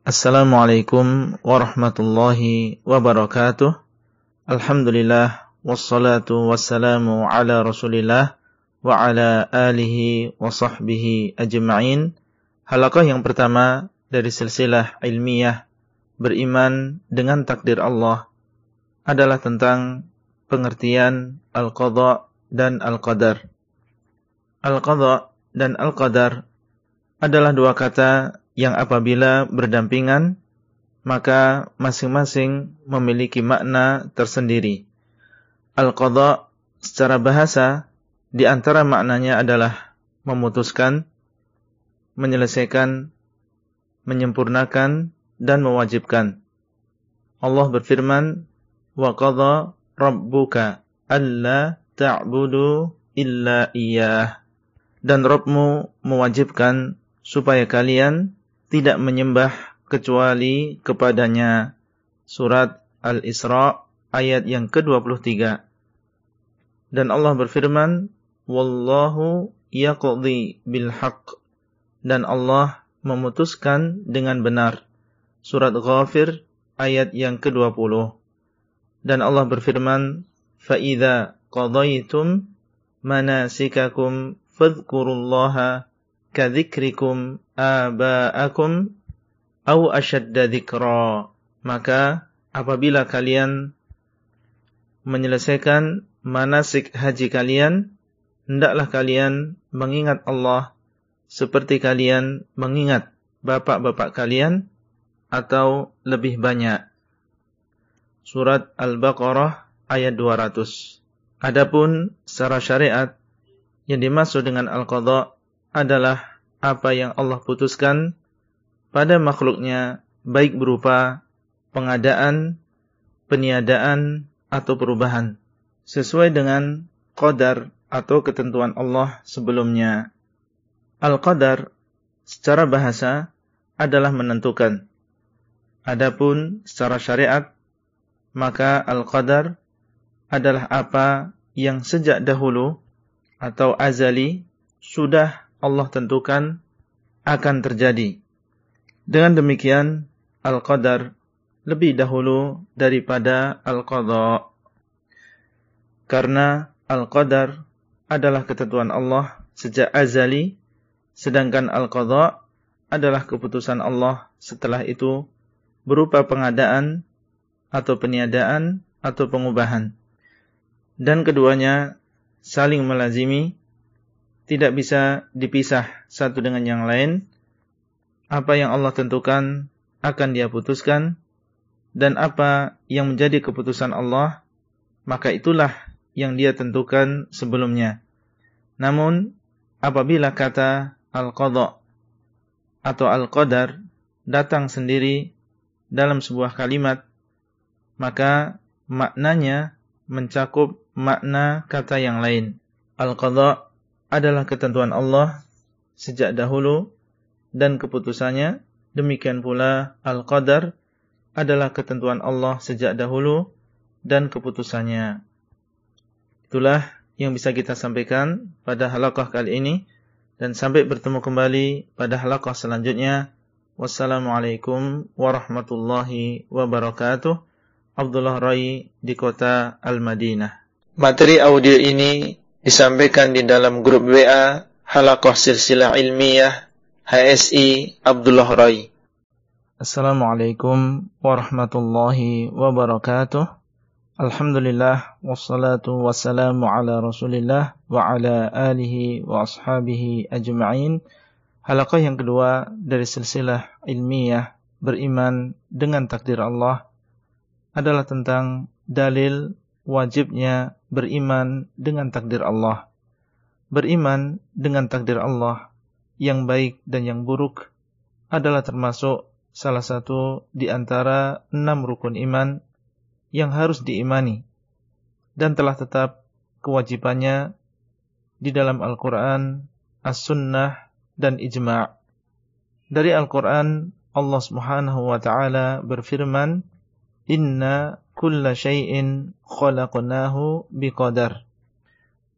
Assalamualaikum warahmatullahi wabarakatuh. Alhamdulillah wassalatu wassalamu ala Rasulillah wa ala alihi wa sahbihi ajma'in. Halaqah yang pertama dari silsilah ilmiah beriman dengan takdir Allah adalah tentang pengertian al-qadha dan al-qadar. Al-qadha dan al-qadar adalah dua kata yang apabila berdampingan maka masing-masing memiliki makna tersendiri. Al-qadha secara bahasa di antara maknanya adalah memutuskan, menyelesaikan, menyempurnakan dan mewajibkan. Allah berfirman, "Wa qadha rabbuka alla ta'budu illa iyyah." Dan Rabbmu mewajibkan supaya kalian tidak menyembah kecuali kepadanya. Surat Al-Isra ayat yang ke-23. Dan Allah berfirman, Wallahu yaqdi bil haqq. Dan Allah memutuskan dengan benar. Surat Ghafir ayat yang ke-20. Dan Allah berfirman, فَإِذَا قَضَيْتُمْ مَنَاسِكَكُمْ فَاذْكُرُوا kadzikrikum aba'akum au ashadda dzikra. Maka apabila kalian menyelesaikan manasik haji kalian hendaklah kalian mengingat Allah seperti kalian mengingat bapak-bapak kalian atau lebih banyak. Surat Al-Baqarah ayat 200 Adapun secara syariat yang dimaksud dengan al-qadha adalah apa yang Allah putuskan pada makhluknya baik berupa pengadaan, peniadaan atau perubahan sesuai dengan qadar atau ketentuan Allah sebelumnya. Al-qadar secara bahasa adalah menentukan. Adapun secara syariat maka al-qadar adalah apa yang sejak dahulu atau azali sudah Allah tentukan akan terjadi dengan demikian, Al-Qadar lebih dahulu daripada Al-Qadha. Karena Al-Qadar adalah ketentuan Allah sejak azali, sedangkan Al-Qadha adalah keputusan Allah setelah itu berupa pengadaan atau peniadaan atau pengubahan. Dan keduanya saling melazimi, tidak bisa dipisah satu dengan yang lain, apa yang Allah tentukan akan dia putuskan dan apa yang menjadi keputusan Allah maka itulah yang dia tentukan sebelumnya. Namun apabila kata al-qadha atau al-qadar datang sendiri dalam sebuah kalimat maka maknanya mencakup makna kata yang lain. Al-qadha adalah ketentuan Allah sejak dahulu dan keputusannya. Demikian pula Al-Qadar adalah ketentuan Allah sejak dahulu dan keputusannya. Itulah yang bisa kita sampaikan pada halaqah kali ini dan sampai bertemu kembali pada halaqah selanjutnya. Wassalamualaikum warahmatullahi wabarakatuh. Abdullah Rai di kota Al-Madinah. Materi audio ini disampaikan di dalam grup WA Halaqah Silsilah Ilmiah HSI Abdullah Rai. Assalamualaikum warahmatullahi wabarakatuh. Alhamdulillah wassalatu wassalamu ala Rasulillah wa ala alihi wa ashabihi ajma'in. Halaqah yang kedua dari silsilah ilmiah beriman dengan takdir Allah adalah tentang dalil wajibnya beriman dengan takdir Allah. Beriman dengan takdir Allah yang baik dan yang buruk adalah termasuk salah satu di antara enam rukun iman yang harus diimani dan telah tetap kewajibannya di dalam Al-Quran, As-Sunnah, dan Ijma' dari Al-Quran Allah subhanahu wa ta'ala berfirman Inna kulla syai'in khalaqnahu biqadar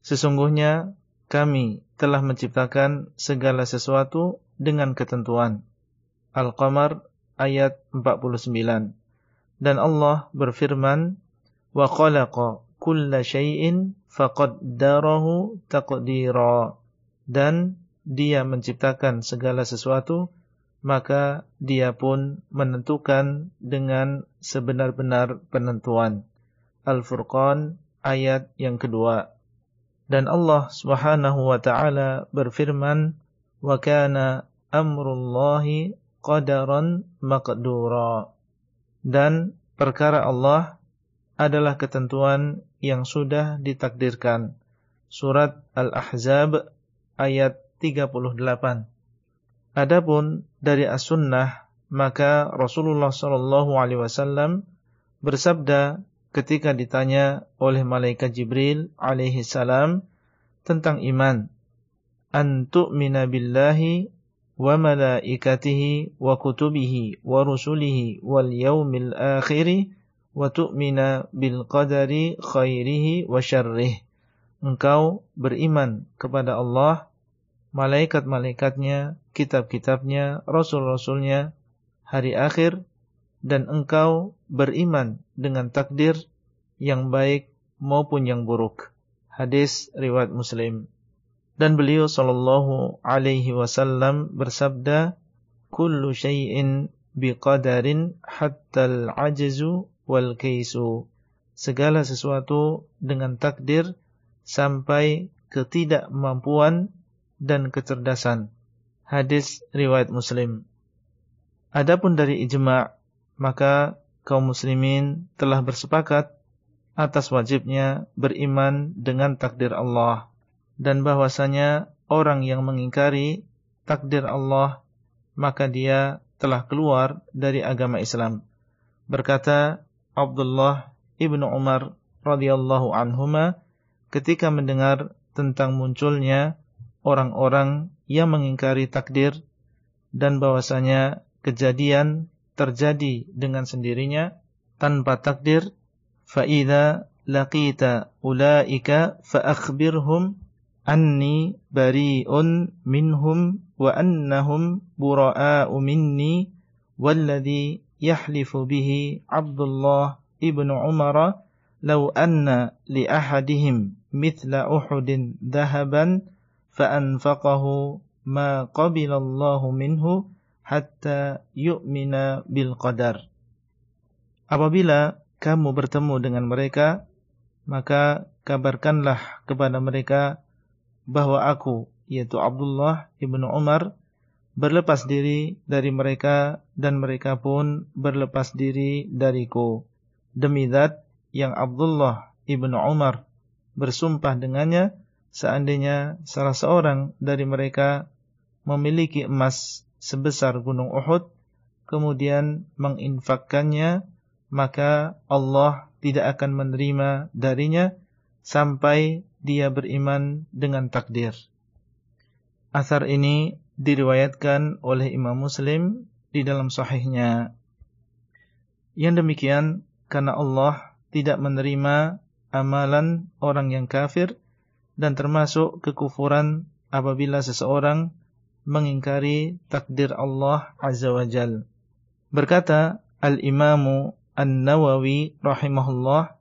Sesungguhnya kami telah menciptakan segala sesuatu dengan ketentuan. Al-Qamar ayat 49. Dan Allah berfirman, "Wa khalaqa kulla syai'in faqaddarahu taqdira." Dan dia menciptakan segala sesuatu, maka dia pun menentukan dengan sebenar-benar penentuan. Al-Furqan ayat yang kedua. Dan Allah Subhanahu wa taala berfirman, "Wa kana amrullahi qadaran maqdura." Dan perkara Allah adalah ketentuan yang sudah ditakdirkan. Surat Al-Ahzab ayat 38. Adapun dari as-sunnah maka Rasulullah sallallahu alaihi wasallam bersabda ketika ditanya oleh malaikat Jibril alaihi salam tentang iman an tu'mina billahi wa malaikatihi wa kutubihi wa rusulihi wal yaumil akhir wa tu'mina bil qadari khairihi wa syarrih. Engkau beriman kepada Allah malaikat-malaikatnya, kitab-kitabnya, rasul-rasulnya, hari akhir, dan engkau beriman dengan takdir yang baik maupun yang buruk. Hadis riwayat Muslim. Dan beliau sallallahu alaihi wasallam bersabda, "Kullu syai'in biqadarin hatta al-'ajzu wal kaisu." Segala sesuatu dengan takdir sampai ketidakmampuan dan kecerdasan. Hadis riwayat Muslim. Adapun dari ijma' maka kaum muslimin telah bersepakat atas wajibnya beriman dengan takdir Allah dan bahwasanya orang yang mengingkari takdir Allah maka dia telah keluar dari agama Islam. Berkata Abdullah ibnu Umar radhiyallahu anhuma ketika mendengar tentang munculnya orang-orang yang mengingkari takdir dan bahwasanya kejadian terjadi dengan sendirinya tanpa takdir fa idza laqita ulaika fa akhbirhum anni bari'un minhum wa annahum bura'a'u minni walladhi yahlifu bihi Abdullah ibn Umar law anna li ahadihim mithla Uhudin dhahaban fa'anfaqahu ma qabilallahu minhu hatta yu'mina bil qadar. Apabila kamu bertemu dengan mereka, maka kabarkanlah kepada mereka bahwa aku, yaitu Abdullah ibnu Umar, berlepas diri dari mereka dan mereka pun berlepas diri dariku. Demi zat yang Abdullah ibnu Umar bersumpah dengannya, seandainya salah seorang dari mereka memiliki emas sebesar gunung Uhud kemudian menginfakkannya maka Allah tidak akan menerima darinya sampai dia beriman dengan takdir. Asar ini diriwayatkan oleh Imam Muslim di dalam sahihnya. Yang demikian karena Allah tidak menerima amalan orang yang kafir dan termasuk kekufuran apabila seseorang mengingkari takdir Allah Azza wa Jal. Berkata Al-Imamu An-Nawawi rahimahullah,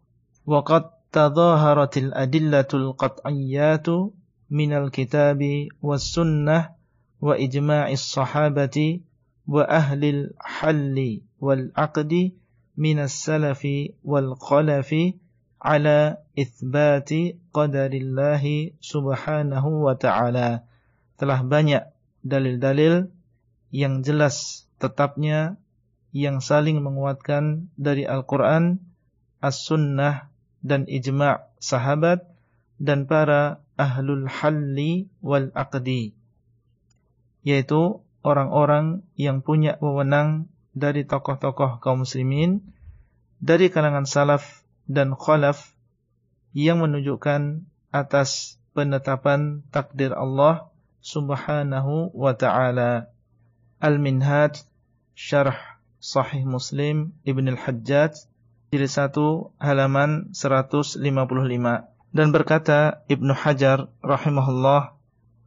وَقَدْ تَظَاهَرَتِ الْأَدِلَّةُ الْقَطْعِيَّاتُ مِنَ الْكِتَابِ وَالسُّنَّةِ وَإِجْمَاعِ الصَّحَابَةِ وَأَهْلِ الْحَلِّ وَالْعَقْدِ مِنَ السَّلَفِ وَالْخَلَفِ ala ithbati qadarillahi subhanahu wa ta'ala. Telah banyak dalil-dalil yang jelas tetapnya yang saling menguatkan dari Al-Quran, As-Sunnah, dan Ijma' sahabat dan para ahlul halli wal aqdi. Yaitu orang-orang yang punya wewenang dari tokoh-tokoh kaum muslimin, dari kalangan salaf dan khalaf yang menunjukkan atas penetapan takdir Allah Subhanahu wa taala. Al-Minhaj Syarh Sahih Muslim Ibn Al-Hajjaj jilid 1 halaman 155 dan berkata Ibnu Hajar rahimahullah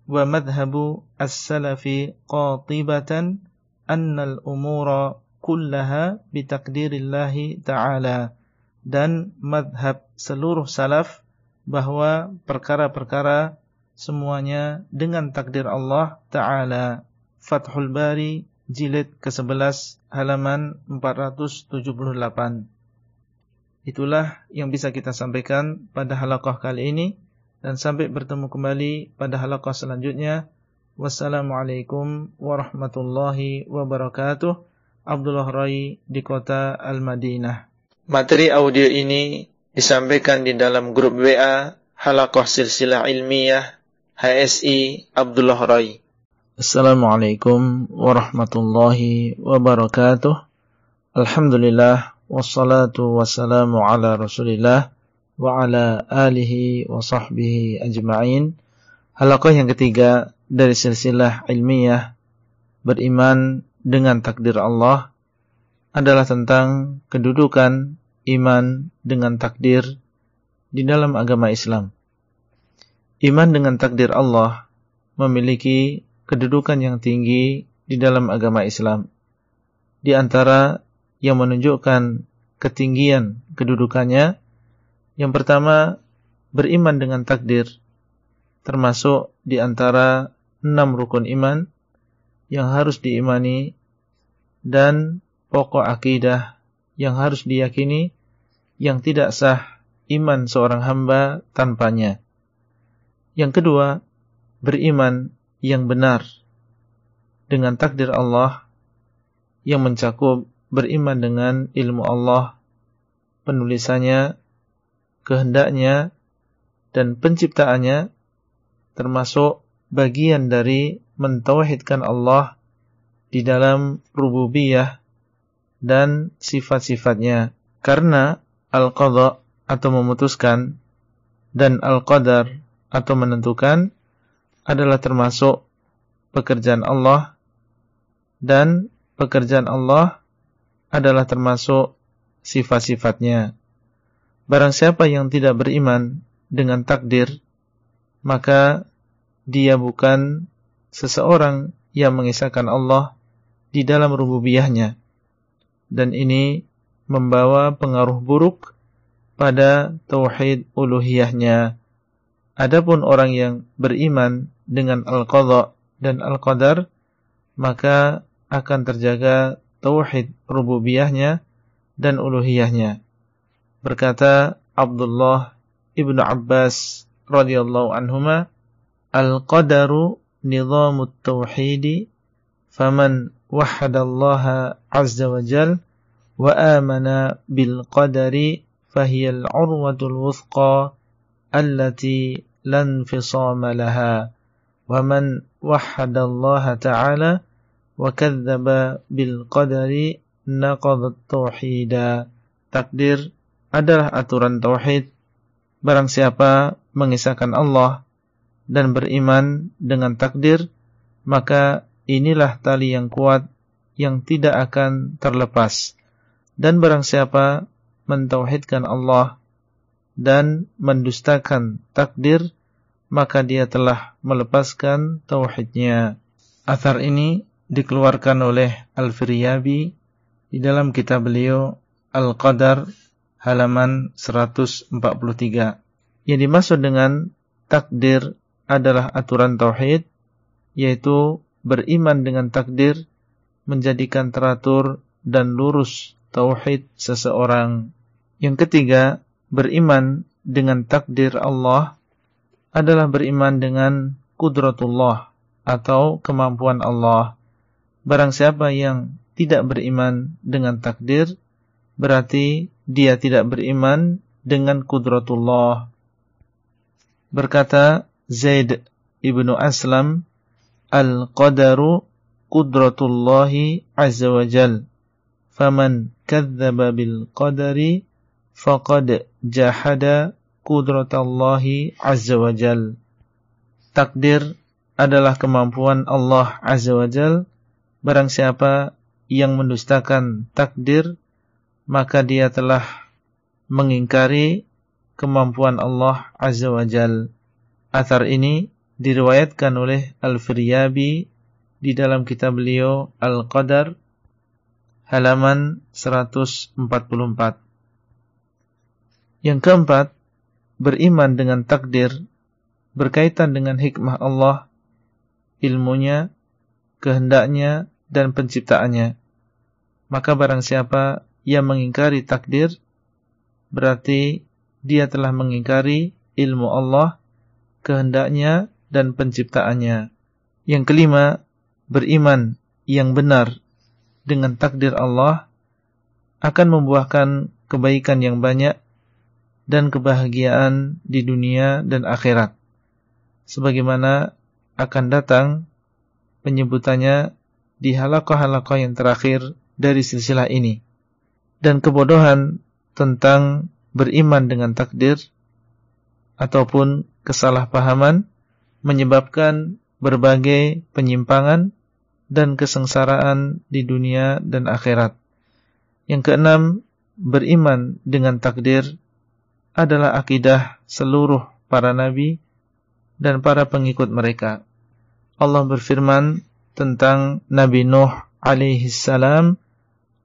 wa madhhabu as-salafi qatibatan anna al-umura kullaha bitakdirillahi ta'ala dan madhab seluruh salaf bahwa perkara-perkara semuanya dengan takdir Allah Ta'ala. Fathul Bari jilid ke-11 halaman 478. Itulah yang bisa kita sampaikan pada halaqah kali ini dan sampai bertemu kembali pada halaqah selanjutnya. Wassalamualaikum warahmatullahi wabarakatuh. Abdullah Rai di kota Al-Madinah. Materi audio ini disampaikan di dalam grup WA Halaqah Silsilah Ilmiah HSI Abdullah Rai. Assalamualaikum warahmatullahi wabarakatuh. Alhamdulillah wassalatu wassalamu ala Rasulillah wa ala alihi wa sahbihi ajma'in. Halaqah yang ketiga dari silsilah ilmiah beriman dengan takdir Allah adalah tentang kedudukan iman dengan takdir di dalam agama Islam. Iman dengan takdir Allah memiliki kedudukan yang tinggi di dalam agama Islam. Di antara yang menunjukkan ketinggian kedudukannya, yang pertama beriman dengan takdir, termasuk di antara enam rukun iman yang harus diimani dan pokok akidah yang harus diyakini yang tidak sah iman seorang hamba tanpanya. Yang kedua, beriman yang benar dengan takdir Allah yang mencakup beriman dengan ilmu Allah, penulisannya, kehendaknya, dan penciptaannya, termasuk bagian dari mentauhidkan Allah di dalam rububiyah dan sifat-sifatnya. Karena al-qadha atau memutuskan dan al-qadar atau menentukan adalah termasuk pekerjaan Allah dan pekerjaan Allah adalah termasuk sifat-sifatnya. Barang siapa yang tidak beriman dengan takdir, maka dia bukan seseorang yang mengisahkan Allah di dalam rububiyahnya. Dan ini membawa pengaruh buruk pada tauhid uluhiyahnya. Adapun orang yang beriman dengan al-qadha dan al-qadar maka akan terjaga tauhid rububiyahnya dan uluhiyahnya. Berkata Abdullah Ibnu Abbas radhiyallahu anhuma, "Al-qadaru nizamut tauhid, faman wahadallaha azza wa jal wa amana bil qadari fahiyal urwatul wuthqa allati lan fisama laha wa man wahadallaha ta'ala wa kadzdzaba bil qadari naqadat tauhida takdir adalah aturan tauhid. Barang siapa mengisahkan Allah dan beriman dengan takdir maka inilah tali yang kuat yang tidak akan terlepas dan barang siapa mentauhidkan Allah dan mendustakan takdir maka dia telah melepaskan tauhidnya. Athar ini dikeluarkan oleh Al-Firyabi di dalam kitab beliau Al-Qadar halaman 143. Yang dimaksud dengan takdir adalah aturan tauhid yaitu beriman dengan takdir menjadikan teratur dan lurus tauhid seseorang. Yang ketiga, beriman dengan takdir Allah adalah beriman dengan kudratullah atau kemampuan Allah. Barang siapa yang tidak beriman dengan takdir, berarti dia tidak beriman dengan kudratullah. Berkata Zaid ibnu Aslam, Al-qadaru kudratullahi azza wa jal. Faman kadzdzaba bil qadari faqad jahada kudratallahi azza wa jal. Takdir adalah kemampuan Allah azza wa jal. Barang siapa yang mendustakan takdir, maka dia telah mengingkari kemampuan Allah azza wa jal. Athar ini diriwayatkan oleh Al-Firyabi di dalam kitab beliau Al-Qadar halaman 144. Yang keempat, beriman dengan takdir berkaitan dengan hikmah Allah, ilmunya, kehendaknya, dan penciptaannya. Maka barang siapa yang mengingkari takdir, berarti dia telah mengingkari ilmu Allah, kehendaknya, dan penciptaannya. Yang kelima, beriman yang benar dengan takdir Allah akan membuahkan kebaikan yang banyak dan kebahagiaan di dunia dan akhirat. Sebagaimana akan datang penyebutannya di halakoh-halakoh yang terakhir dari silsilah ini. Dan kebodohan tentang beriman dengan takdir ataupun kesalahpahaman menyebabkan berbagai penyimpangan dan kesengsaraan di dunia dan akhirat. Yang keenam, beriman dengan takdir adalah akidah seluruh para nabi dan para pengikut mereka. Allah berfirman tentang Nabi Nuh alaihi salam,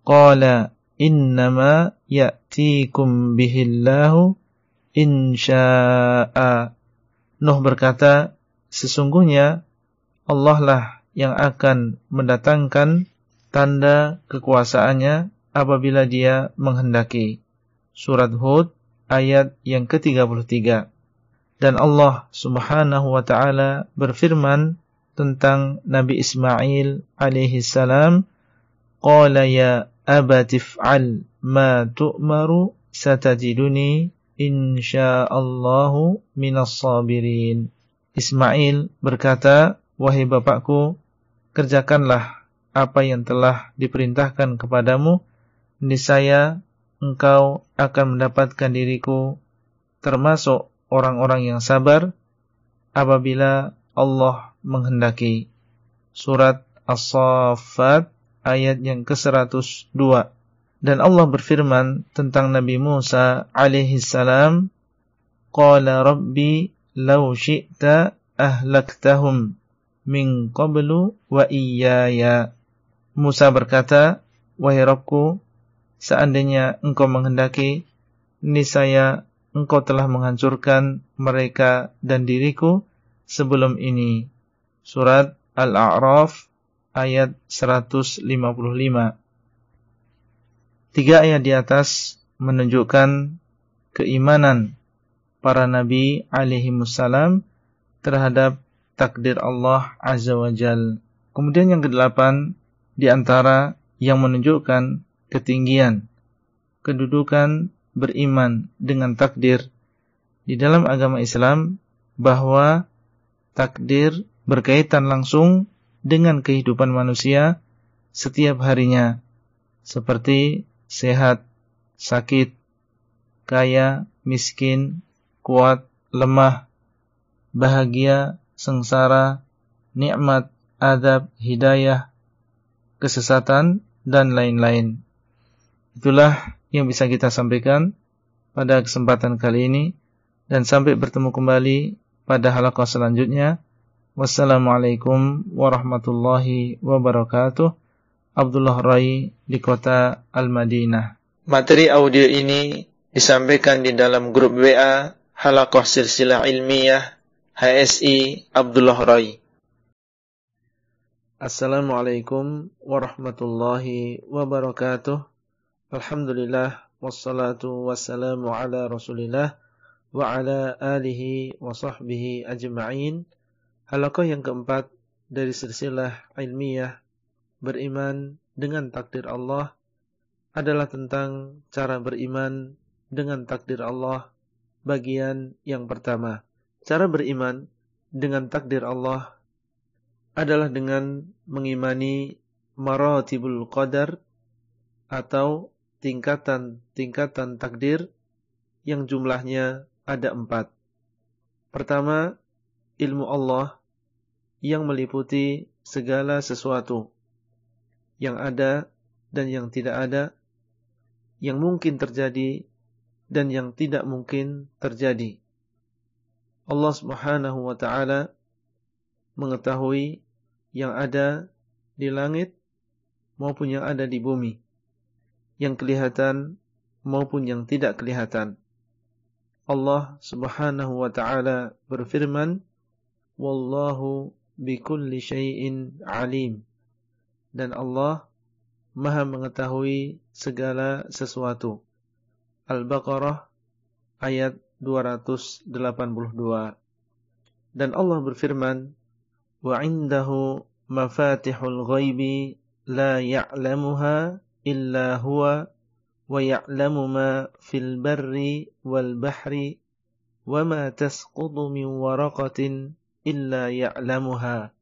"Qala innama ya'tikum bihillahu insya'a." Nuh berkata, sesungguhnya Allah lah yang akan mendatangkan tanda kekuasaannya apabila dia menghendaki. Surat Hud ayat yang ke-33. Dan Allah Subhanahu wa taala berfirman tentang Nabi Ismail alaihi salam, "Qala ya abati fa'al ma tu'maru satajiduni insyaallahu minas sabirin." Ismail berkata, "Wahai bapakku, kerjakanlah apa yang telah diperintahkan kepadamu, niscaya engkau akan mendapatkan diriku termasuk orang-orang yang sabar apabila Allah menghendaki. Surat As-Saffat ayat yang ke-102. Dan Allah berfirman tentang Nabi Musa alaihi salam, "Qala rabbi law syi'ta ahlaktahum min qablu wa iyaya." Musa berkata, "Wahai Rabbku, seandainya engkau menghendaki, niscaya engkau telah menghancurkan mereka dan diriku sebelum ini. Surat Al-A'raf ayat 155. Tiga ayat di atas menunjukkan keimanan para nabi alaihi musallam terhadap takdir Allah Azza wa Jal. Kemudian yang kedelapan di antara yang menunjukkan ketinggian, kedudukan beriman dengan takdir di dalam agama Islam bahwa takdir berkaitan langsung dengan kehidupan manusia setiap harinya seperti sehat, sakit, kaya, miskin, kuat, lemah, bahagia, sengsara, nikmat, adab, hidayah, kesesatan dan lain-lain. Itulah yang bisa kita sampaikan pada kesempatan kali ini dan sampai bertemu kembali pada halaqah selanjutnya. Wassalamualaikum warahmatullahi wabarakatuh. Abdullah Rai di kota Al-Madinah. Materi audio ini disampaikan di dalam grup WA Halaqah Silsilah Ilmiah HSI Abdullah Rai. Assalamualaikum warahmatullahi wabarakatuh. Alhamdulillah wassalatu wassalamu ala Rasulillah wa ala alihi wa sahbihi ajma'in. Halaqah yang keempat dari silsilah ilmiah beriman dengan takdir Allah adalah tentang cara beriman dengan takdir Allah bagian yang pertama. Cara beriman dengan takdir Allah adalah dengan mengimani maratibul qadar atau tingkatan-tingkatan takdir yang jumlahnya ada empat. Pertama, ilmu Allah yang meliputi segala sesuatu yang ada dan yang tidak ada, yang mungkin terjadi dan yang tidak mungkin terjadi. Allah Subhanahu wa taala mengetahui yang ada di langit maupun yang ada di bumi yang kelihatan maupun yang tidak kelihatan. Allah Subhanahu wa taala berfirman, "Wallahu bikulli syai'in alim." Dan Allah Maha mengetahui segala sesuatu. Al-Baqarah ayat 282. Dan Allah berfirman, "Wa 'indahu mafatihul ghaibi la ya'lamuha illa huwa wa ya'lamu ma fil barri wal bahri wa ma tasqutu min waraqatin illa ya'lamuha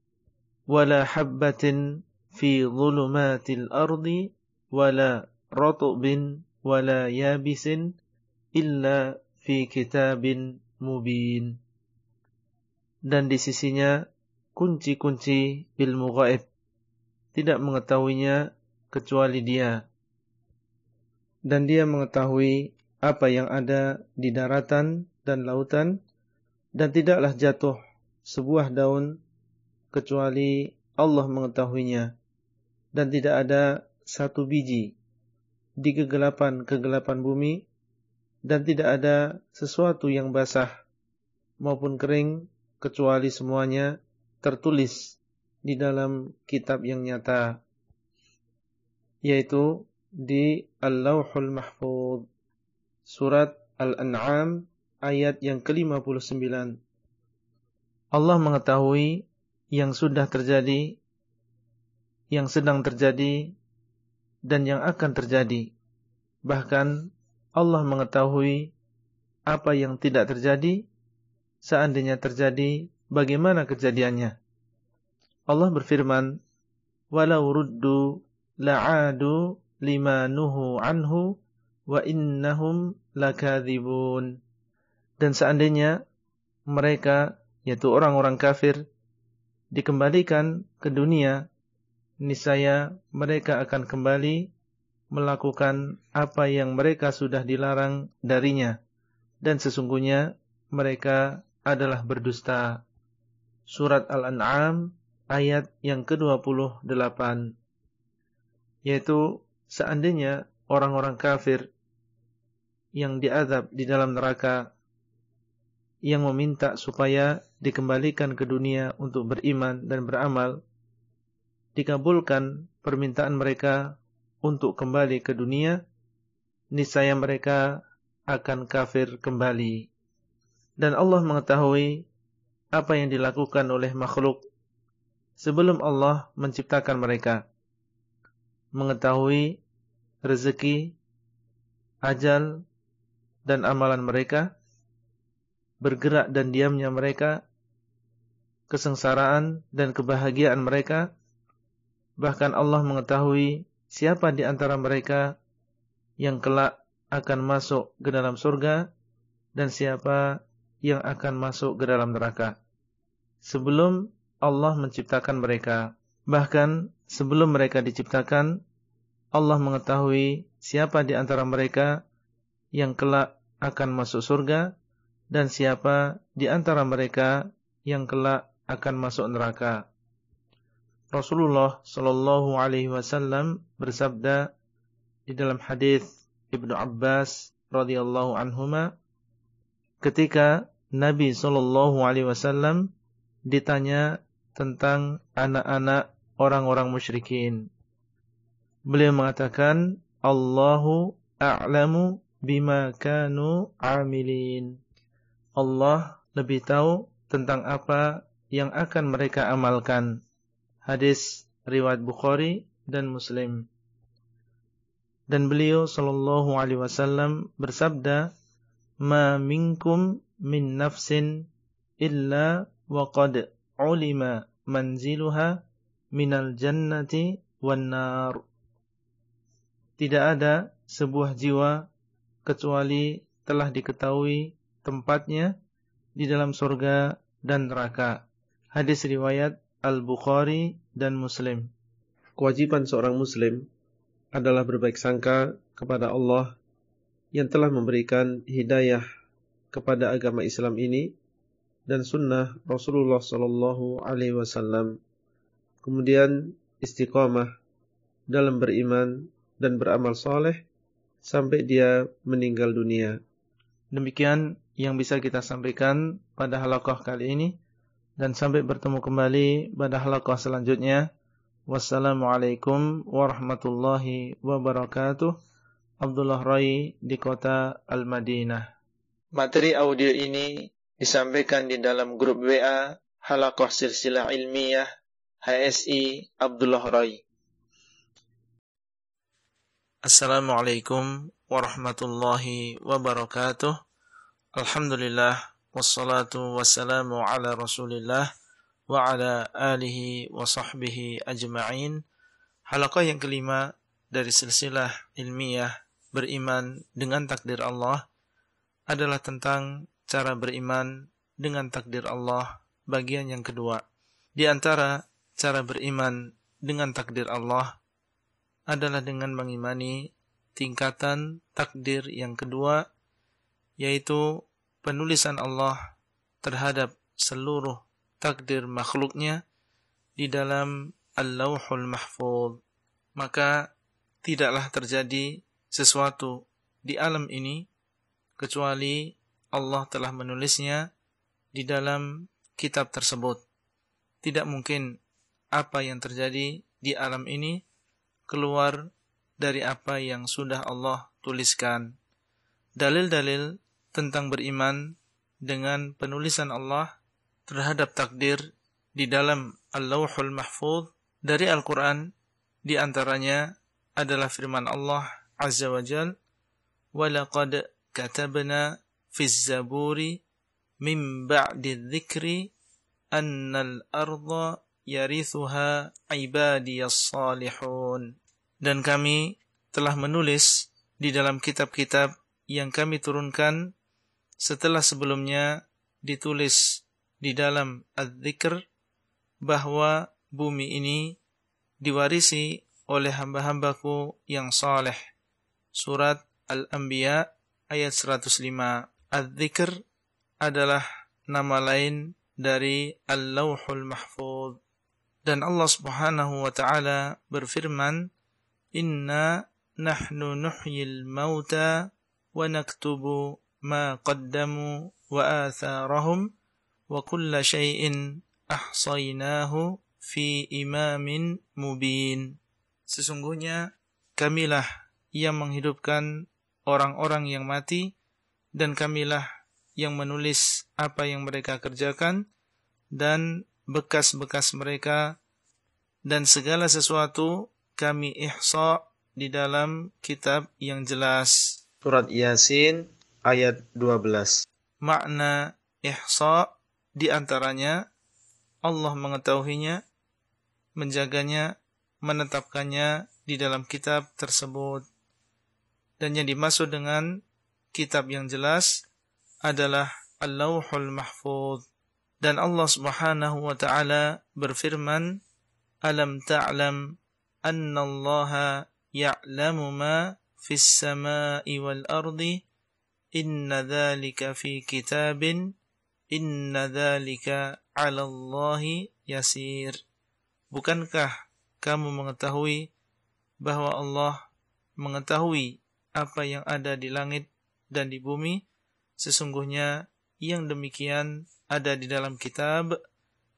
wala habbatin fi dhulumatil ardi wala ratbin wala yabisin illa fi kitabin mubin dan di sisinya kunci-kunci ilmu gaib tidak mengetahuinya kecuali dia. Dan dia mengetahui apa yang ada di daratan dan lautan dan tidaklah jatuh sebuah daun kecuali Allah mengetahuinya dan tidak ada satu biji di kegelapan-kegelapan bumi dan tidak ada sesuatu yang basah maupun kering kecuali semuanya tertulis di dalam kitab yang nyata yaitu di Al-Lauhul Mahfuz surat Al-An'am ayat yang ke-59 Allah mengetahui yang sudah terjadi yang sedang terjadi dan yang akan terjadi bahkan Allah mengetahui apa yang tidak terjadi seandainya terjadi bagaimana kejadiannya Allah berfirman, "Walau ruddu la'adu lima nuhu anhu wa innahum lakadzibun." Dan seandainya mereka yaitu orang-orang kafir dikembalikan ke dunia, niscaya mereka akan kembali melakukan apa yang mereka sudah dilarang darinya dan sesungguhnya mereka adalah berdusta. Surat Al-An'am ayat yang ke-28 yaitu seandainya orang-orang kafir yang diazab di dalam neraka yang meminta supaya dikembalikan ke dunia untuk beriman dan beramal dikabulkan permintaan mereka untuk kembali ke dunia niscaya mereka akan kafir kembali dan Allah mengetahui apa yang dilakukan oleh makhluk sebelum Allah menciptakan mereka. Mengetahui rezeki, ajal, dan amalan mereka, bergerak dan diamnya mereka, kesengsaraan dan kebahagiaan mereka, bahkan Allah mengetahui siapa di antara mereka yang kelak akan masuk ke dalam surga dan siapa yang akan masuk ke dalam neraka. Sebelum Allah menciptakan mereka. Bahkan sebelum mereka diciptakan, Allah mengetahui siapa di antara mereka yang kelak akan masuk surga dan siapa di antara mereka yang kelak akan masuk neraka. Rasulullah Shallallahu Alaihi Wasallam bersabda di dalam hadis Ibnu Abbas radhiyallahu anhuma ketika Nabi Shallallahu Alaihi Wasallam ditanya tentang anak-anak orang-orang musyrikin. Beliau mengatakan, Allahu a'lamu bima kanu amilin. Allah lebih tahu tentang apa yang akan mereka amalkan. Hadis riwayat Bukhari dan Muslim. Dan beliau sallallahu alaihi wasallam bersabda, "Ma minkum min nafsin illa wa qad ulima manziluha minal jannati wan nar. Tidak ada sebuah jiwa kecuali telah diketahui tempatnya di dalam surga dan neraka. Hadis riwayat Al-Bukhari dan Muslim. Kewajiban seorang muslim adalah berbaik sangka kepada Allah yang telah memberikan hidayah kepada agama Islam ini dan sunnah Rasulullah Sallallahu Alaihi Wasallam. Kemudian istiqamah dalam beriman dan beramal soleh sampai dia meninggal dunia. Demikian yang bisa kita sampaikan pada halakoh kali ini dan sampai bertemu kembali pada halakoh selanjutnya. Wassalamualaikum warahmatullahi wabarakatuh. Abdullah Rai di kota Al-Madinah. Materi audio ini disampaikan di dalam grup WA Halakoh Silsilah Ilmiah HSI Abdullah Rai. Assalamualaikum warahmatullahi wabarakatuh. Alhamdulillah wassalatu wassalamu ala Rasulillah wa ala alihi wa sahbihi ajma'in. Halaqah yang kelima dari silsilah ilmiah beriman dengan takdir Allah adalah tentang cara beriman dengan takdir Allah bagian yang kedua. Di antara cara beriman dengan takdir Allah adalah dengan mengimani tingkatan takdir yang kedua, yaitu penulisan Allah terhadap seluruh takdir makhluknya di dalam Al-Lawhul Mahfud. Maka tidaklah terjadi sesuatu di alam ini kecuali Allah telah menulisnya di dalam kitab tersebut. Tidak mungkin apa yang terjadi di alam ini keluar dari apa yang sudah Allah tuliskan. Dalil-dalil tentang beriman dengan penulisan Allah terhadap takdir di dalam Al-Lawhul Mahfuz dari Al-Quran di antaranya adalah firman Allah Azza wa Jal وَلَقَدْ كَتَبْنَا فِي الزَّبُورِ مِنْ بَعْدِ الذِّكْرِ أَنَّ الْأَرْضَ يَرِثُهَا عِبَادِيَ الصَّالِحُونَ Dan kami telah menulis di dalam kitab-kitab yang kami turunkan setelah sebelumnya ditulis di dalam Al-Dhikr bahwa bumi ini diwarisi oleh hamba-hambaku yang saleh. Surat Al-Anbiya ayat 105. Al-Dhikr adalah nama lain dari Al-Lawhul Mahfuz. Dan Allah Subhanahu wa taala berfirman, "Inna nahnu nuhyil mauta wa naktubu wa atharahum wa kulla syai'in ahsaynahu fi imamin mubin. Sesungguhnya kamilah yang menghidupkan orang-orang yang mati dan kamilah yang menulis apa yang mereka kerjakan dan bekas-bekas mereka dan segala sesuatu kami ihsa di dalam kitab yang jelas. Surat Yasin ayat 12. Makna ihsa di antaranya Allah mengetahuinya, menjaganya, menetapkannya di dalam kitab tersebut. Dan yang dimaksud dengan kitab yang jelas adalah Al-Lawhul Mahfuz. Dan Allah Subhanahu wa taala berfirman, "Alam ta'lam anna Allah ya'lamu ma fis sama'i wal ardi?" Inna dhalika fi kitabin Inna dhalika ala Allahi yasir Bukankah kamu mengetahui bahwa Allah mengetahui apa yang ada di langit dan di bumi? Sesungguhnya yang demikian ada di dalam kitab.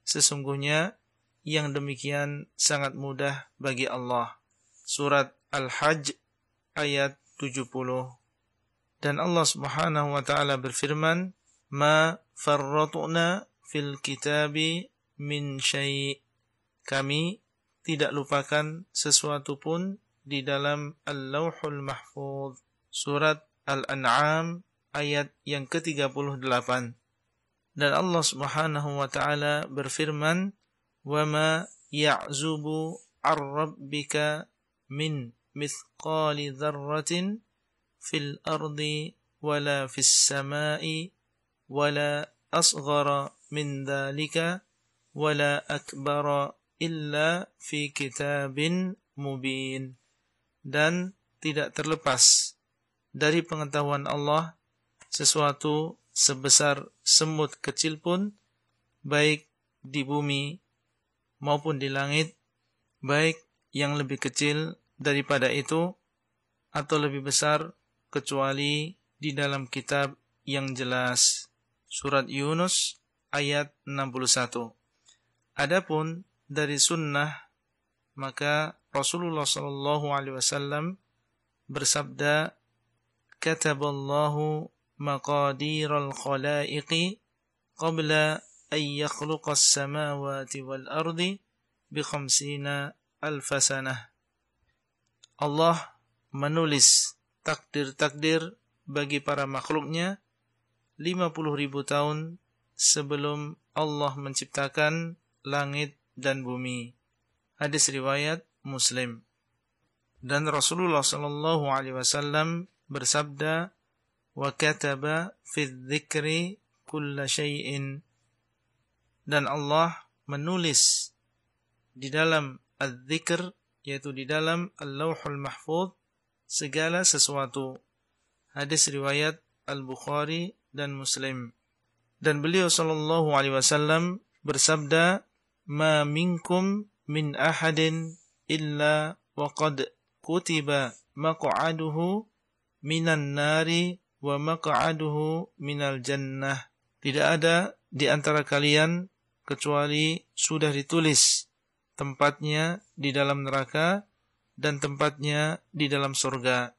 Sesungguhnya yang demikian sangat mudah bagi Allah. Surat Al-Hajj ayat 70 dan Allah Subhanahu wa taala berfirman, "Ma farratna fil kitabi min syai'." Kami tidak lupakan sesuatu pun di dalam Al-Lauhul Mahfuz. Surat Al-An'am ayat yang ke-38. Dan Allah Subhanahu wa taala berfirman, "Wa ma ya'zubu ar-rabbika min mithqali dzarratin في الأرض ولا في السماء ولا أصغر من ذلك ولا أكبر إلا في كتاب مبين dan tidak terlepas dari pengetahuan Allah sesuatu sebesar semut kecil pun baik di bumi maupun di langit baik yang lebih kecil daripada itu atau lebih besar kecuali di dalam kitab yang jelas. Surat Yunus ayat 61. Adapun dari sunnah maka Rasulullah sallallahu alaihi wasallam bersabda kataballahu maqadiral khalaiqi qabla an yakhluqa as-samawati wal ardi bi khamsina alf sanah Allah menulis takdir-takdir bagi para makhluknya 50 ribu tahun sebelum Allah menciptakan langit dan bumi. Hadis riwayat Muslim. Dan Rasulullah sallallahu alaihi wasallam bersabda, "Wa kataba fi dzikri kulla syai'in." Dan Allah menulis di dalam az-dzikr yaitu di dalam Al-Lauhul Mahfuz segala sesuatu. Hadis riwayat Al-Bukhari dan Muslim. Dan beliau sallallahu alaihi wasallam bersabda, "Ma minkum min ahadin illa waqad kutiba maq'aduhu minan nari wa maq'aduhu minal jannah." Tidak ada di antara kalian kecuali sudah ditulis tempatnya di dalam neraka dan tempatnya di dalam surga.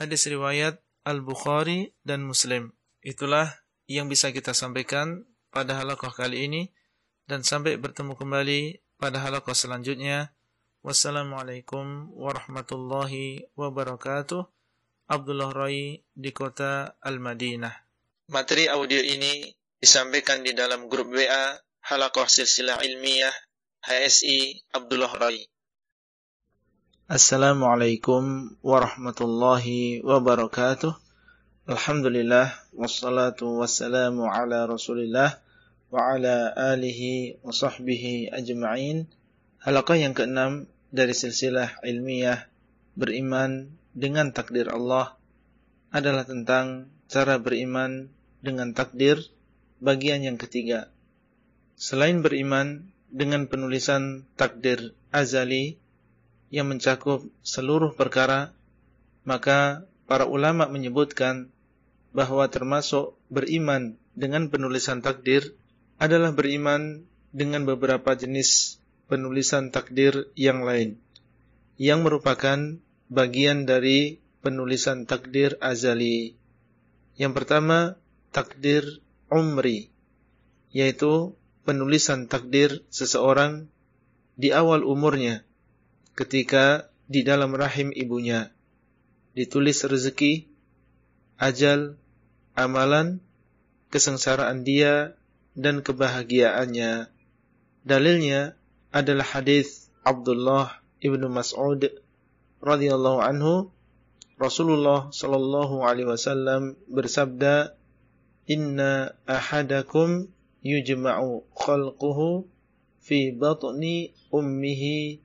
Hadis riwayat Al-Bukhari dan Muslim. Itulah yang bisa kita sampaikan pada halaqah kali ini dan sampai bertemu kembali pada halaqah selanjutnya. Wassalamualaikum warahmatullahi wabarakatuh. Abdullah Rai di kota Al-Madinah. Materi audio ini disampaikan di dalam grup WA Halaqah Silsilah Ilmiah HSI Abdullah Rai. Assalamualaikum warahmatullahi wabarakatuh. Alhamdulillah wassalatu wassalamu ala Rasulillah wa ala alihi wa sahbihi ajma'in. Halaqah yang keenam dari silsilah ilmiah beriman dengan takdir Allah adalah tentang cara beriman dengan takdir bagian yang ketiga. Selain beriman dengan penulisan takdir azali yang mencakup seluruh perkara, maka para ulama menyebutkan bahwa termasuk beriman dengan penulisan takdir adalah beriman dengan beberapa jenis penulisan takdir yang lain yang merupakan bagian dari penulisan takdir azali. Yang pertama, takdir umri, yaitu penulisan takdir seseorang di awal umurnya ketika di dalam rahim ibunya. Ditulis rezeki, ajal, amalan, kesengsaraan dia, dan kebahagiaannya. Dalilnya adalah hadis Abdullah ibnu Mas'ud radhiyallahu anhu Rasulullah sallallahu alaihi wasallam bersabda Inna ahadakum yujma'u khalquhu fi batni ummihi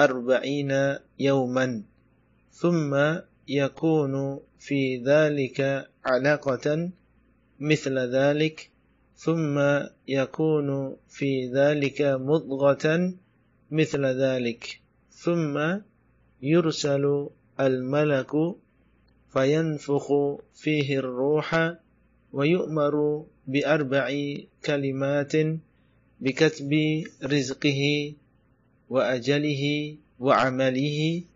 أربعين يوما ثم يكون في ذلك علقة مثل ذلك ثم يكون في ذلك مضغة مثل ذلك ثم يرسل الملك فينفخ فيه الروح ويؤمر بأربع كلمات بكتب رزقه wa ajalihi wa amalihi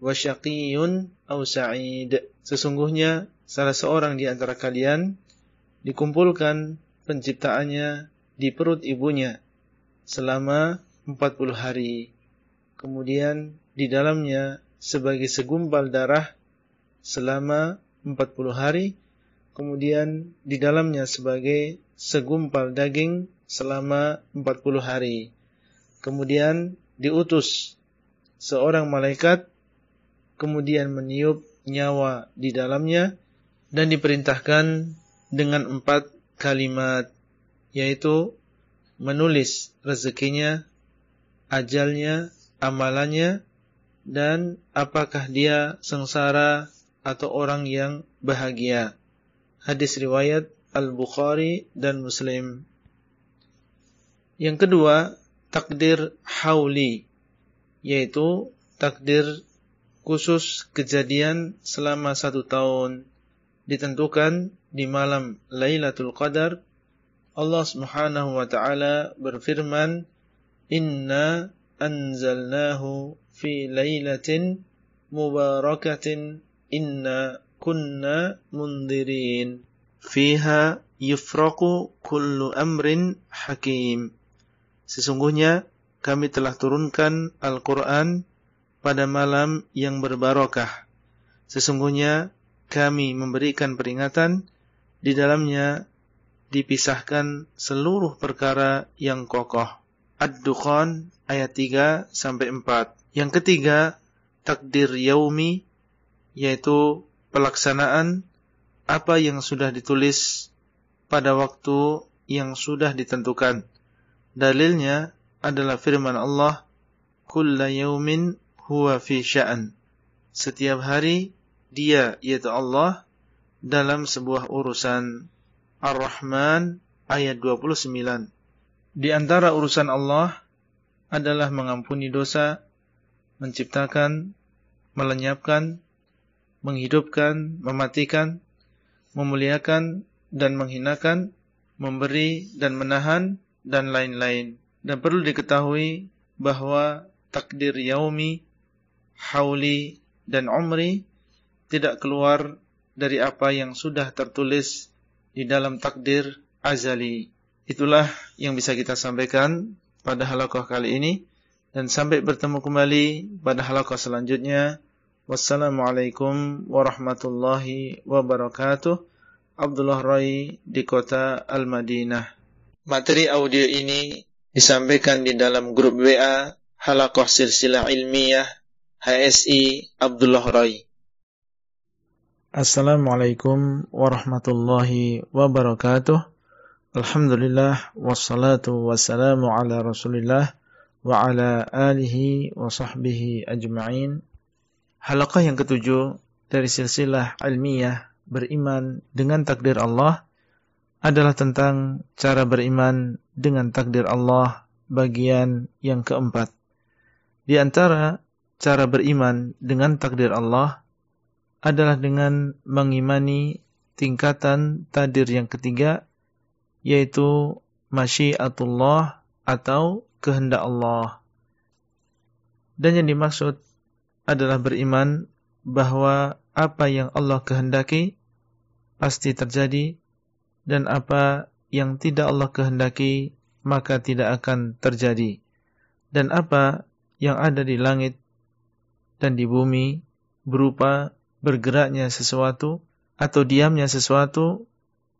wa syaqiyyun aw sa'id. Sesungguhnya salah seorang di antara kalian dikumpulkan penciptaannya di perut ibunya selama 40 hari. Kemudian di dalamnya sebagai segumpal darah selama 40 hari. Kemudian di dalamnya sebagai segumpal daging selama 40 hari. Kemudian diutus seorang malaikat kemudian meniup nyawa di dalamnya dan diperintahkan dengan empat kalimat yaitu menulis rezekinya, ajalnya, amalannya dan apakah dia sengsara atau orang yang bahagia. Hadis riwayat Al-Bukhari dan Muslim. Yang kedua, takdir hauli yaitu takdir khusus kejadian selama satu tahun ditentukan di malam Lailatul Qadar. Allah Subhanahu wa taala berfirman Inna anzalnahu fi lailatin mubarakatin inna kunna mundirin. Fiha yufraqu kullu amrin hakim Sesungguhnya kami telah turunkan Al-Qur'an pada malam yang berbarokah. Sesungguhnya kami memberikan peringatan di dalamnya dipisahkan seluruh perkara yang kokoh. Ad-Dukhan ayat 3 sampai 4. Yang ketiga, takdir yaumi yaitu pelaksanaan apa yang sudah ditulis pada waktu yang sudah ditentukan. Dalilnya adalah firman Allah, "Kulla yaumin huwa fi sya'an. Setiap hari dia yaitu Allah dalam sebuah urusan. Ar-Rahman ayat 29. Di antara urusan Allah adalah mengampuni dosa, menciptakan, melenyapkan, menghidupkan, mematikan, memuliakan dan menghinakan, memberi dan menahan dan lain-lain. Dan perlu diketahui bahwa takdir yaumi hauli, dan umri tidak keluar dari apa yang sudah tertulis di dalam takdir azali. Itulah yang bisa kita sampaikan pada halaqah kali ini dan sampai bertemu kembali pada halaqah selanjutnya. Wassalamualaikum warahmatullahi wabarakatuh. Abdullah Rai di kota Al-Madinah. Materi audio ini disampaikan di dalam grup WA Halaqah Silsilah Ilmiah HSI Abdullah Rai. Assalamualaikum warahmatullahi wabarakatuh. Alhamdulillah wassalatu wassalamu ala Rasulillah wa ala alihi wa sahbihi ajma'in. Halaqah yang ketujuh dari silsilah ilmiah beriman dengan takdir Allah adalah tentang cara beriman dengan takdir Allah bagian yang keempat. Di antara cara beriman dengan takdir Allah adalah dengan mengimani tingkatan takdir yang ketiga yaitu masyiatullah atau kehendak Allah. Dan yang dimaksud adalah beriman bahwa apa yang Allah kehendaki pasti terjadi dan apa yang tidak Allah kehendaki maka tidak akan terjadi. Dan apa yang ada di langit dan di bumi berupa bergeraknya sesuatu atau diamnya sesuatu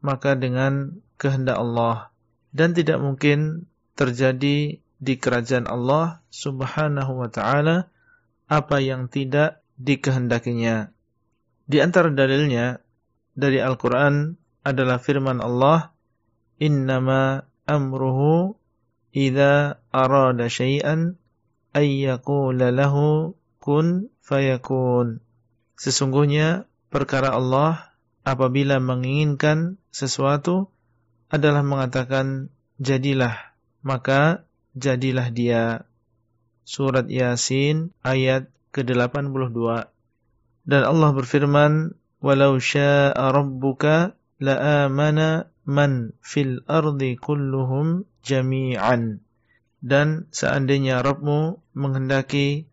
maka dengan kehendak Allah dan tidak mungkin terjadi di kerajaan Allah Subhanahu wa taala apa yang tidak dikehendakinya. Di antara dalilnya dari Al-Qur'an adalah firman Allah, "Innama amruhu idza arada syai'an ay yaqula lahu kun fayakun. Sesungguhnya perkara Allah apabila menginginkan sesuatu adalah mengatakan jadilah, maka jadilah dia. Surat Yasin ayat ke-82. Dan Allah berfirman, "Walau syaa rabbuka la'amana man fil ardi kulluhum jami'an." Dan seandainya Rabbmu menghendaki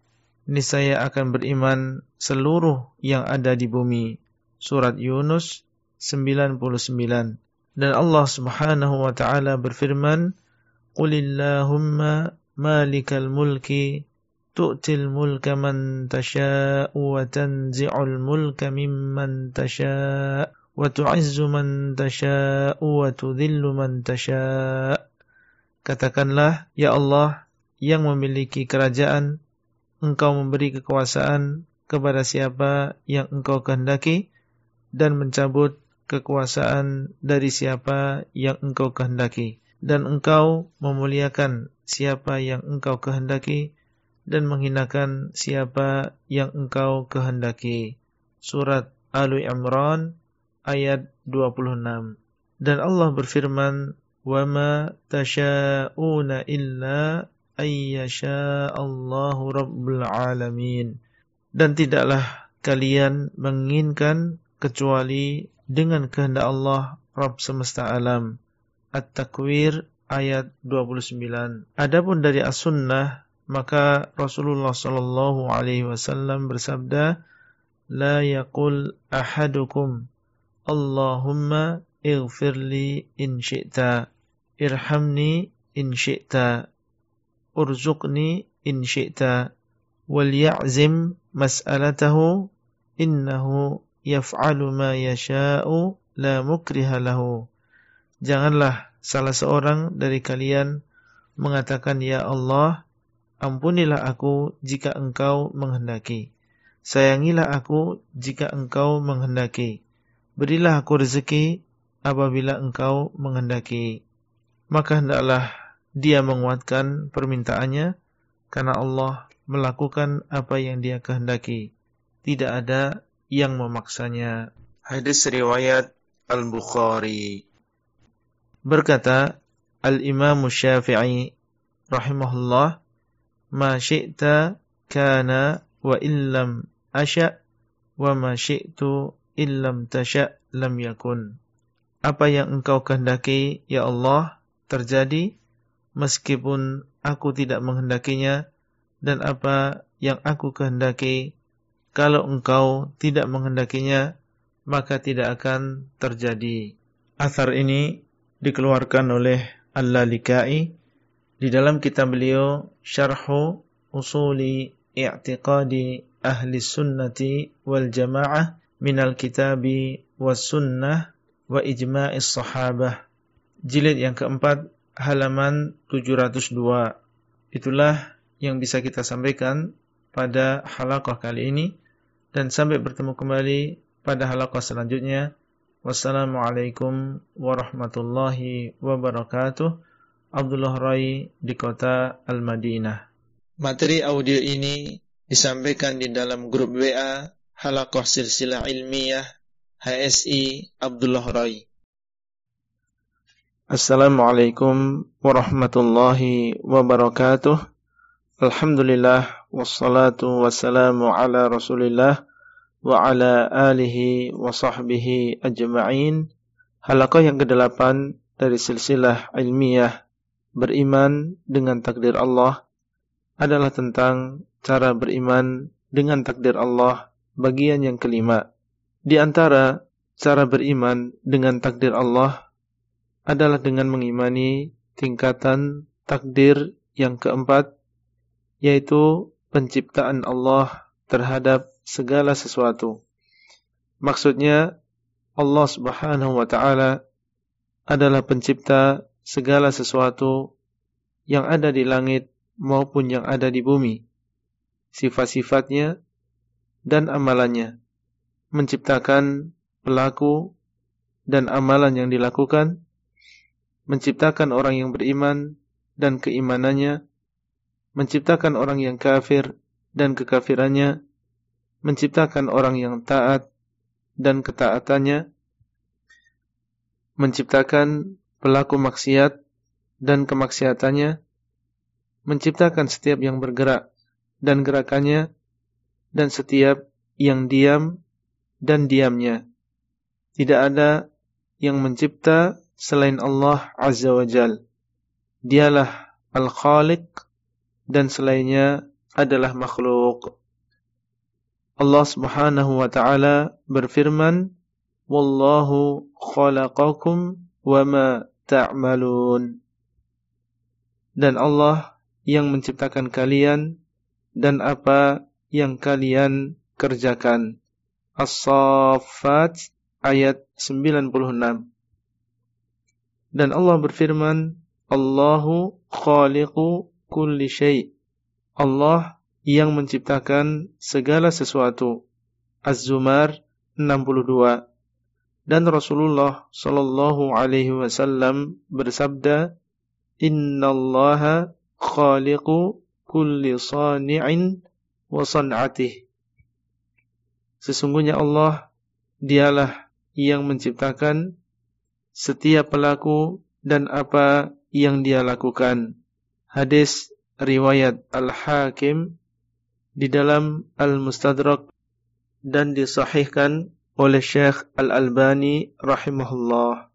niscaya akan beriman seluruh yang ada di bumi. Surat Yunus 99. Dan Allah Subhanahu wa taala berfirman, "Qulillahumma malikal mulki tu'til mulka man tasha'u wa tanzi'ul mulka mimman tasha'u man tasha'u wa tudhillu man tasha'u." Katakanlah, ya Allah yang memiliki kerajaan engkau memberi kekuasaan kepada siapa yang engkau kehendaki dan mencabut kekuasaan dari siapa yang engkau kehendaki dan engkau memuliakan siapa yang engkau kehendaki dan menghinakan siapa yang engkau kehendaki. Surat Ali Imran ayat 26. Dan Allah berfirman, "Wa ma tasha'una illa ayyasha Allahu Rabbul Alamin. dan tidaklah kalian menginginkan kecuali dengan kehendak Allah Rabb semesta alam. At-Takwir ayat 29. Adapun dari as-sunnah maka Rasulullah sallallahu alaihi wasallam bersabda la yaqul ahadukum Allahumma ighfirli in syi'ta irhamni in syi'ta urzuqni in syi'ta wal ya'zim mas'alatahu innahu yaf'alu ma yasha'u la mukriha lahu janganlah salah seorang dari kalian mengatakan ya Allah ampunilah aku jika engkau menghendaki Sayangilah aku jika engkau menghendaki. Berilah aku rezeki apabila engkau menghendaki. Maka hendaklah dia menguatkan permintaannya karena Allah melakukan apa yang dia kehendaki. Tidak ada yang memaksanya. Hadis riwayat Al-Bukhari. Berkata Al-Imam Syafi'i rahimahullah, "Ma syi'ta kana wa illam asya wa ma syi'tu illam tasya lam yakun. Apa yang engkau kehendaki ya Allah terjadi meskipun aku tidak menghendakinya dan apa yang aku kehendaki kalau engkau tidak menghendakinya maka tidak akan terjadi. Asar ini dikeluarkan oleh Al-Lalikai di dalam kitab beliau Syarhu Usuli i'tiqadi ahli sunnati wal jamaah minal kitabi was sunnah wa ijma'is sahabah. Jilid yang keempat halaman 702 itulah yang bisa kita sampaikan pada halaqah kali ini. Dan sampai bertemu kembali pada halaqah selanjutnya. Wassalamualaikum warahmatullahi wabarakatuh. Abdullah Rai di kota Al-Madinah. Materi audio ini disampaikan di dalam grup WA Halakoh Silsilah Ilmiah HSI Abdullah Rai. Assalamualaikum warahmatullahi wabarakatuh. Alhamdulillah wassalatu wassalamu ala Rasulillah wa ala alihi wa sahbihi ajma'in. Halaqah yang kedelapan dari silsilah ilmiah beriman dengan takdir Allah adalah tentang cara beriman dengan takdir Allah bagian yang kelima. Di antara cara beriman dengan takdir Allah adalah dengan mengimani tingkatan takdir yang keempat yaitu penciptaan Allah terhadap segala sesuatu. Maksudnya Allah Subhanahu wa taala adalah pencipta segala sesuatu yang ada di langit maupun yang ada di bumi, sifat-sifatnya dan amalannya, menciptakan pelaku dan amalan yang dilakukan, menciptakan orang yang beriman dan keimanannya, menciptakan orang yang kafir dan kekafirannya, menciptakan orang yang taat dan ketaatannya, menciptakan pelaku maksiat dan kemaksiatannya, menciptakan setiap yang bergerak dan gerakannya dan setiap yang diam dan diamnya. Tidak ada yang mencipta selain Allah Azza wa Jal. Dialah Al-Khaliq dan selainnya adalah makhluk. Allah Subhanahu wa taala berfirman, "Wallahu khalaqakum wama ta'malun." Dan Allah yang menciptakan kalian dan apa yang kalian kerjakan. As-Saffat ayat 96. Dan Allah berfirman, Allahu khaliqu kulli syai. Allah yang menciptakan segala sesuatu. Az-Zumar 62. Dan Rasulullah sallallahu alaihi wasallam bersabda, "Innallaha khaliqu kulli sani'in wa san'atih. Sesungguhnya Allah dialah yang menciptakan setiap pelaku dan apa yang dia lakukan. Hadis riwayat Al-Hakim di dalam Al-Mustadrak dan disahihkan oleh Syekh Al-Albani rahimahullah.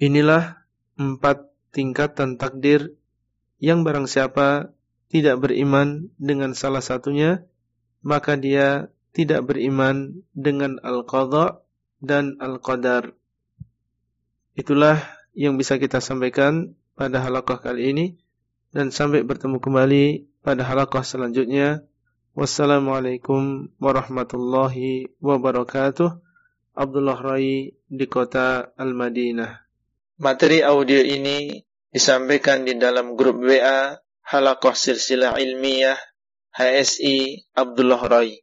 Inilah empat tingkatan takdir yang barang siapa tidak beriman dengan salah satunya, maka dia tidak beriman dengan Al-Qadha dan Al-Qadar. Itulah yang bisa kita sampaikan pada halaqah kali ini dan sampai bertemu kembali pada halaqah selanjutnya. Wassalamualaikum warahmatullahi wabarakatuh. Abdullah Rai di kota Al-Madinah. Materi audio ini disampaikan di dalam grup WA Halakoh Silsilah Ilmiah HSI Abdullah Rai.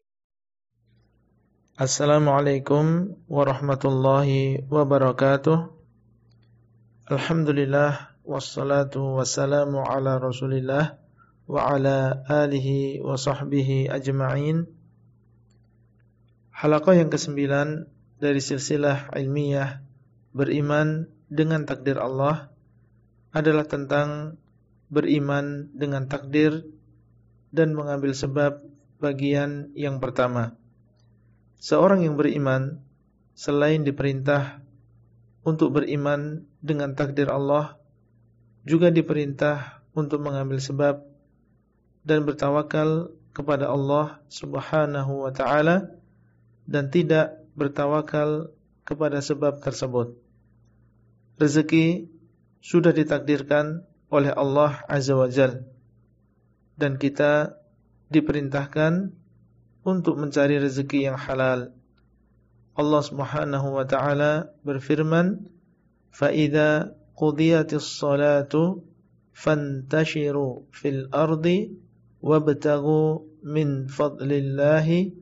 Assalamualaikum warahmatullahi wabarakatuh. Alhamdulillah wassalatu wassalamu ala Rasulillah wa ala alihi wa sahbihi ajma'in. Halaqah yang kesembilan dari silsilah ilmiah beriman dengan takdir Allah adalah tentang beriman dengan takdir dan mengambil sebab bagian yang pertama. Seorang yang beriman selain diperintah untuk beriman dengan takdir Allah juga diperintah untuk mengambil sebab dan bertawakal kepada Allah Subhanahu wa taala dan tidak bertawakal kepada sebab tersebut. Rezeki sudah ditakdirkan oleh Allah Azza wa Jal dan kita diperintahkan untuk mencari rezeki yang halal. Allah Subhanahu wa taala berfirman, "Fa idza qudiyatis salatu fantashiru fil ardi wabtaghu min fadlillahi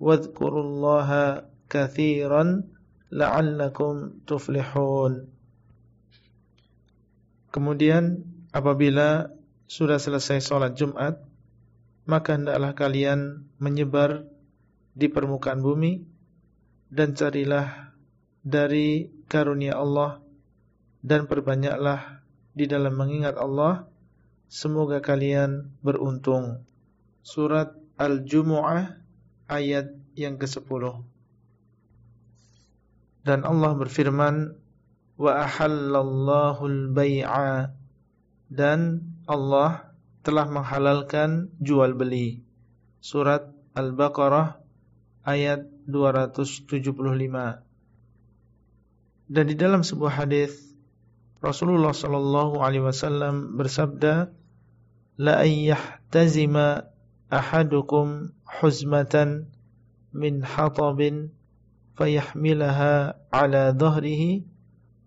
wadhkurullaha kathiran la'allakum tuflihun. Kemudian apabila sudah selesai sholat Jumat, maka hendaklah kalian menyebar di permukaan bumi dan carilah dari karunia Allah dan perbanyaklah di dalam mengingat Allah Semoga kalian beruntung. Surat Al-Jumu'ah ayat yang ke-10. Dan Allah berfirman, "Wa ahallallahu al-bai'a" dan Allah telah menghalalkan jual beli. Surat Al-Baqarah ayat 275. Dan di dalam sebuah hadis Rasulullah sallallahu alaihi wasallam bersabda, la ayyahtazima ahadukum huzmatan min hatabin fayahmilaha ala dhahrihi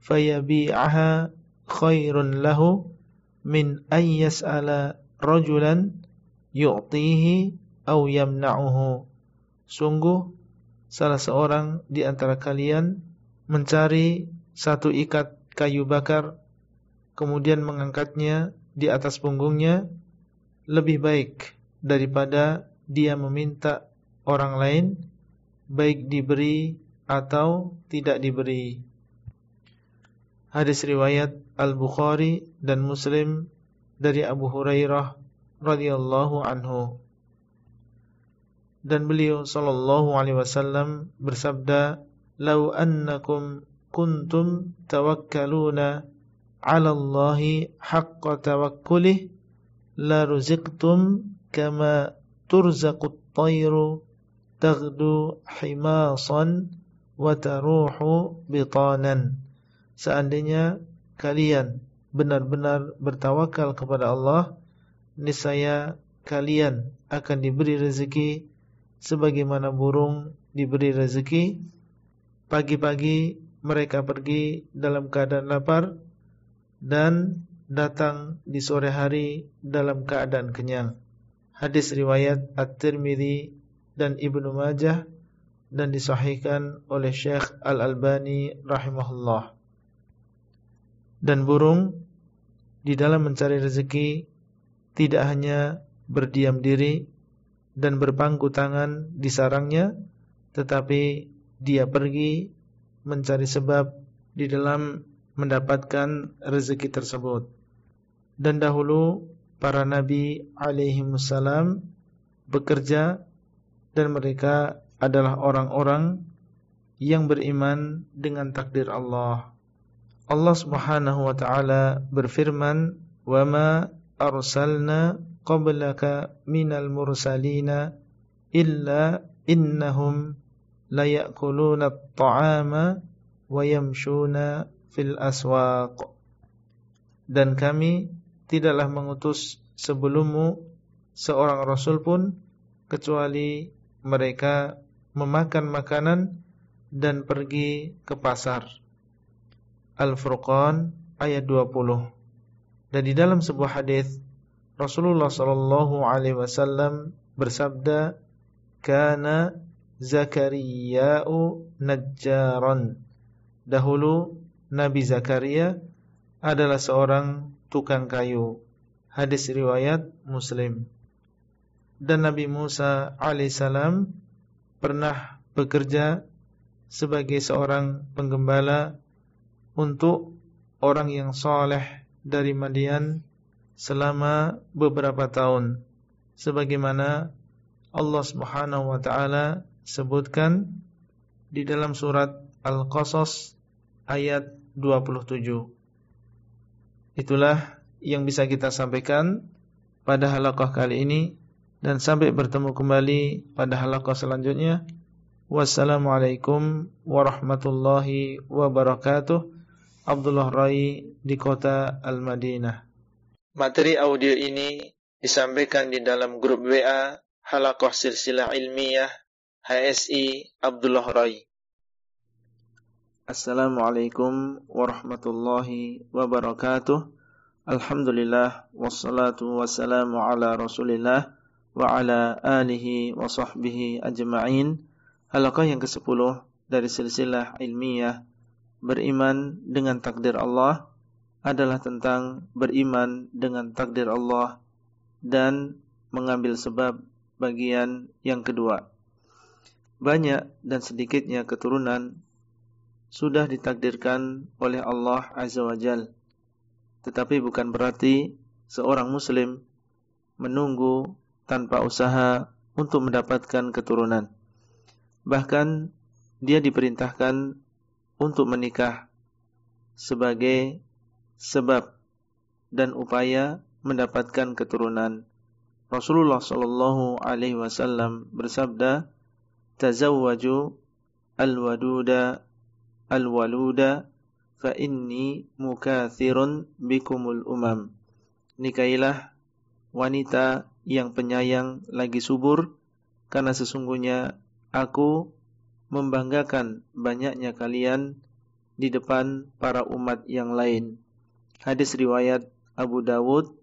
fayabi'aha khairun lahu min an yas'ala rajulan yu'tihi aw yamna'uhu sungguh salah seorang di antara kalian mencari satu ikat kayu bakar kemudian mengangkatnya di atas punggungnya lebih baik daripada dia meminta orang lain baik diberi atau tidak diberi. Hadis riwayat Al-Bukhari dan Muslim dari Abu Hurairah radhiyallahu anhu. Dan beliau sallallahu alaihi wasallam bersabda, "Lau annakum kuntum tawakkaluna 'ala Allahi haqqa tawakkulih la ruziqtum kama turzaqut tayru taghdu himasan wa taruhu bitanan seandainya kalian benar-benar bertawakal kepada Allah niscaya kalian akan diberi rezeki sebagaimana burung diberi rezeki pagi-pagi mereka pergi dalam keadaan lapar dan datang di sore hari dalam keadaan kenyang. Hadis riwayat At-Tirmidzi dan Ibnu Majah dan disahihkan oleh Syekh Al-Albani rahimahullah. Dan burung di dalam mencari rezeki tidak hanya berdiam diri dan berpangku tangan di sarangnya, tetapi dia pergi mencari sebab di dalam mendapatkan rezeki tersebut. Dan dahulu para nabi alaihi wasallam bekerja dan mereka adalah orang-orang yang beriman dengan takdir Allah. Allah Subhanahu wa taala berfirman, "Wa ma arsalna qablaka minal mursalina illa innahum layakuluna at-ta'ama wa yamshuna fil aswaq." Dan kami tidaklah mengutus sebelummu seorang rasul pun kecuali mereka memakan makanan dan pergi ke pasar. Al-Furqan ayat 20. Dan di dalam sebuah hadis Rasulullah sallallahu alaihi wasallam bersabda, "Kana Zakariya'u najjaran." Dahulu Nabi Zakaria adalah seorang tukang kayu. Hadis riwayat Muslim dan Nabi Musa alaihissalam pernah bekerja sebagai seorang penggembala untuk orang yang soleh dari Madian selama beberapa tahun sebagaimana Allah Subhanahu wa taala sebutkan di dalam surat Al-Qasas ayat 27 Itulah yang bisa kita sampaikan pada halaqah kali ini dan sampai bertemu kembali pada halaqah selanjutnya. Wassalamualaikum warahmatullahi wabarakatuh. Abdullah Rai di kota Al-Madinah. Materi audio ini disampaikan di dalam grup WA Halaqah Silsilah Ilmiah HSI Abdullah Rai. Assalamualaikum warahmatullahi wabarakatuh. Alhamdulillah wassalatu wassalamu ala Rasulillah wa ala alihi wa sahbihi ajma'in. Halaqah yang ke-10 dari silsilah ilmiah beriman dengan takdir Allah adalah tentang beriman dengan takdir Allah dan mengambil sebab bagian yang kedua. Banyak dan sedikitnya keturunan sudah ditakdirkan oleh Allah Azza wa Jal. Tetapi bukan berarti seorang muslim menunggu tanpa usaha untuk mendapatkan keturunan. Bahkan dia diperintahkan untuk menikah sebagai sebab dan upaya mendapatkan keturunan. Rasulullah sallallahu alaihi wasallam bersabda, "Tazawwaju al-waduda al-waluda fa inni mukathirun bikumul umam." Nikailah wanita yang penyayang lagi subur karena sesungguhnya aku membanggakan banyaknya kalian di depan para umat yang lain. Hadis riwayat Abu Dawud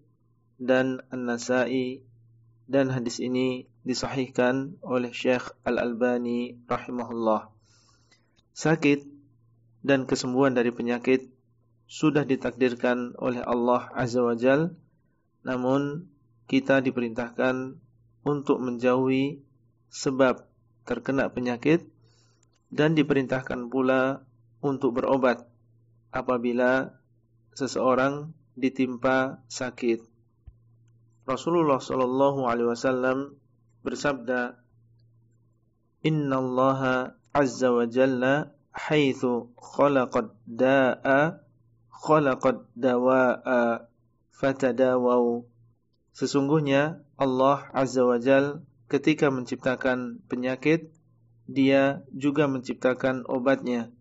dan An-Nasai dan hadis ini disahihkan oleh Syekh Al-Albani rahimahullah. Sakit dan kesembuhan dari penyakit sudah ditakdirkan oleh Allah Azza wa Jal, namun kita diperintahkan untuk menjauhi sebab terkena penyakit dan diperintahkan pula untuk berobat apabila seseorang ditimpa sakit. Rasulullah sallallahu alaihi wasallam bersabda, "Inna Allah azza wa jalla haitsu khalaqad da'a khalaqad dawa'a fatadawau." Sesungguhnya Allah Azza wa Jal ketika menciptakan penyakit, dia juga menciptakan obatnya.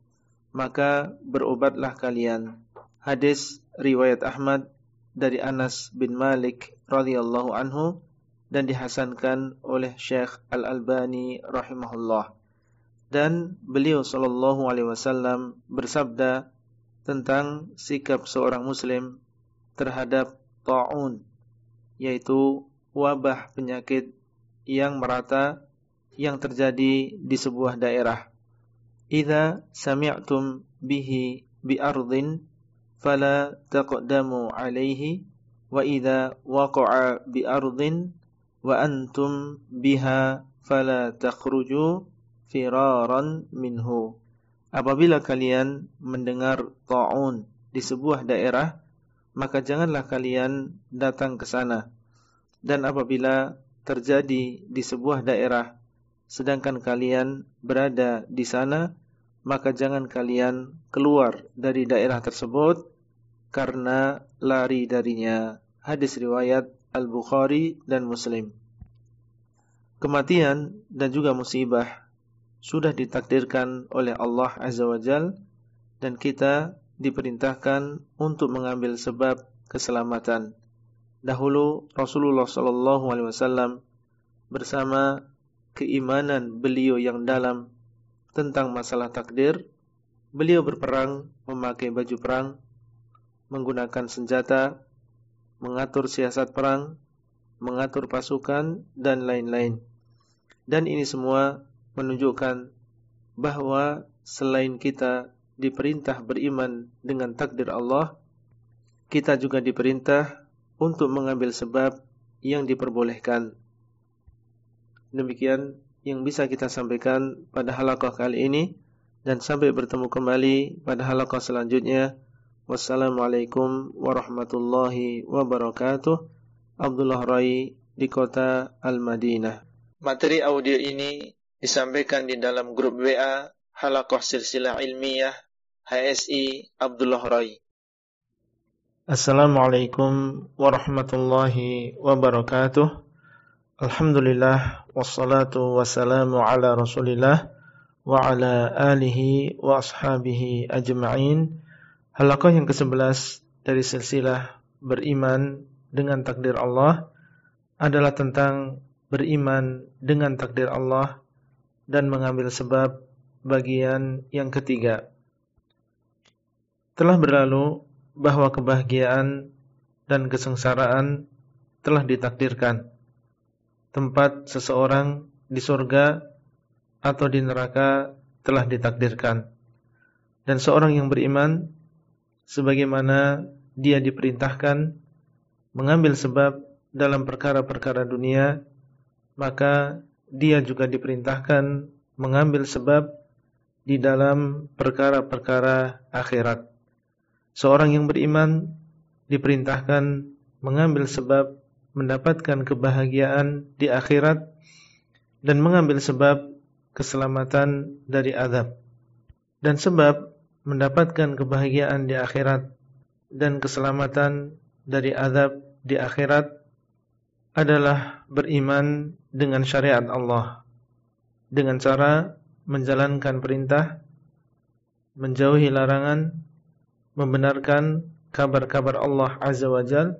Maka berobatlah kalian. Hadis riwayat Ahmad dari Anas bin Malik radhiyallahu anhu dan dihasankan oleh Syekh Al-Albani rahimahullah. Dan beliau sallallahu alaihi wasallam bersabda tentang sikap seorang muslim terhadap taun yaitu wabah penyakit yang merata yang terjadi di sebuah daerah. Idza sami'tum bihi bi ardin fala taqdamu alaihi wa idza waqa'a bi ardin wa antum biha fala takhruju firaran minhu. Apabila kalian mendengar ta'un di sebuah daerah, maka janganlah kalian datang ke sana. Dan apabila terjadi di sebuah daerah sedangkan kalian berada di sana maka jangan kalian keluar dari daerah tersebut karena lari darinya. Hadis riwayat Al-Bukhari dan Muslim. Kematian dan juga musibah sudah ditakdirkan oleh Allah Azza wa Jal dan kita diperintahkan untuk mengambil sebab keselamatan. Dahulu Rasulullah sallallahu alaihi wasallam bersama keimanan beliau yang dalam tentang masalah takdir, beliau berperang memakai baju perang, menggunakan senjata, mengatur siasat perang, mengatur pasukan dan lain-lain. Dan ini semua menunjukkan bahwa selain kita diperintah beriman dengan takdir Allah, kita juga diperintah untuk mengambil sebab yang diperbolehkan. Demikian yang bisa kita sampaikan pada halaqah kali ini dan sampai bertemu kembali pada halaqah selanjutnya. Wassalamualaikum warahmatullahi wabarakatuh. Abdullah Rai di kota Al-Madinah. Materi audio ini disampaikan di dalam grup WA Halaqah Silsilah Ilmiah HSI Abdullah Rai. Assalamualaikum warahmatullahi wabarakatuh. Alhamdulillah wassalatu wassalamu ala Rasulillah wa ala alihi wa ashabihi ajma'in. Halaqah yang ke-11 dari silsilah beriman dengan takdir Allah adalah tentang beriman dengan takdir Allah dan mengambil sebab bagian yang ketiga. Telah berlalu bahwa kebahagiaan dan kesengsaraan telah ditakdirkan. Tempat seseorang di surga atau di neraka telah ditakdirkan. Dan seorang yang beriman sebagaimana dia diperintahkan mengambil sebab dalam perkara-perkara dunia, maka dia juga diperintahkan mengambil sebab di dalam perkara-perkara akhirat. Seorang yang beriman diperintahkan mengambil sebab mendapatkan kebahagiaan di akhirat dan mengambil sebab keselamatan dari azab. Dan sebab mendapatkan kebahagiaan di akhirat dan keselamatan dari azab di akhirat adalah beriman dengan syariat Allah dengan cara menjalankan perintah, menjauhi larangan, membenarkan kabar-kabar Allah Azza wa Jal,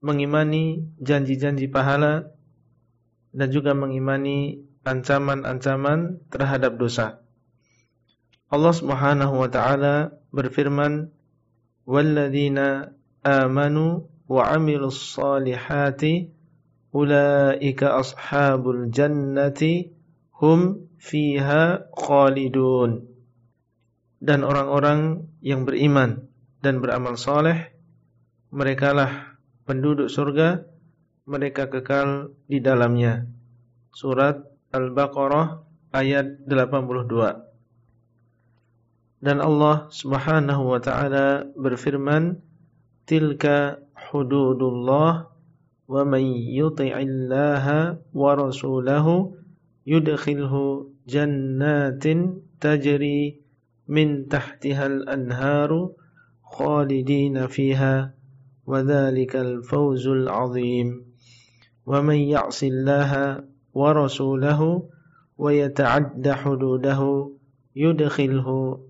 mengimani janji-janji pahala, dan juga mengimani ancaman-ancaman terhadap dosa. Allah Subhanahu wa taala berfirman, "Walladzina amanu wa 'amilus salihati ulaika ashabul jannati hum fiha khalidun." dan orang-orang yang beriman dan beramal soleh merekalah penduduk surga mereka kekal di dalamnya. Surat Al-Baqarah ayat 82. Dan Allah Subhanahu wa taala berfirman, "Tilka hududullah wa man yuti'illaha wa rasulahu yudkhilhu jannatin tajri min tahtihal anharu khalidina fiha وذلك الفوز العظيم ومن يعص الله ورسوله ويتعد حدوده يدخله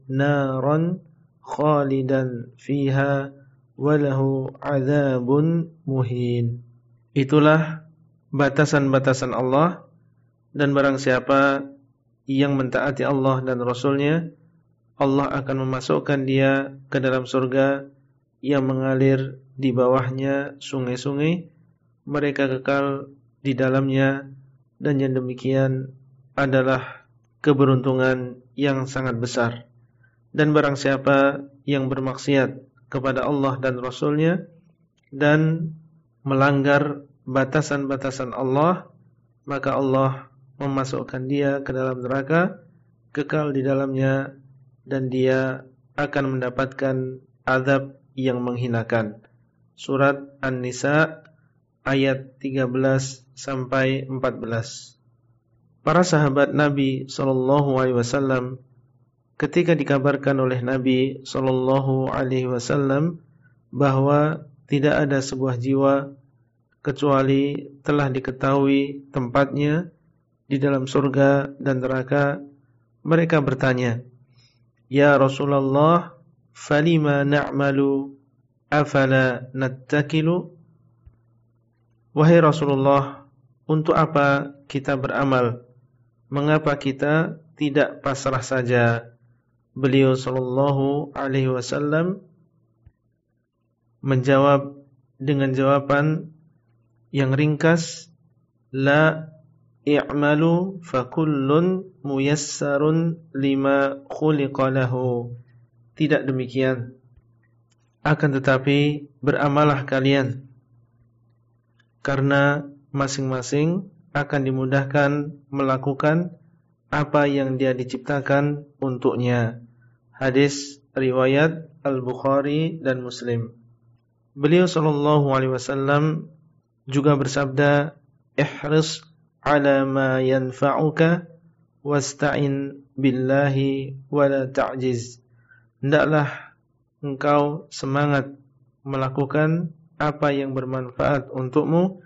نارا خالدا فيها وله عذاب مهين Itulah batasan-batasan Allah dan barang siapa yang mentaati Allah dan Rasulnya Allah akan memasukkan dia ke dalam surga yang mengalir di bawahnya sungai-sungai mereka kekal di dalamnya dan yang demikian adalah keberuntungan yang sangat besar. Dan barang siapa yang bermaksiat kepada Allah dan Rasulnya dan melanggar batasan-batasan Allah maka Allah memasukkan dia ke dalam neraka kekal di dalamnya dan dia akan mendapatkan azab yang menghinakan. Surat An-Nisa ayat 13 sampai 14. Para sahabat Nabi sallallahu alaihi wasallam ketika dikabarkan oleh Nabi sallallahu alaihi wasallam bahwa tidak ada sebuah jiwa kecuali telah diketahui tempatnya di dalam surga dan neraka mereka bertanya Ya Rasulullah falima na'malu? Afala nattakilu? Wahai Rasulullah untuk apa kita beramal? Mengapa kita tidak pasrah saja? Beliau sallallahu alaihi wasallam menjawab dengan jawaban yang ringkas la i'malu fakullun muyassarun lima khuliqa lahu tidak demikian. Akan tetapi beramalah kalian. Karena masing-masing akan dimudahkan melakukan apa yang dia diciptakan untuknya. Hadis riwayat Al-Bukhari dan Muslim. Beliau sallallahu alaihi wasallam juga bersabda, "Ihris 'ala ma yanfa'uka wasta'in billahi wa la ta'jiz." Hendaklah engkau semangat melakukan apa yang bermanfaat untukmu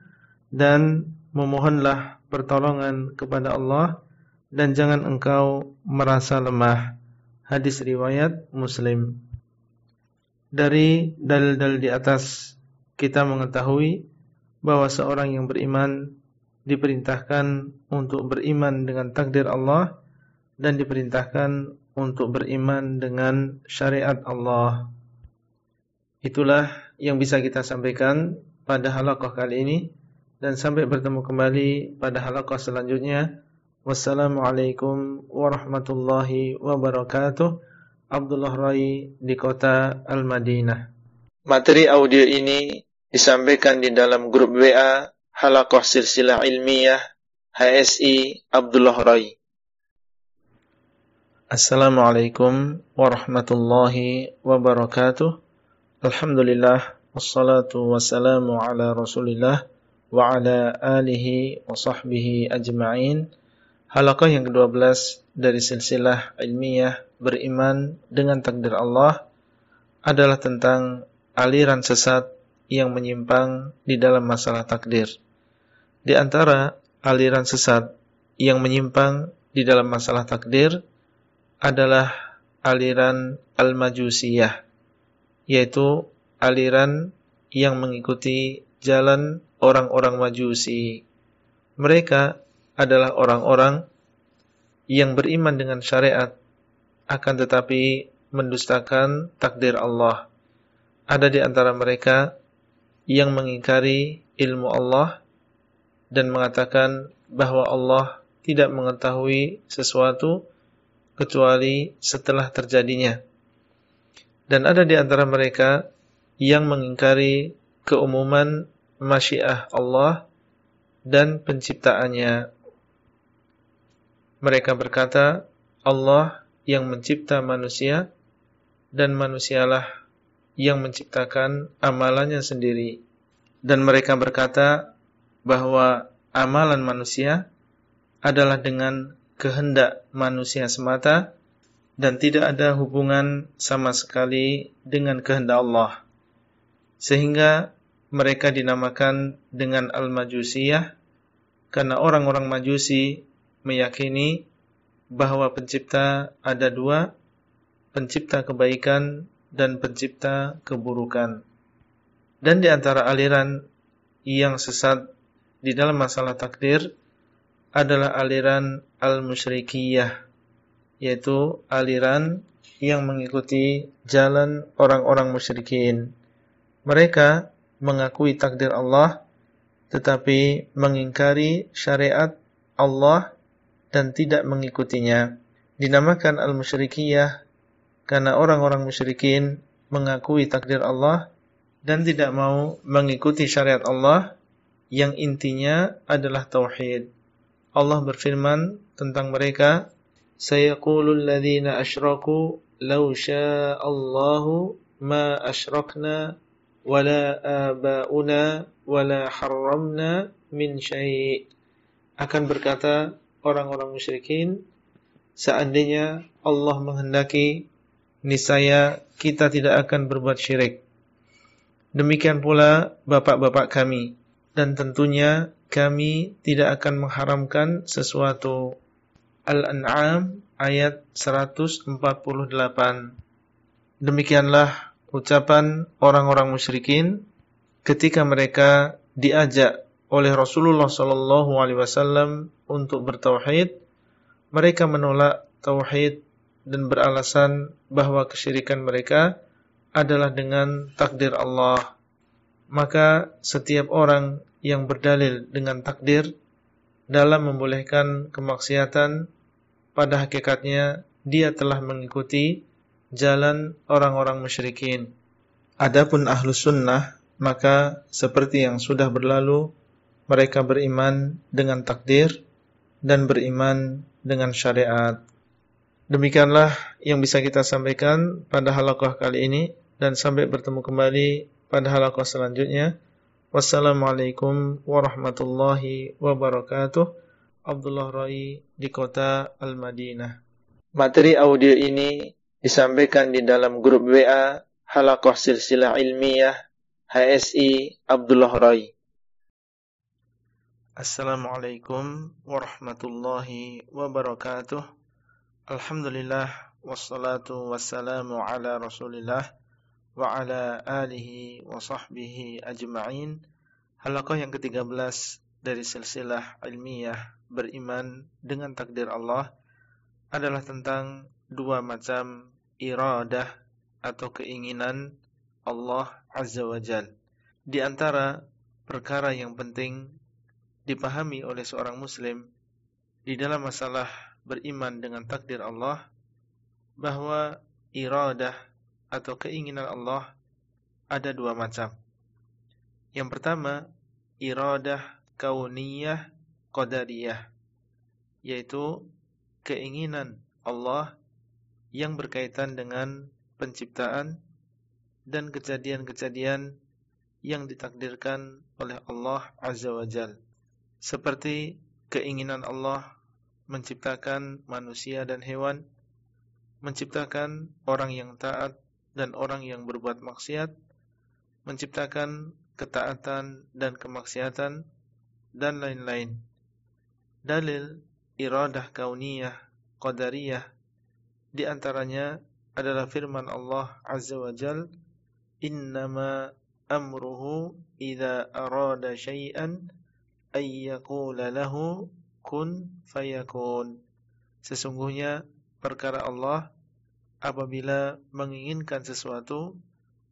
dan memohonlah pertolongan kepada Allah dan jangan engkau merasa lemah. Hadis riwayat Muslim. Dari dalil-dalil di atas kita mengetahui bahwa seorang yang beriman diperintahkan untuk beriman dengan takdir Allah dan diperintahkan untuk beriman dengan syariat Allah. Itulah yang bisa kita sampaikan pada halaqah kali ini dan sampai bertemu kembali pada halaqah selanjutnya. Wassalamualaikum warahmatullahi wabarakatuh. Abdullah Rai di kota Al-Madinah. Materi audio ini disampaikan di dalam grup WA Halakoh Silsilah Ilmiah HSI Abdullah Rai. Assalamualaikum warahmatullahi wabarakatuh. Alhamdulillah wassalatu wassalamu ala Rasulillah wa ala alihi wa sahbihi ajma'in. Halaqah yang ke-12 dari silsilah ilmiah beriman dengan takdir Allah adalah tentang aliran sesat yang menyimpang di dalam masalah takdir. Di antara aliran sesat yang menyimpang di dalam masalah takdir adalah aliran al-majusiyah, yaitu aliran yang mengikuti jalan orang-orang majusi. Mereka adalah orang-orang yang beriman dengan syariat akan tetapi mendustakan takdir Allah. Ada di antara mereka yang mengingkari ilmu Allah dan mengatakan bahwa Allah tidak mengetahui sesuatu kecuali setelah terjadinya. Dan ada di antara mereka yang mengingkari keumuman masyiah Allah dan penciptaannya mereka berkata, Allah yang mencipta manusia dan manusialah yang menciptakan amalannya sendiri. Dan mereka berkata bahwa amalan manusia adalah dengan kehendak manusia semata dan tidak ada hubungan sama sekali dengan kehendak Allah. Sehingga mereka dinamakan dengan Al-Majusiyah karena orang-orang Majusi meyakini bahwa pencipta ada dua, pencipta kebaikan dan pencipta keburukan. Dan di antara aliran yang sesat di dalam masalah takdir adalah aliran al-musyrikiyah, yaitu aliran yang mengikuti jalan orang-orang musyrikin. Mereka mengakui takdir Allah tetapi mengingkari syariat Allah dan tidak mengikutinya. Dinamakan al-musyrikiyah karena orang-orang musyrikin mengakui takdir Allah dan tidak mau mengikuti syariat Allah yang intinya adalah tauhid. Allah berfirman tentang mereka, "Sayaqulul ladzina asyraku law syaa Allahu ma asyrakna wala abauna wala harramna min syai'." Akan berkata orang-orang musyrikin, seandainya Allah menghendaki, niscaya kita tidak akan berbuat syirik. Demikian pula bapak-bapak kami dan tentunya kami tidak akan mengharamkan sesuatu. Al-An'am ayat 148 Demikianlah ucapan orang-orang musyrikin ketika mereka diajak oleh Rasulullah sallallahu alaihi wasallam untuk bertauhid, mereka menolak tauhid dan beralasan bahwa kesyirikan mereka adalah dengan takdir Allah. Maka setiap orang yang berdalil dengan takdir dalam membolehkan kemaksiatan pada hakikatnya dia telah mengikuti jalan orang-orang musyrikin. Adapun ahlu sunnah, maka seperti yang sudah berlalu, mereka beriman dengan takdir dan beriman dengan syariat. Demikianlah yang bisa kita sampaikan pada halaqah kali ini dan sampai bertemu kembali pada halaqah selanjutnya. Wassalamualaikum warahmatullahi wabarakatuh. Abdullah Rai di kota Al-Madinah. Materi audio ini disampaikan di dalam grup WA Halakoh Silsilah Ilmiah HSI Abdullah Rai. Assalamualaikum warahmatullahi wabarakatuh. Alhamdulillah wassalatu wassalamu ala Rasulillah wa ala alihi wa sahbihi ajma'in. Halakoh yang ke-13 dari silsilah ilmiah beriman dengan takdir Allah adalah tentang dua macam iradah atau keinginan Allah Azza wa Jal. Di antara perkara yang penting dipahami oleh seorang muslim di dalam masalah beriman dengan takdir Allah bahwa iradah atau keinginan Allah ada dua macam. Yang pertama, iradah kauniyah qadariyah yaitu keinginan Allah yang berkaitan dengan penciptaan dan kejadian-kejadian yang ditakdirkan oleh Allah Azza wa Jal. Seperti keinginan Allah menciptakan manusia dan hewan, menciptakan orang yang taat dan orang yang berbuat maksiat, menciptakan ketaatan dan kemaksiatan, dan lain-lain. Dalil iradah kauniyah, qadariyah di antaranya adalah firman Allah Azza wa Jal, "Innama amruhu idza arada syai'an ay yaqula lahu kun fayakun." Sesungguhnya perkara Allah apabila menginginkan sesuatu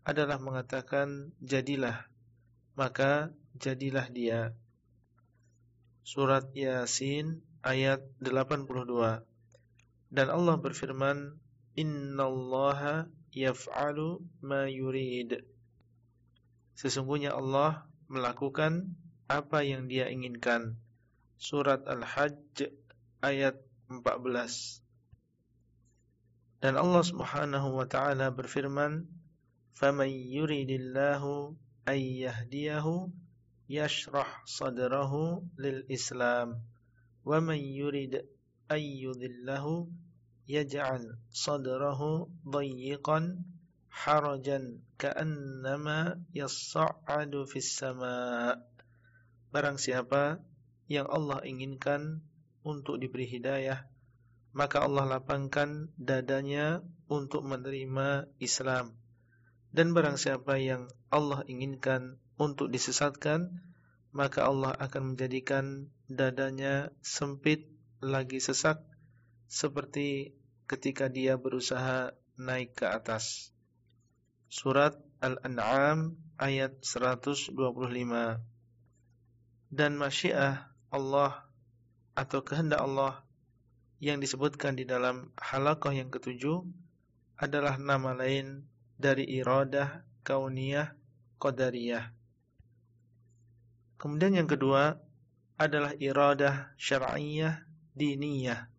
adalah mengatakan jadilah, maka jadilah dia. Surat Yasin ayat 82 dan Allah berfirman, "Innallaha yaf'alu ma yurid." Sesungguhnya Allah melakukan apa yang Dia inginkan. Surat Al-Hajj ayat 14. Dan Allah Subhanahu wa taala berfirman, "Faman yuridillahu ay yahdiyahu yashrah sadrahu lil Islam, wa man yurid ayyudhillahu yaj'al sadrahu dayyiqan harajan ka'annama yas'adu fis sama' Barang siapa yang Allah inginkan untuk diberi hidayah maka Allah lapangkan dadanya untuk menerima Islam dan barang siapa yang Allah inginkan untuk disesatkan maka Allah akan menjadikan dadanya sempit lagi sesak seperti ketika dia berusaha naik ke atas. Surat Al-An'am ayat 125. Dan masyiah Allah atau kehendak Allah yang disebutkan di dalam halaqah yang ketujuh adalah nama lain dari iradah kauniyah qadariyah. Kemudian yang kedua adalah iradah syar'iyah diniyah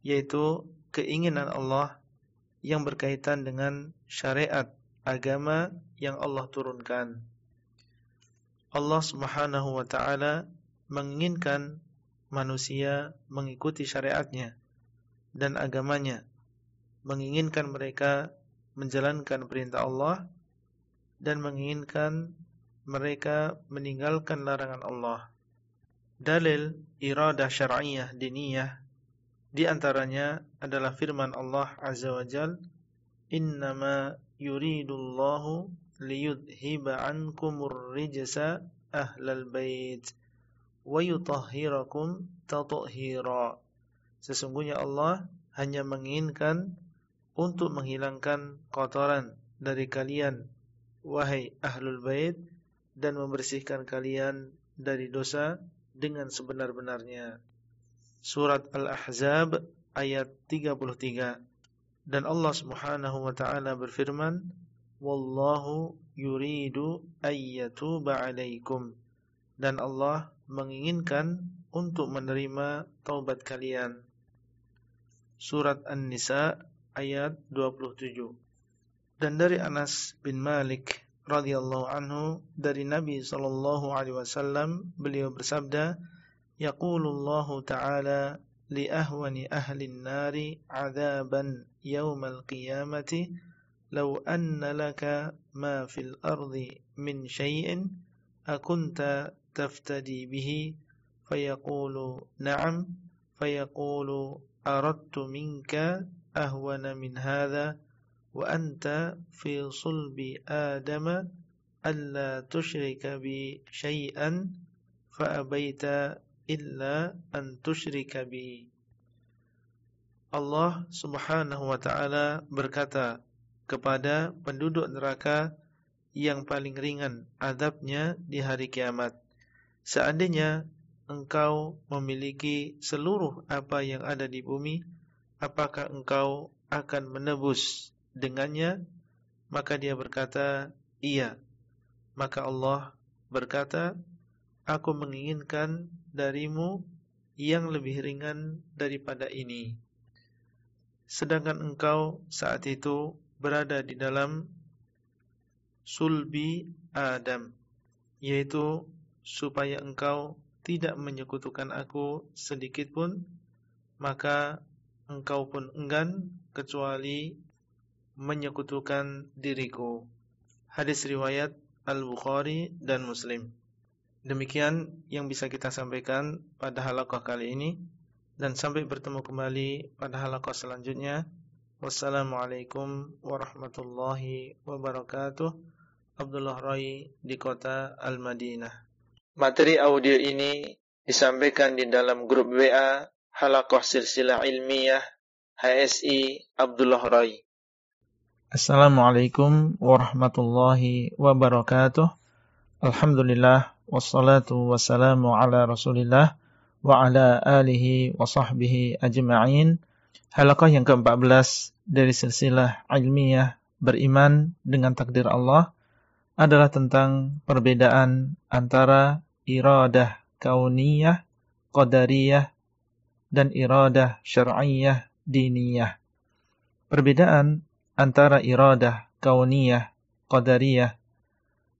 yaitu keinginan Allah yang berkaitan dengan syariat agama yang Allah turunkan. Allah Subhanahu wa taala menginginkan manusia mengikuti syariatnya dan agamanya, menginginkan mereka menjalankan perintah Allah dan menginginkan mereka meninggalkan larangan Allah. Dalil iradah syar'iyah diniyah di antaranya adalah firman Allah Azza wa Jalla innama yuridullahu liyudhiba ankumur rijsa ahlal bait wa yutahhirakum Sesungguhnya Allah hanya menginginkan untuk menghilangkan kotoran dari kalian wahai ahlul bait dan membersihkan kalian dari dosa dengan sebenar-benarnya. Surat Al-Ahzab ayat 33 dan Allah Subhanahu wa taala berfirman, "Wallahu yuridu ayyatuba 'alaikum." Dan Allah menginginkan untuk menerima taubat kalian. Surat An-Nisa ayat 27. Dan dari Anas bin Malik radhiyallahu anhu dari Nabi sallallahu alaihi wasallam beliau bersabda yaqulullahu ta'ala li ahwani ahli nari 'adaban yaumal qiyamati law anna laka ma fil ardi min syai'in akunta تفتدي به فيقول نعم فيقول أردت منك أهون من هذا وأنت في صلب آدم ألا تشرك بي شيئا فأبيت illa an tusyrika bi. Allah Subhanahu wa taala berkata kepada penduduk neraka yang paling ringan adabnya di hari kiamat. Seandainya engkau memiliki seluruh apa yang ada di bumi, apakah engkau akan menebus dengannya? Maka dia berkata, iya. Maka Allah berkata, aku menginginkan darimu yang lebih ringan daripada ini. Sedangkan engkau saat itu berada di dalam sulbi Adam, yaitu supaya engkau tidak menyekutukan aku sedikit pun, maka engkau pun enggan kecuali menyekutukan diriku. Hadis riwayat Al-Bukhari dan Muslim. Demikian yang bisa kita sampaikan pada halaqah kali ini dan sampai bertemu kembali pada halaqah selanjutnya. Wassalamualaikum warahmatullahi wabarakatuh. Abdullah Rai di kota Al-Madinah. Materi audio ini disampaikan di dalam grup WA Halaqah Silsilah Ilmiah HSI Abdullah Rai. Assalamualaikum warahmatullahi wabarakatuh. Alhamdulillah wassalatu wassalamu ala rasulillah wa ala alihi wa sahbihi ajma'in Halakah yang ke-14 dari silsilah ilmiah beriman dengan takdir Allah adalah tentang perbedaan antara iradah kauniyah, qadariyah, dan iradah syar'iyah, diniyah. Perbedaan antara iradah kauniyah, qadariyah,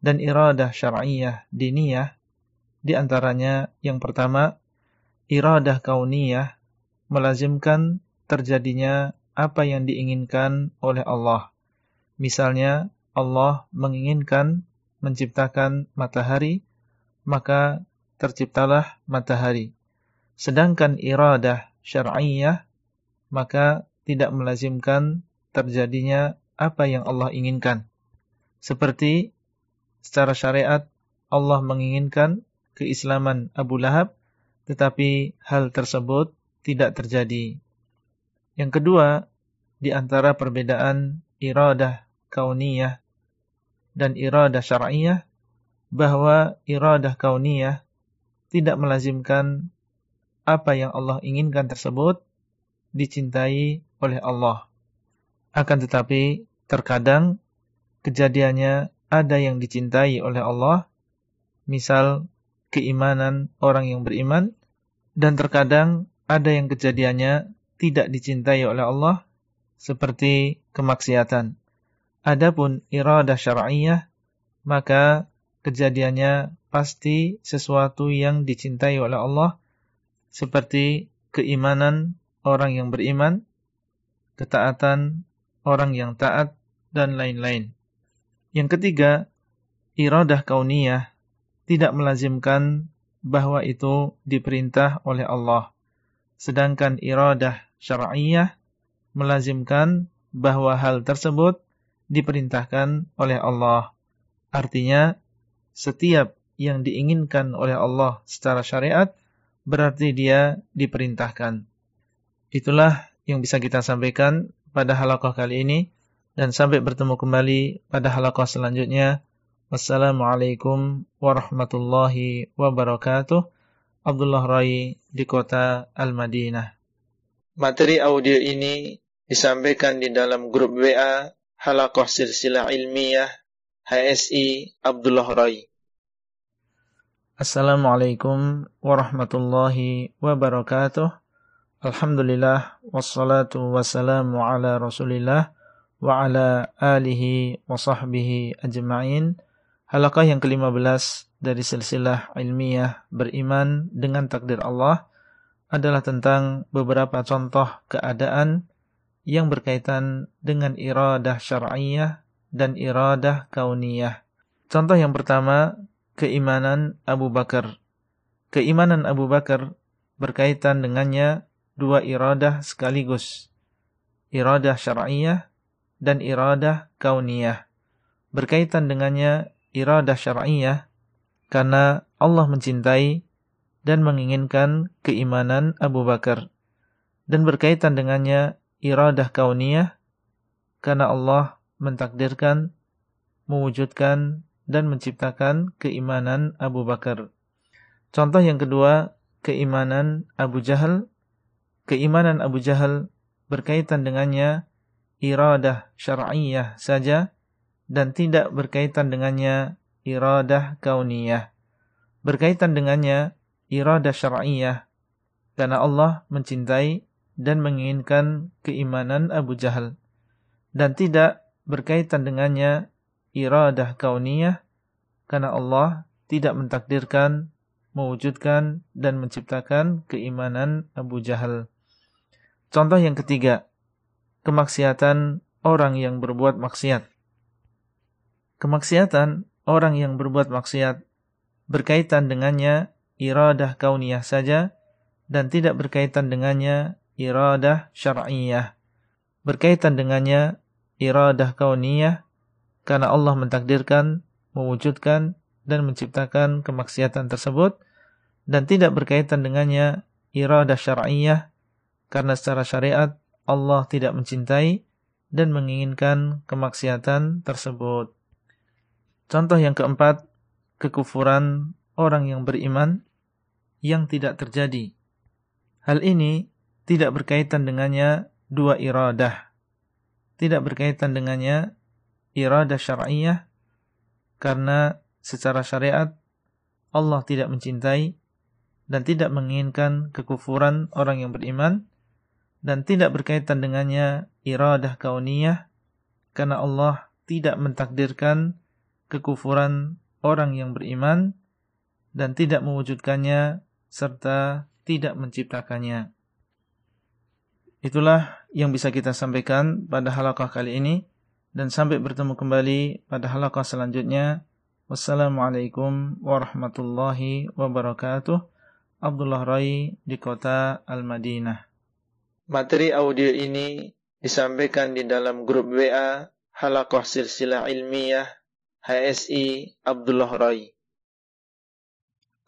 dan iradah syar'iyah diniyah di antaranya yang pertama iradah kauniyah melazimkan terjadinya apa yang diinginkan oleh Allah. Misalnya Allah menginginkan menciptakan matahari, maka terciptalah matahari. Sedangkan iradah syar'iyah maka tidak melazimkan terjadinya apa yang Allah inginkan. Seperti secara syariat Allah menginginkan keislaman Abu Lahab, tetapi hal tersebut tidak terjadi. Yang kedua, di antara perbedaan iradah kauniyah dan iradah syar'iyah, bahwa iradah kauniyah tidak melazimkan apa yang Allah inginkan tersebut dicintai oleh Allah. Akan tetapi, terkadang kejadiannya ada yang dicintai oleh Allah, misal keimanan orang yang beriman, dan terkadang ada yang kejadiannya tidak dicintai oleh Allah, seperti kemaksiatan. Adapun iradah syar'iyah maka kejadiannya pasti sesuatu yang dicintai oleh Allah seperti keimanan orang yang beriman, ketaatan orang yang taat dan lain-lain. Yang ketiga, iradah kauniyah tidak melazimkan bahwa itu diperintah oleh Allah. Sedangkan iradah syar'iyah melazimkan bahwa hal tersebut diperintahkan oleh Allah. Artinya, setiap yang diinginkan oleh Allah secara syariat berarti dia diperintahkan. Itulah yang bisa kita sampaikan pada halakoh kali ini dan sampai bertemu kembali pada halakoh selanjutnya. Wassalamualaikum warahmatullahi wabarakatuh. Abdullah Rai di kota Al-Madinah. Materi audio ini disampaikan di dalam grup WA Halakoh Silsilah Ilmiah HSI Abdullah Rai. Assalamualaikum warahmatullahi wabarakatuh. Alhamdulillah wassalatu wassalamu ala Rasulillah wa ala alihi wa sahbihi ajma'in. Halakah yang ke-15 dari silsilah ilmiah beriman dengan takdir Allah adalah tentang beberapa contoh keadaan yang berkaitan dengan iradah syar'iyah dan iradah kauniyah. Contoh yang pertama, keimanan Abu Bakar. Keimanan Abu Bakar berkaitan dengannya dua iradah sekaligus. Iradah syar'iyah dan iradah kauniyah. Berkaitan dengannya iradah syar'iyah karena Allah mencintai dan menginginkan keimanan Abu Bakar. Dan berkaitan dengannya iradah kauniyah karena Allah mentakdirkan, mewujudkan dan menciptakan keimanan Abu Bakar. Contoh yang kedua, keimanan Abu Jahal. Keimanan Abu Jahal berkaitan dengannya iradah syar'iyah saja dan tidak berkaitan dengannya iradah kauniyah. Berkaitan dengannya iradah syar'iyah karena Allah mencintai dan menginginkan keimanan Abu Jahal dan tidak berkaitan dengannya iradah kauniyah karena Allah tidak mentakdirkan, mewujudkan dan menciptakan keimanan Abu Jahal. Contoh yang ketiga, kemaksiatan orang yang berbuat maksiat. Kemaksiatan orang yang berbuat maksiat berkaitan dengannya iradah kauniyah saja dan tidak berkaitan dengannya iradah syar'iyah. Berkaitan dengannya iradah kauniyah karena Allah mentakdirkan, mewujudkan dan menciptakan kemaksiatan tersebut dan tidak berkaitan dengannya iradah syar'iyah karena secara syariat Allah tidak mencintai dan menginginkan kemaksiatan tersebut. Contoh yang keempat, kekufuran orang yang beriman yang tidak terjadi. Hal ini tidak berkaitan dengannya dua iradah. Tidak berkaitan dengannya iradah syar'iyah karena secara syariat Allah tidak mencintai dan tidak menginginkan kekufuran orang yang beriman dan tidak berkaitan dengannya iradah kauniyah karena Allah tidak mentakdirkan kekufuran orang yang beriman dan tidak mewujudkannya serta tidak menciptakannya. Itulah yang bisa kita sampaikan pada halakah kali ini dan sampai bertemu kembali pada halakah selanjutnya. Wassalamualaikum warahmatullahi wabarakatuh. Abdullah Rai di kota Al-Madinah. Materi audio ini disampaikan di dalam grup WA Halakah Silsilah Ilmiah HSI Abdullah Rai.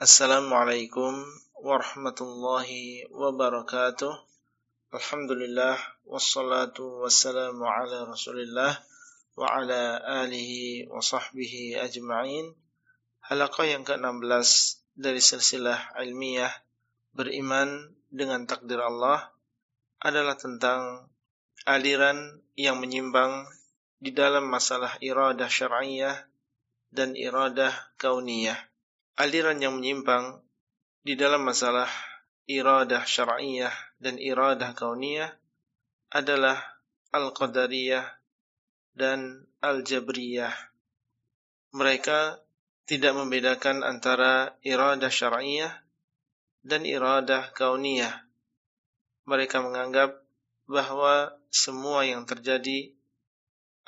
Assalamualaikum warahmatullahi wabarakatuh. Alhamdulillah wassalatu wassalamu ala Rasulillah wa ala alihi wa sahbihi ajma'in. Halaqah yang ke-16 dari silsilah ilmiah beriman dengan takdir Allah adalah tentang aliran yang menyimbang di dalam masalah iradah syar'iyah dan iradah kauniyah. Aliran yang menyimpang di dalam masalah iradah syar'iyah dan iradah kauniyah adalah al-qadariyah dan Al-Jabriyah. Mereka tidak membedakan antara iradah syar'iyah dan iradah kauniyah. Mereka menganggap bahwa semua yang terjadi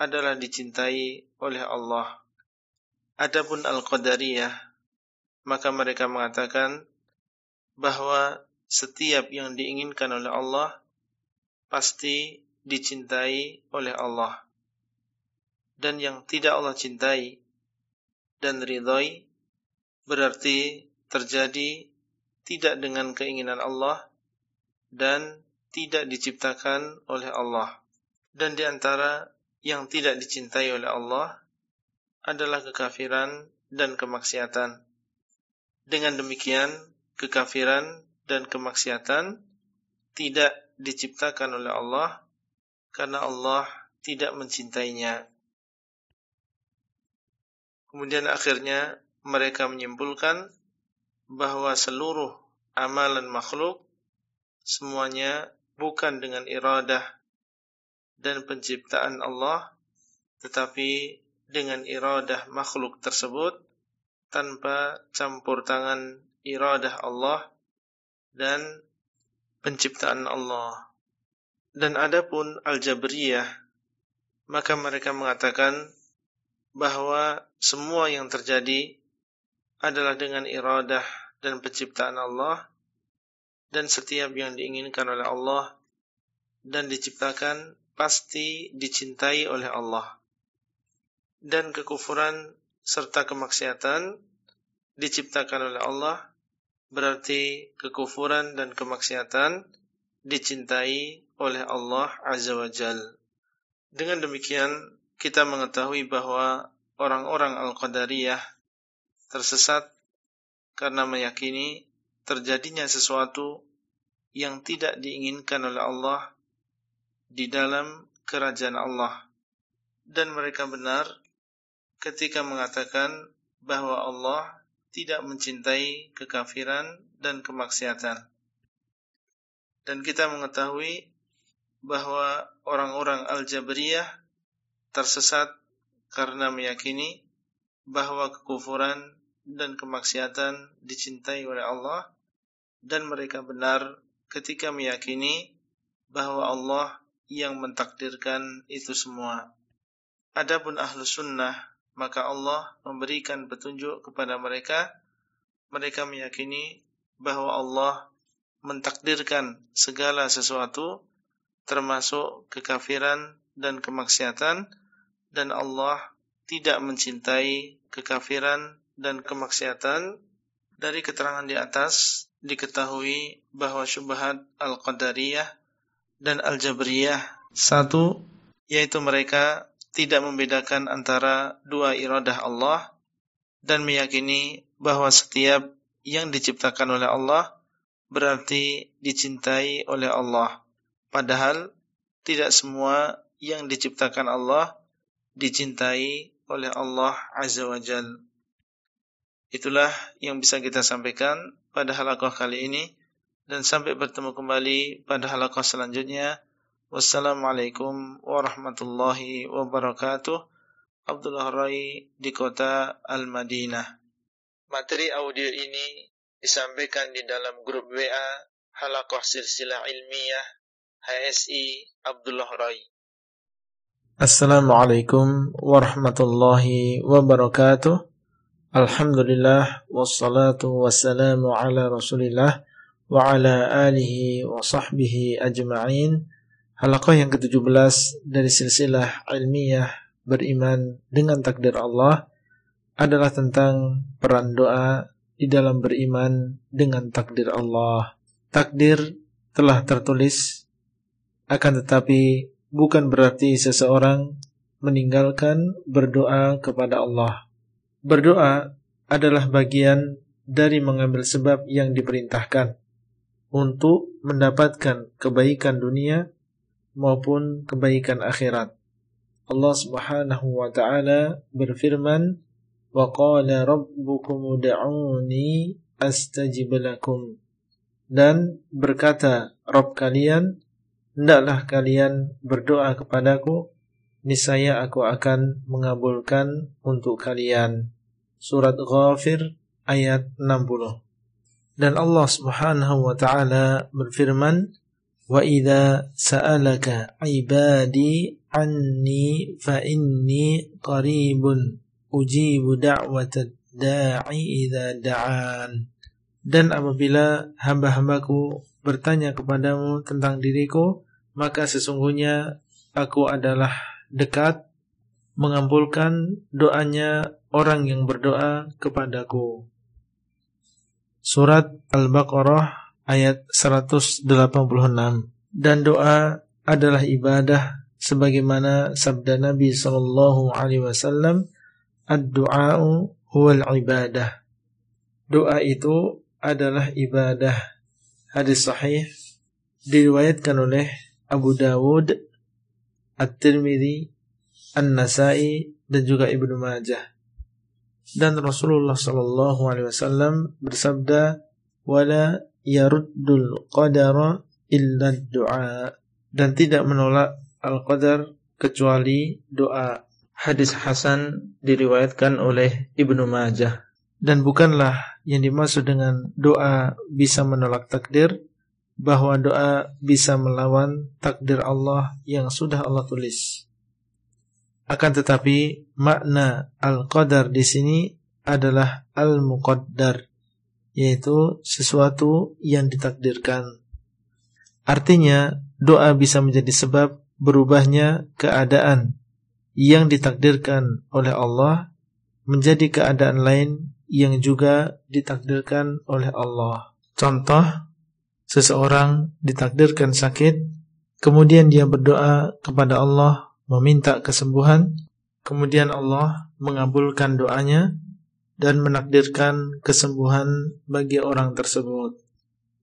adalah dicintai oleh Allah. Adapun Al-Qadariyah, maka mereka mengatakan bahwa setiap yang diinginkan oleh Allah pasti dicintai oleh Allah. Dan yang tidak Allah cintai dan ridhoi berarti terjadi tidak dengan keinginan Allah dan tidak diciptakan oleh Allah. Dan di antara yang tidak dicintai oleh Allah adalah kekafiran dan kemaksiatan. Dengan demikian, kekafiran dan kemaksiatan tidak diciptakan oleh Allah karena Allah tidak mencintainya. Kemudian akhirnya mereka menyimpulkan bahwa seluruh amalan makhluk semuanya bukan dengan iradah dan penciptaan Allah tetapi dengan iradah makhluk tersebut tanpa campur tangan iradah Allah dan penciptaan Allah. Dan adapun Al-Jabriyah maka mereka mengatakan bahwa semua yang terjadi adalah dengan iradah dan penciptaan Allah dan setiap yang diinginkan oleh Allah dan diciptakan pasti dicintai oleh Allah dan kekufuran serta kemaksiatan diciptakan oleh Allah berarti kekufuran dan kemaksiatan dicintai oleh Allah Azza wa Jal. Dengan demikian kita mengetahui bahwa orang-orang Al-Qadariyah tersesat karena meyakini terjadinya sesuatu yang tidak diinginkan oleh Allah di dalam kerajaan Allah. Dan mereka benar ketika mengatakan bahwa Allah tidak mencintai kekafiran dan kemaksiatan. Dan kita mengetahui bahwa orang-orang Al-Jabriyah tersesat karena meyakini bahwa kekufuran dan kemaksiatan dicintai oleh Allah dan mereka benar ketika meyakini bahwa Allah yang mentakdirkan itu semua. Adapun ahlu sunnah, maka Allah memberikan petunjuk kepada mereka. Mereka meyakini bahwa Allah mentakdirkan segala sesuatu, termasuk kekafiran dan kemaksiatan, dan Allah tidak mencintai kekafiran dan kemaksiatan dari keterangan di atas diketahui bahwa syubhat al-qadariyah dan al-jabriyah satu yaitu mereka tidak membedakan antara dua iradah Allah dan meyakini bahwa setiap yang diciptakan oleh Allah berarti dicintai oleh Allah padahal tidak semua yang diciptakan Allah dicintai oleh Allah Azza wa Jal. Itulah yang bisa kita sampaikan pada halaqah kali ini dan sampai bertemu kembali pada halaqah selanjutnya. Wassalamualaikum warahmatullahi wabarakatuh. Abdullah Rai di kota Al-Madinah. Materi audio ini disampaikan di dalam grup WA Halaqah Silsilah Ilmiah HSI Abdullah Rai. Assalamualaikum warahmatullahi wabarakatuh. Alhamdulillah wassalatu wassalamu ala Rasulillah wa ala alihi wa sahbihi ajma'in. Halaqah yang ke-17 dari silsilah ilmiah beriman dengan takdir Allah adalah tentang peran doa di dalam beriman dengan takdir Allah. Takdir telah tertulis akan tetapi bukan berarti seseorang meninggalkan berdoa kepada Allah. Berdoa adalah bagian dari mengambil sebab yang diperintahkan untuk mendapatkan kebaikan dunia maupun kebaikan akhirat. Allah Subhanahu wa taala berfirman, "Wa qala rabbukum ud'uni astajib lakum." Dan berkata Rabb kalian, hendaklah kalian berdoa kepadaku, niscaya aku akan mengabulkan untuk kalian. Surat Ghafir ayat 60. Dan Allah Subhanahu wa taala berfirman, "Wa idza sa'alaka 'ibadi 'anni fa inni qaribun ujibu da'watad da'i idza da'an." Dan apabila hamba-hambaku bertanya kepadamu tentang diriku, maka sesungguhnya aku adalah dekat mengampulkan doanya orang yang berdoa kepadaku. Surat Al-Baqarah ayat 186 dan doa adalah ibadah sebagaimana sabda Nabi sallallahu alaihi wasallam ad-du'a'u huwal ibadah. Doa itu adalah ibadah. Hadis sahih diriwayatkan oleh Abu Dawud, At-Tirmidzi, An-Nasai dan juga Ibnu Majah dan Rasulullah Shallallahu Alaihi Wasallam bersabda, "Wala yaruddul qadara illa doa dan tidak menolak al qadar kecuali doa. Hadis Hasan diriwayatkan oleh Ibnu Majah dan bukanlah yang dimaksud dengan doa bisa menolak takdir bahwa doa bisa melawan takdir Allah yang sudah Allah tulis. Akan tetapi makna al-qadar di sini adalah al-muqaddar yaitu sesuatu yang ditakdirkan. Artinya doa bisa menjadi sebab berubahnya keadaan yang ditakdirkan oleh Allah menjadi keadaan lain yang juga ditakdirkan oleh Allah. Contoh, seseorang ditakdirkan sakit, kemudian dia berdoa kepada Allah meminta kesembuhan, kemudian Allah mengabulkan doanya dan menakdirkan kesembuhan bagi orang tersebut.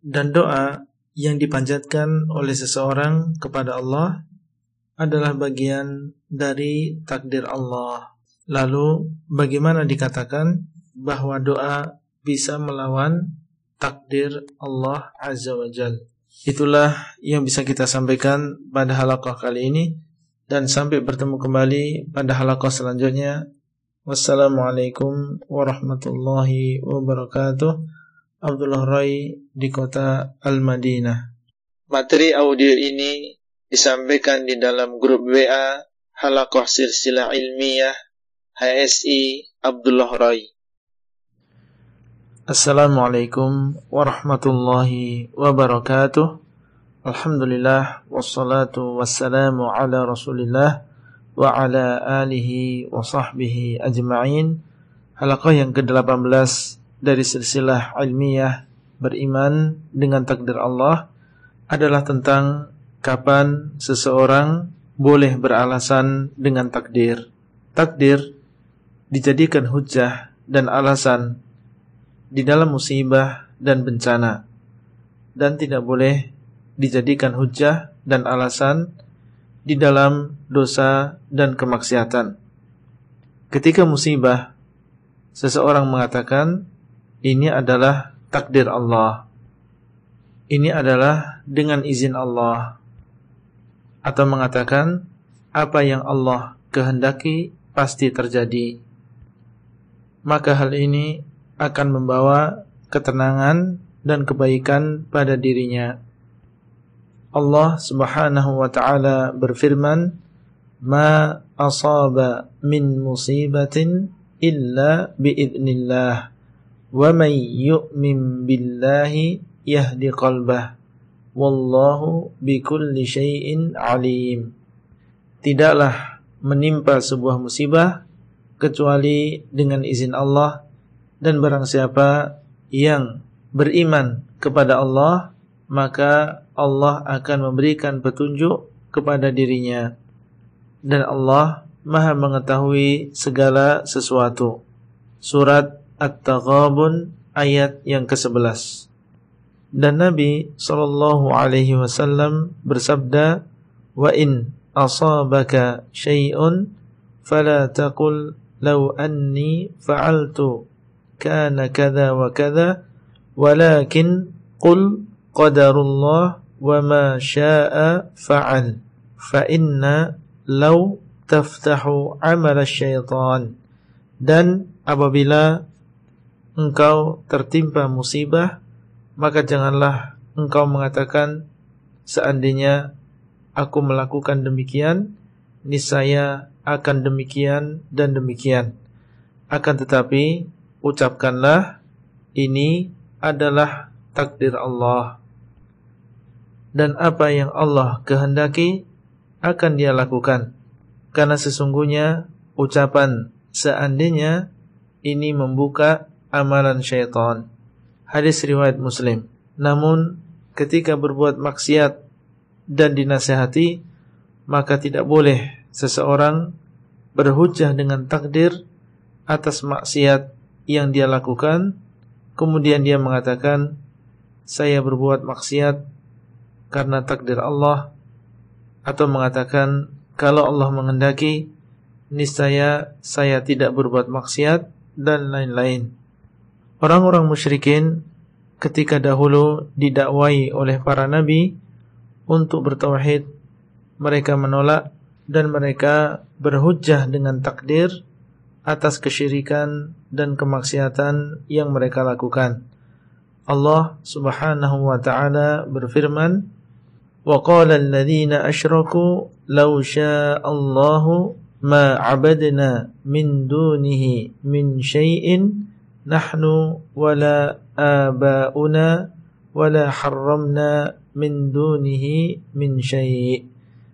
Dan doa yang dipanjatkan oleh seseorang kepada Allah adalah bagian dari takdir Allah. Lalu bagaimana dikatakan bahwa doa bisa melawan takdir Allah Azza wa Jal. Itulah yang bisa kita sampaikan pada halaqah kali ini dan sampai bertemu kembali pada halaqah selanjutnya. Wassalamualaikum warahmatullahi wabarakatuh. Abdullah Rai di kota Al-Madinah. Materi audio ini disampaikan di dalam grup WA Halaqah Silsilah Ilmiah HSI Abdullah Rai. Assalamualaikum warahmatullahi wabarakatuh. Alhamdulillah wassalatu wassalamu ala Rasulillah wa ala alihi wa sahbihi ajma'in. Halaqah yang ke-18 dari silsilah ilmiah beriman dengan takdir Allah adalah tentang kapan seseorang boleh beralasan dengan takdir. Takdir dijadikan hujah dan alasan di dalam musibah dan bencana dan tidak boleh dijadikan hujah dan alasan di dalam dosa dan kemaksiatan. Ketika musibah, seseorang mengatakan, ini adalah takdir Allah. Ini adalah dengan izin Allah. Atau mengatakan, apa yang Allah kehendaki pasti terjadi. Maka hal ini akan membawa ketenangan dan kebaikan pada dirinya. Allah Subhanahu wa taala berfirman, "Ma asaba min musibatin illa biidznillah, wa may yu'min billahi yahdi qalbah, wallahu bikulli syai'in alim." Tidaklah menimpa sebuah musibah kecuali dengan izin Allah dan barang siapa yang beriman kepada Allah maka Allah akan memberikan petunjuk kepada dirinya dan Allah Maha mengetahui segala sesuatu. Surat At-Taghabun ayat yang ke-11. Dan Nabi sallallahu alaihi wasallam bersabda, "Wa in asabaka syai'un fala taqul law anni fa'altu kana kadza wa kadza walakin qul qadarullah wa ma syaa fa'al. Fa inna law taftahu amal syaitan. Dan apabila engkau tertimpa musibah maka janganlah engkau mengatakan seandainya aku melakukan demikian niscaya akan demikian dan demikian. Akan tetapi ucapkanlah ini adalah takdir Allah dan apa yang Allah kehendaki akan dia lakukan. Karena sesungguhnya ucapan seandainya ini membuka amalan syaitan. Hadis riwayat Muslim. Namun ketika berbuat maksiat dan dinasihati maka tidak boleh seseorang berhujjah dengan takdir atas maksiat yang dia lakukan. Kemudian dia mengatakan saya berbuat maksiat karena takdir Allah atau mengatakan kalau Allah mengendaki niscaya saya tidak berbuat maksiat dan lain-lain. Orang-orang musyrikin ketika dahulu didakwai oleh para nabi untuk bertauhid mereka menolak dan mereka berhujjah dengan takdir atas kesyirikan dan kemaksiatan yang mereka lakukan. Allah Subhanahu wa taala berfirman, "Wa qala alladziina asyraku law syaa'a Allahu ma 'abadna min dunihi min syai'in nahnu wala aba'una wala harramna min dunihi min syai'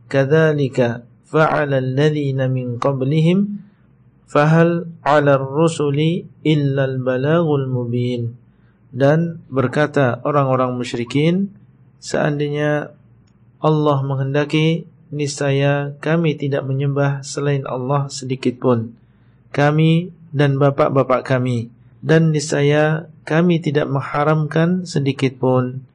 kadzalika fa'ala alladziina min qablihim fahal 'ala ar-rusuli illa al-balaghul mubin dan berkata orang-orang musyrikin seandainya Allah menghendaki niscaya kami tidak menyembah selain Allah sedikit pun kami dan bapak-bapak kami dan niscaya kami tidak mengharamkan sedikit pun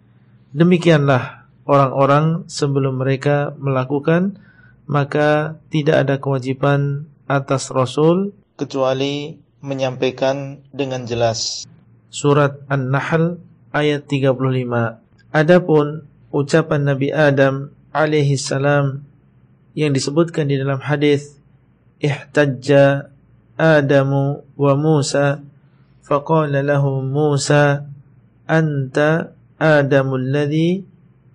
demikianlah orang-orang sebelum mereka melakukan maka tidak ada kewajiban atas Rasul kecuali menyampaikan dengan jelas. Surat An-Nahl ayat 35. Adapun ucapan Nabi Adam alaihi salam yang disebutkan di dalam hadis ihtajja Adamu wa Musa faqala lahu Musa anta Adamu alladhi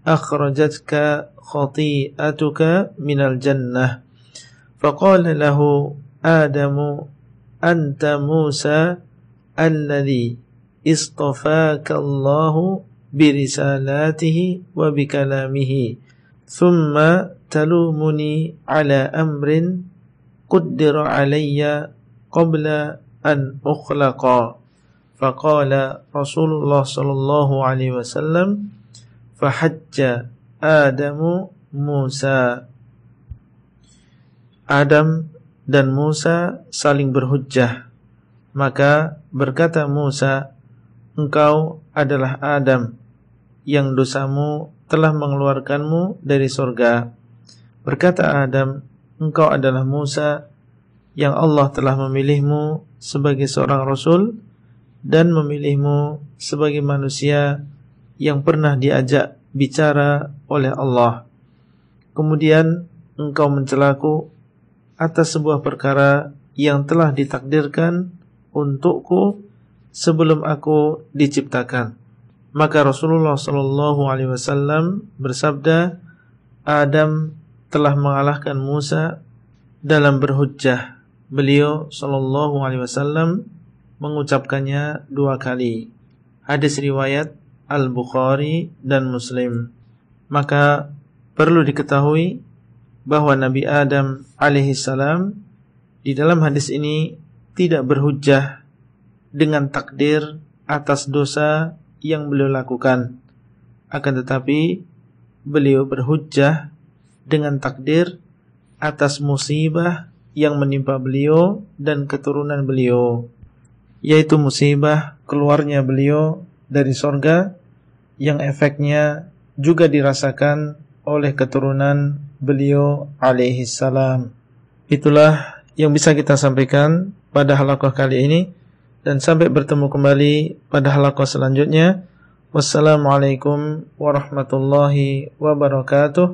akhrajatka khati'atuka minal jannah. Faqala lahu Adamu anta Musa alladhi istafaka Allahu birisalatihi wa bikalamihi thumma talumuni ala amrin qaddara alayya qabla an ukhlaqa faqala Rasulullah sallallahu alaihi wasallam fahajja Adamu Musa Adam dan Musa saling berhujjah. Maka berkata Musa engkau adalah Adam. Yang dosamu telah mengeluarkanmu dari surga. Berkata Adam, Engkau adalah Musa yang Allah telah memilihmu sebagai seorang Rasul dan memilihmu sebagai manusia yang pernah diajak bicara oleh Allah. Kemudian engkau mencelaku atas sebuah perkara yang telah ditakdirkan untukku sebelum aku diciptakan. Maka Rasulullah sallallahu alaihi wasallam bersabda, Adam telah mengalahkan Musa dalam berhujjah. Beliau sallallahu alaihi wasallam mengucapkannya dua kali. Hadis riwayat Al-Bukhari dan Muslim. Maka perlu diketahui bahwa Nabi Adam alaihissalam di dalam hadis ini tidak berhujjah dengan takdir atas dosa yang beliau lakukan. Akan tetapi beliau berhujjah dengan takdir atas musibah yang menimpa beliau dan keturunan beliau yaitu musibah keluarnya beliau dari sorga yang efeknya juga dirasakan oleh keturunan beliau alaihi salam. Itulah yang bisa kita sampaikan pada halakoh kali ini dan sampai bertemu kembali pada halakoh selanjutnya. Wassalamualaikum warahmatullahi wabarakatuh.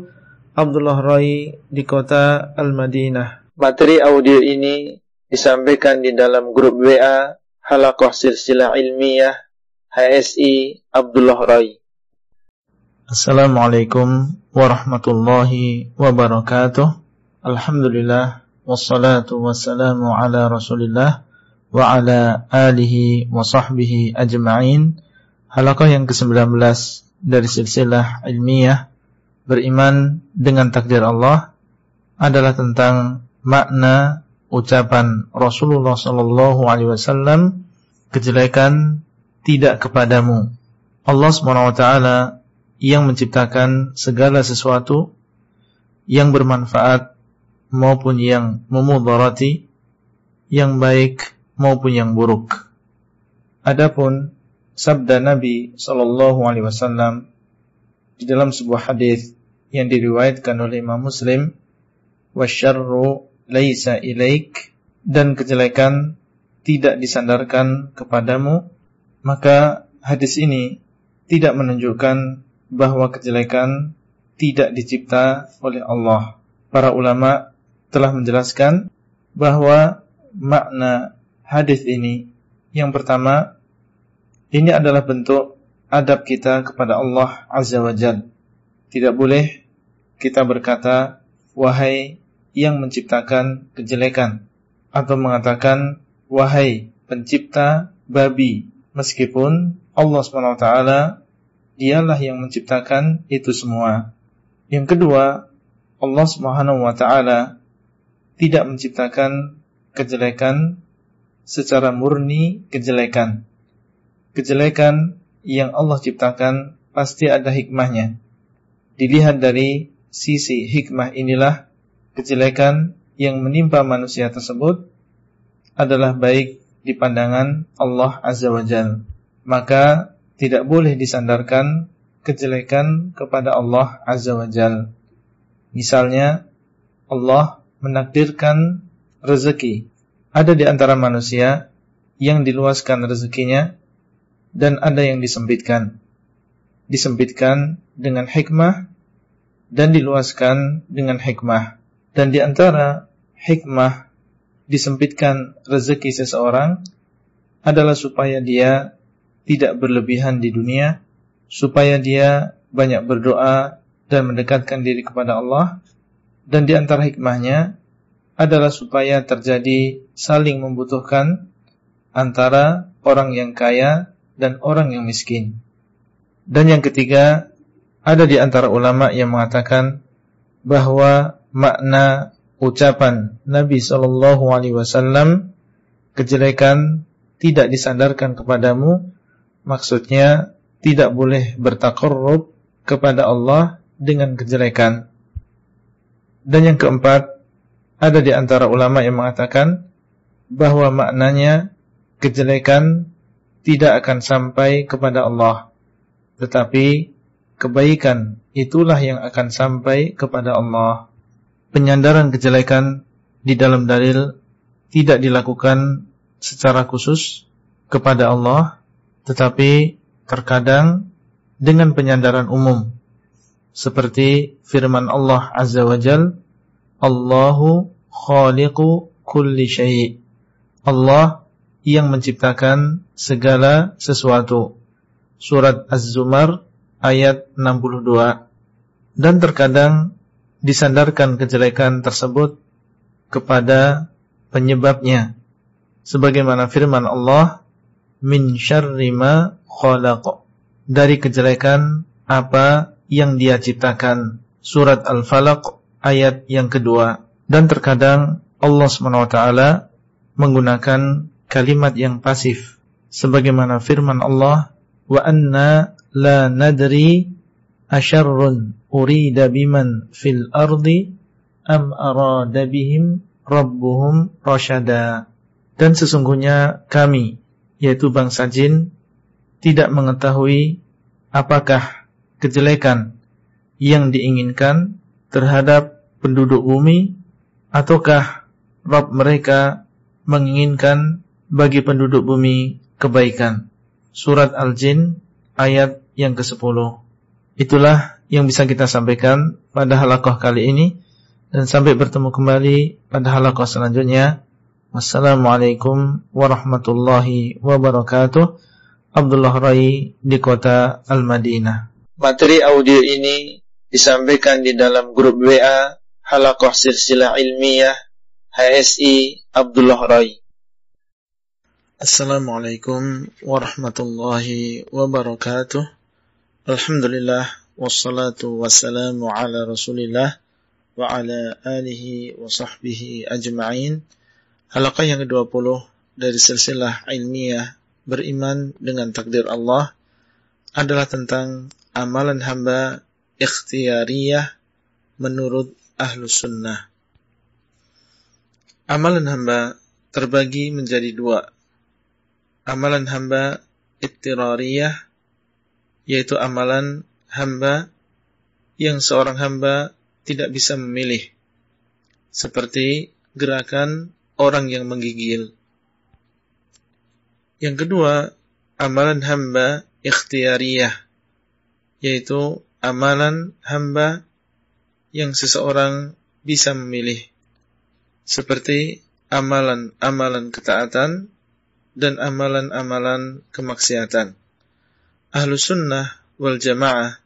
Abdullah Rai di kota Al-Madinah. Materi audio ini disampaikan di dalam grup WA Halakoh Silsilah Ilmiah HSI Abdullah Rai. Assalamualaikum warahmatullahi wabarakatuh. Alhamdulillah wassalatu wassalamu ala Rasulillah wa ala alihi wa sahbihi ajma'in. Yang ke-19 dari silsilah ilmiah beriman dengan takdir Allah adalah tentang makna ucapan Rasulullah sallallahu alaihi wasallam kejelekan tidak kepadamu. Allah Subhanahu wa taala yang menciptakan segala sesuatu yang bermanfaat maupun yang memudarati, yang baik maupun yang buruk. Adapun sabda Nabi sallallahu alaihi wasallam di dalam sebuah hadis yang diriwayatkan oleh Imam Muslim, "Wasyarru laisa ilaik" dan kejelekan tidak disandarkan kepadamu, maka hadis ini tidak menunjukkan bahwa kejelekan tidak dicipta oleh Allah. Para ulama telah menjelaskan bahwa makna hadis ini yang pertama ini adalah bentuk adab kita kepada Allah Azza wa Jal. Tidak boleh kita berkata wahai yang menciptakan kejelekan atau mengatakan wahai pencipta babi meskipun Allah SWT dialah yang menciptakan itu semua. Yang kedua, Allah taala tidak menciptakan kejelekan secara murni kejelekan. Kejelekan yang Allah ciptakan pasti ada hikmahnya. Dilihat dari sisi hikmah inilah kejelekan yang menimpa manusia tersebut adalah baik di pandangan Allah Azza wa Jalla. Maka tidak boleh disandarkan kejelekan kepada Allah Azza wa Jal. Misalnya, Allah menakdirkan rezeki. Ada di antara manusia yang diluaskan rezekinya dan ada yang disempitkan. Disempitkan dengan hikmah dan diluaskan dengan hikmah. Dan di antara hikmah disempitkan rezeki seseorang adalah supaya dia tidak berlebihan di dunia supaya dia banyak berdoa dan mendekatkan diri kepada Allah dan di antara hikmahnya adalah supaya terjadi saling membutuhkan antara orang yang kaya dan orang yang miskin. Dan yang ketiga, ada di antara ulama yang mengatakan bahwa makna ucapan Nabi sallallahu alaihi wasallam kejelekan tidak disandarkan kepadamu Maksudnya tidak boleh bertakarrub kepada Allah dengan kejelekan. Dan yang keempat, ada di antara ulama yang mengatakan bahwa maknanya kejelekan tidak akan sampai kepada Allah. Tetapi kebaikan itulah yang akan sampai kepada Allah. Penyandaran kejelekan di dalam dalil tidak dilakukan secara khusus kepada Allah tetapi terkadang dengan penyandaran umum seperti firman Allah Azza wa Jal Allahu khaliqu kulli syai' Allah yang menciptakan segala sesuatu. Surat Az-Zumar ayat 62 Dan terkadang disandarkan kejelekan tersebut kepada penyebabnya. Sebagaimana firman Allah min syarri ma khalaq. Dari kejelekan apa yang dia ciptakan. Surat al-falaq ayat yang kedua. Dan terkadang Allah SWT menggunakan kalimat yang pasif. Sebagaimana firman Allah wa anna la nadri asyarrun urida biman fil ardi am arada bihim rabbuhum rasyada dan sesungguhnya kami yaitu bangsa jin tidak mengetahui apakah kejelekan yang diinginkan terhadap penduduk bumi ataukah Rabb mereka menginginkan bagi penduduk bumi kebaikan. Surat Al-Jin ayat yang ke-10. Itulah yang bisa kita sampaikan pada halakoh kali ini. dan sampai bertemu kembali pada halaqah selanjutnya. Wassalamualaikum warahmatullahi wabarakatuh. Abdullah Rai di kota Al-Madinah. Materi audio ini disampaikan di dalam grup WA Halaqah Silsilah Ilmiah HSI Abdullah Rai. Assalamualaikum warahmatullahi wabarakatuh. Alhamdulillah wassalatu wassalamu ala Rasulillah wa ala alihi wa sahbihi ajma'in. Halaqah yang ke-20 dari silsilah ilmiah beriman dengan takdir Allah adalah tentang amalan hamba ikhtiyariyah menurut ahlu sunnah. Amalan hamba terbagi menjadi dua. Amalan hamba ittirariyah, yaitu amalan hamba yang seorang hamba tidak bisa memilih. Seperti gerakan orang yang menggigil. Yang kedua, amalan hamba ikhtiyariyah, yaitu amalan hamba yang seseorang bisa memilih. Seperti amalan-amalan ketaatan dan amalan-amalan kemaksiatan. Ahlu sunnah wal jamaah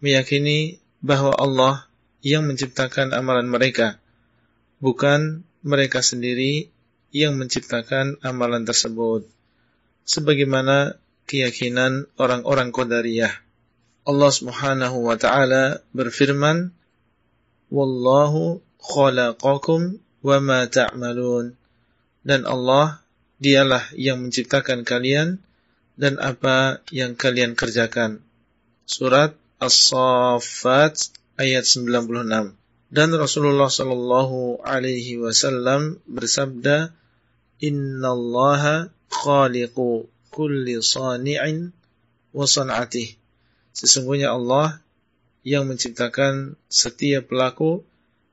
meyakini bahwa Allah yang menciptakan amalan mereka, bukan mereka sendiri yang menciptakan amalan tersebut. Sebagaimana keyakinan orang-orang Qadariyah. Allah Subhanahu wa taala berfirman, "Wallahu khalaqakum wa ma ta'malun." Dan Allah dialah yang menciptakan kalian dan apa yang kalian kerjakan. Surat As-Saffat ayat 96. Dan Rasulullah sallallahu alaihi wasallam bersabda, "Innallaha khaliqu kulli sani'in wa san'atih." Sesungguhnya Allah yang menciptakan setiap pelaku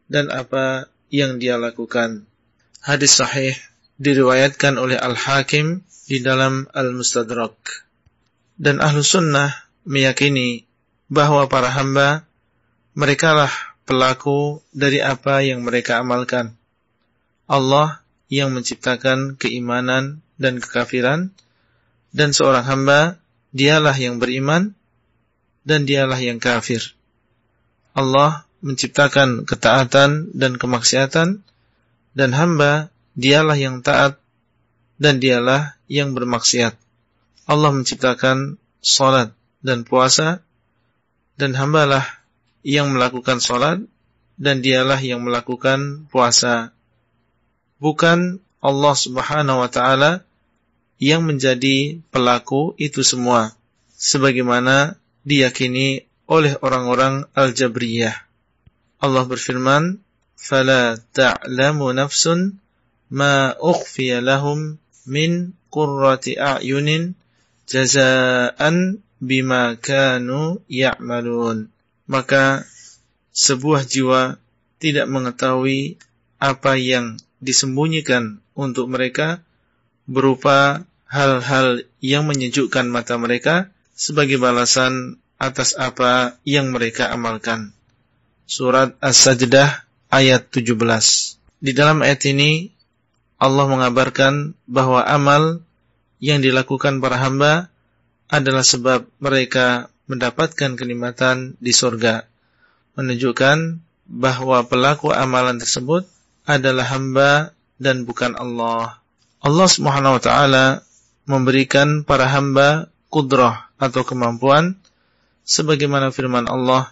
dan apa yang dia lakukan. Hadis sahih diriwayatkan oleh Al-Hakim di dalam Al-Mustadrak. Dan Ahlu Sunnah meyakini bahwa para hamba mereka lah pelaku dari apa yang mereka amalkan. Allah yang menciptakan keimanan dan kekafiran, dan seorang hamba, dialah yang beriman, dan dialah yang kafir. Allah menciptakan ketaatan dan kemaksiatan, dan hamba, dialah yang taat, dan dialah yang bermaksiat. Allah menciptakan salat dan puasa, dan hambalah yang melakukan sholat dan dialah yang melakukan puasa. Bukan Allah subhanahu wa ta'ala yang menjadi pelaku itu semua. Sebagaimana diyakini oleh orang-orang Al-Jabriyah. Allah berfirman, فَلَا تَعْلَمُ نَفْسٌ مَا أُخْفِيَ لَهُمْ مِنْ قُرَّةِ أَعْيُنٍ جَزَاءً بِمَا كَانُوا يَعْمَلُونَ Maka sebuah jiwa tidak mengetahui apa yang disembunyikan untuk mereka berupa hal-hal yang menyejukkan mata mereka sebagai balasan atas apa yang mereka amalkan. Surat As-Sajdah ayat 17. Di dalam ayat ini Allah mengabarkan bahwa amal yang dilakukan para hamba adalah sebab mereka mendapatkan kenikmatan di surga. Menunjukkan bahwa pelaku amalan tersebut adalah hamba dan bukan Allah. Allah Subhanahu wa taala memberikan para hamba kudrah atau kemampuan sebagaimana firman Allah,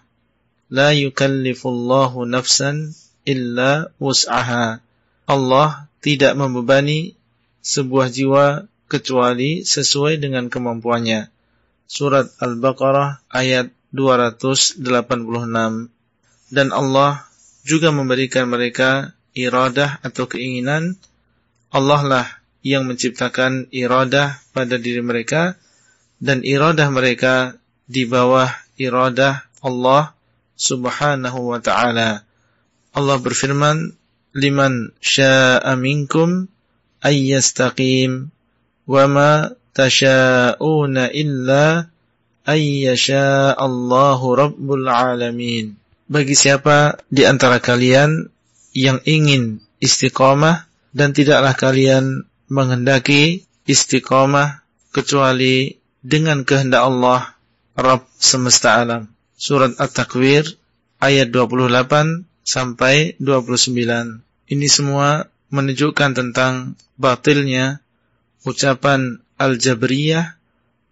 "La yukallifullahu nafsan illa wus'aha." Allah tidak membebani sebuah jiwa kecuali sesuai dengan kemampuannya. Surat Al-Baqarah ayat 286 dan Allah juga memberikan mereka iradah atau keinginan. Allah lah yang menciptakan iradah pada diri mereka dan iradah mereka di bawah iradah Allah Subhanahu wa taala. Allah berfirman, "Liman syaa'a minkum ayyastaqim wa ma tasha'una illa ayyasha Allahu rabbul alamin. bagi siapa di antara kalian yang ingin istiqomah dan tidaklah kalian menghendaki istiqomah kecuali dengan kehendak Allah Rabb semesta alam. Surat At-Takwir ayat 28 sampai 29. Ini semua menunjukkan tentang batilnya ucapan Al-Jabriyah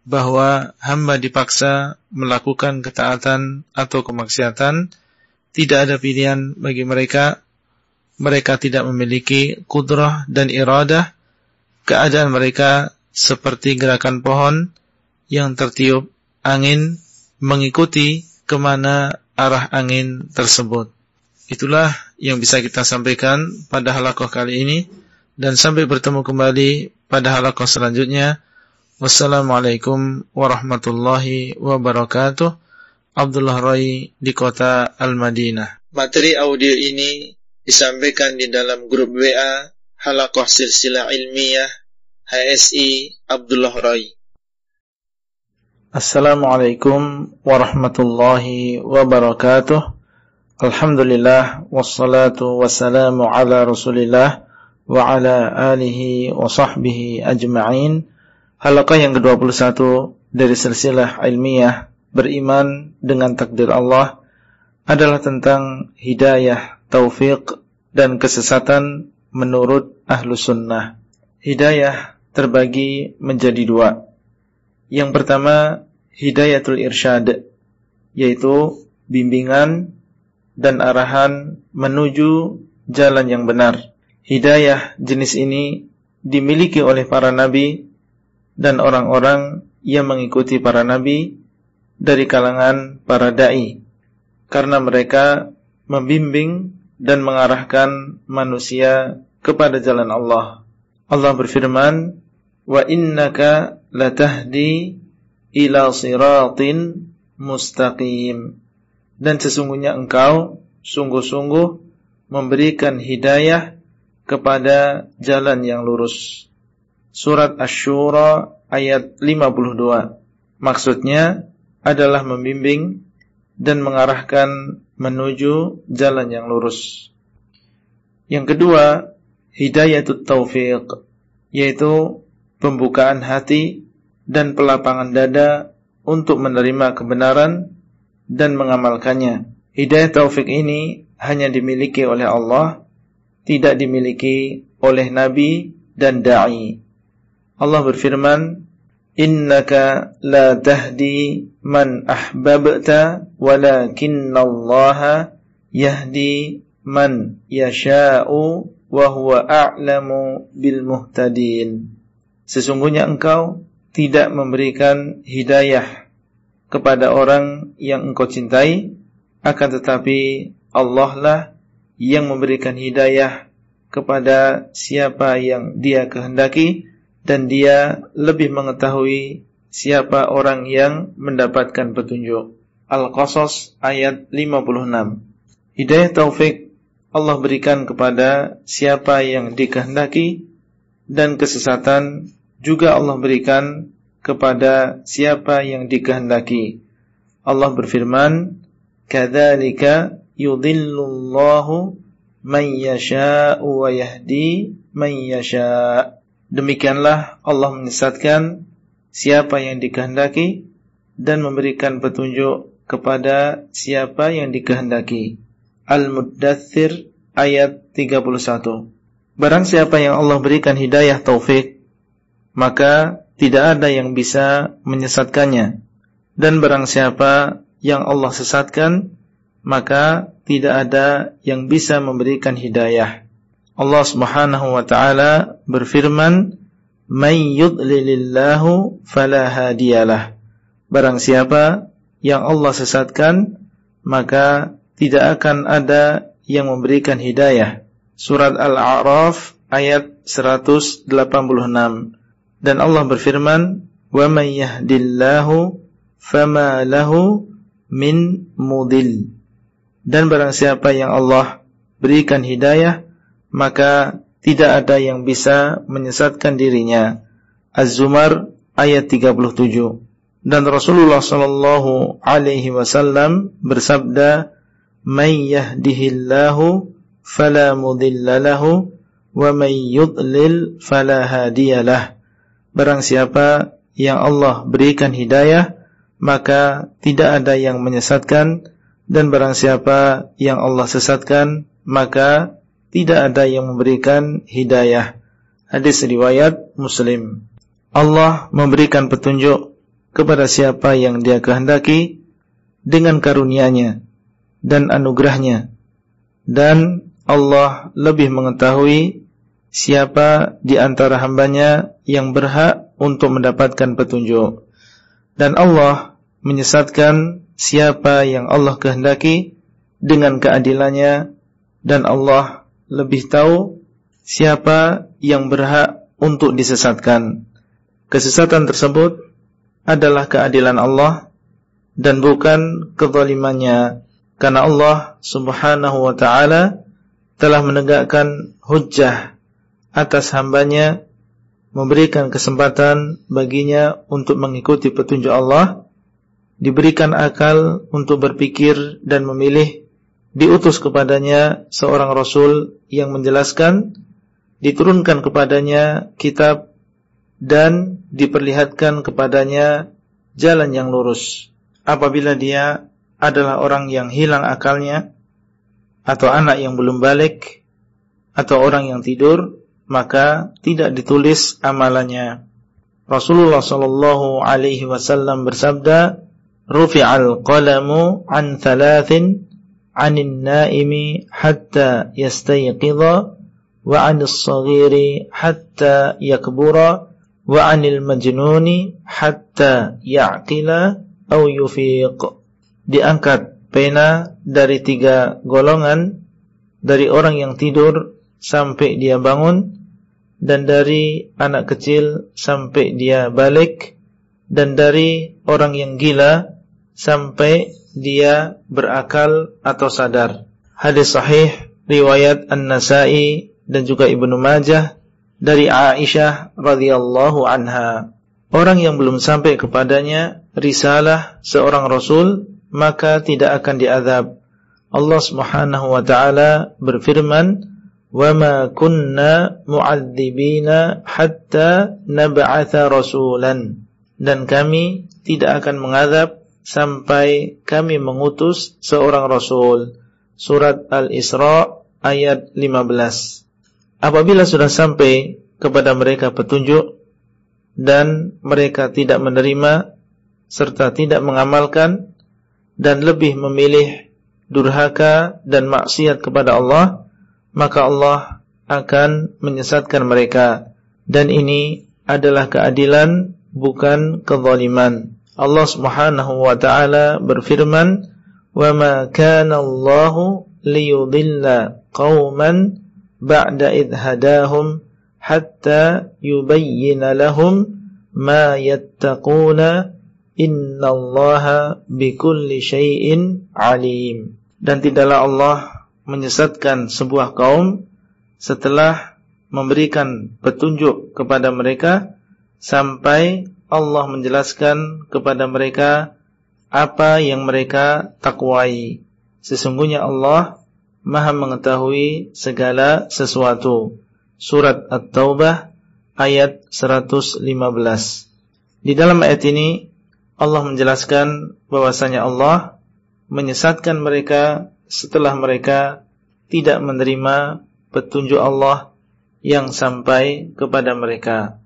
bahwa hamba dipaksa melakukan ketaatan atau kemaksiatan, tidak ada pilihan bagi mereka. Mereka tidak memiliki kudrah dan iradah. Keadaan mereka seperti gerakan pohon yang tertiup angin mengikuti ke mana arah angin tersebut. Itulah yang bisa kita sampaikan pada halakoh kali ini dan sampai bertemu kembali pada halakoh selanjutnya. Wassalamualaikum warahmatullahi wabarakatuh. Abdullah Rai di kota Al-Madinah. Materi audio ini disampaikan di dalam grup WA Halakoh Silsilah Ilmiah HSI Abdullah Rai. Assalamualaikum warahmatullahi wabarakatuh. Alhamdulillah wassalatu wassalamu ala Rasulillah wa ala alihi wa sahbihi ajma'in. Halaqah yang ke-21 dari silsilah ilmiah beriman dengan takdir Allah adalah tentang hidayah, taufik dan kesesatan menurut ahlu sunnah. Hidayah terbagi menjadi dua yang pertama, hidayatul irsyad, yaitu bimbingan dan arahan menuju jalan yang benar. Hidayah jenis ini dimiliki oleh para nabi dan orang-orang yang mengikuti para nabi dari kalangan para dai karena mereka membimbing dan mengarahkan manusia kepada jalan Allah. Allah berfirman, "Wa innaka latahdi ila siratin mustaqim dan sesungguhnya engkau sungguh-sungguh memberikan hidayah kepada jalan yang lurus. Surat Asy-Syura ayat 52. Maksudnya adalah membimbing dan mengarahkan menuju jalan yang lurus. Yang kedua, hidayatut taufiq, yaitu pembukaan hati dan pelapangan dada untuk menerima kebenaran dan mengamalkannya. Hidayah taufik ini hanya dimiliki oleh Allah, tidak dimiliki oleh nabi dan dai. Allah berfirman, "Innaka la tahdi man ahbabta, walakinallaha yahdi man yasha'u wa huwa a'lamu bil muhtadin." Sesungguhnya engkau tidak memberikan hidayah kepada orang yang engkau cintai, akan tetapi Allah lah yang memberikan hidayah kepada siapa yang dia kehendaki dan dia lebih mengetahui siapa orang yang mendapatkan petunjuk. Al-Qasas ayat 56. Hidayah taufik Allah berikan kepada siapa yang dikehendaki dan kesesatan juga Allah berikan kepada siapa yang dikehendaki. Allah berfirman, "Kadzalika yudhillullahu man yasha'u wa yahdi man yasha'." Demikianlah Allah menyesatkan siapa yang dikehendaki dan memberikan petunjuk kepada siapa yang dikehendaki. Al-Muddathir ayat 31. Barang siapa yang Allah berikan hidayah taufik maka tidak ada yang bisa menyesatkannya. Dan barang siapa yang Allah sesatkan, maka tidak ada yang bisa memberikan hidayah. Allah Subhanahu wa taala berfirman, "May yudlilillahu fala hadiyalah." Barang siapa yang Allah sesatkan, maka tidak akan ada yang memberikan hidayah. Surat Al-A'raf ayat 186. Dan Allah berfirman, "Wa may yahdillahu fama lahu min mudil." Dan barang siapa yang Allah berikan hidayah, maka tidak ada yang bisa menyesatkan dirinya. Az-Zumar ayat 37. Dan Rasulullah sallallahu alaihi wasallam bersabda, may yahdihillahu fala mudilla lahu wa may yudlil fala hadiyalah. Barang siapa yang Allah berikan hidayah, maka tidak ada yang menyesatkan dan barang siapa yang Allah sesatkan, maka tidak ada yang memberikan hidayah. Hadis riwayat Muslim. Allah memberikan petunjuk kepada siapa yang Dia kehendaki dengan karunia-Nya dan anugerahnya dan Allah lebih mengetahui siapa di antara hambanya yang berhak untuk mendapatkan petunjuk? Dan Allah menyesatkan siapa yang Allah kehendaki dengan keadilannya. Dan Allah lebih tahu siapa yang berhak untuk disesatkan. Kesesatan tersebut adalah keadilan Allah dan bukan kezalimannya. Karena Allah Subhanahu wa taala telah menegakkan hujjah atas hambanya memberikan kesempatan baginya untuk mengikuti petunjuk Allah diberikan akal untuk berpikir dan memilih diutus kepadanya seorang rasul yang menjelaskan diturunkan kepadanya kitab dan diperlihatkan kepadanya jalan yang lurus. Apabila dia adalah orang yang hilang akalnya atau anak yang belum balik atau orang yang tidur maka tidak ditulis amalannya. Rasulullah sallallahu alaihi wasallam bersabda, "Rufi'al qalamu an thalathin 'anil naimi hatta yastayqidha wa 'anil saghiri hatta yakbura wa 'anil majnuni hatta ya'qila aw yufiq." diangkat pena dari tiga golongan dari orang yang tidur sampai dia bangun dan dari anak kecil sampai dia balik dan dari orang yang gila sampai dia berakal atau sadar. Hadis sahih riwayat An-Nasa'i dan juga Ibnu Majah dari Aisyah radhiyallahu anha. Orang yang belum sampai kepadanya risalah seorang rasul maka tidak akan diazab. Allah Subhanahu wa taala berfirman, "Wa ma kunna mu'adzibina hatta nab'atha rasulan." Dan kami tidak akan mengazab sampai kami mengutus seorang rasul. Surat Al-Isra ayat 15. Apabila sudah sampai kepada mereka petunjuk dan mereka tidak menerima serta tidak mengamalkan dan lebih memilih durhaka dan maksiat kepada Allah, maka Allah akan menyesatkan mereka. Dan ini adalah keadilan bukan kezaliman. Allah Subhanahu wa taala berfirman, "Wa ma kana Allah liyudilla qauman ba'da idh hadahum hatta yubayyana lahum ma yattaquna Innallaha bikulli syai'in alim. Dan tidaklah Allah menyesatkan sebuah kaum setelah memberikan petunjuk kepada mereka sampai Allah menjelaskan kepada mereka apa yang mereka takwai. Sesungguhnya Allah Maha mengetahui segala sesuatu. Surat At-Taubah ayat 115. Di dalam ayat ini Allah menjelaskan bahwasanya Allah menyesatkan mereka setelah mereka tidak menerima petunjuk Allah yang sampai kepada mereka.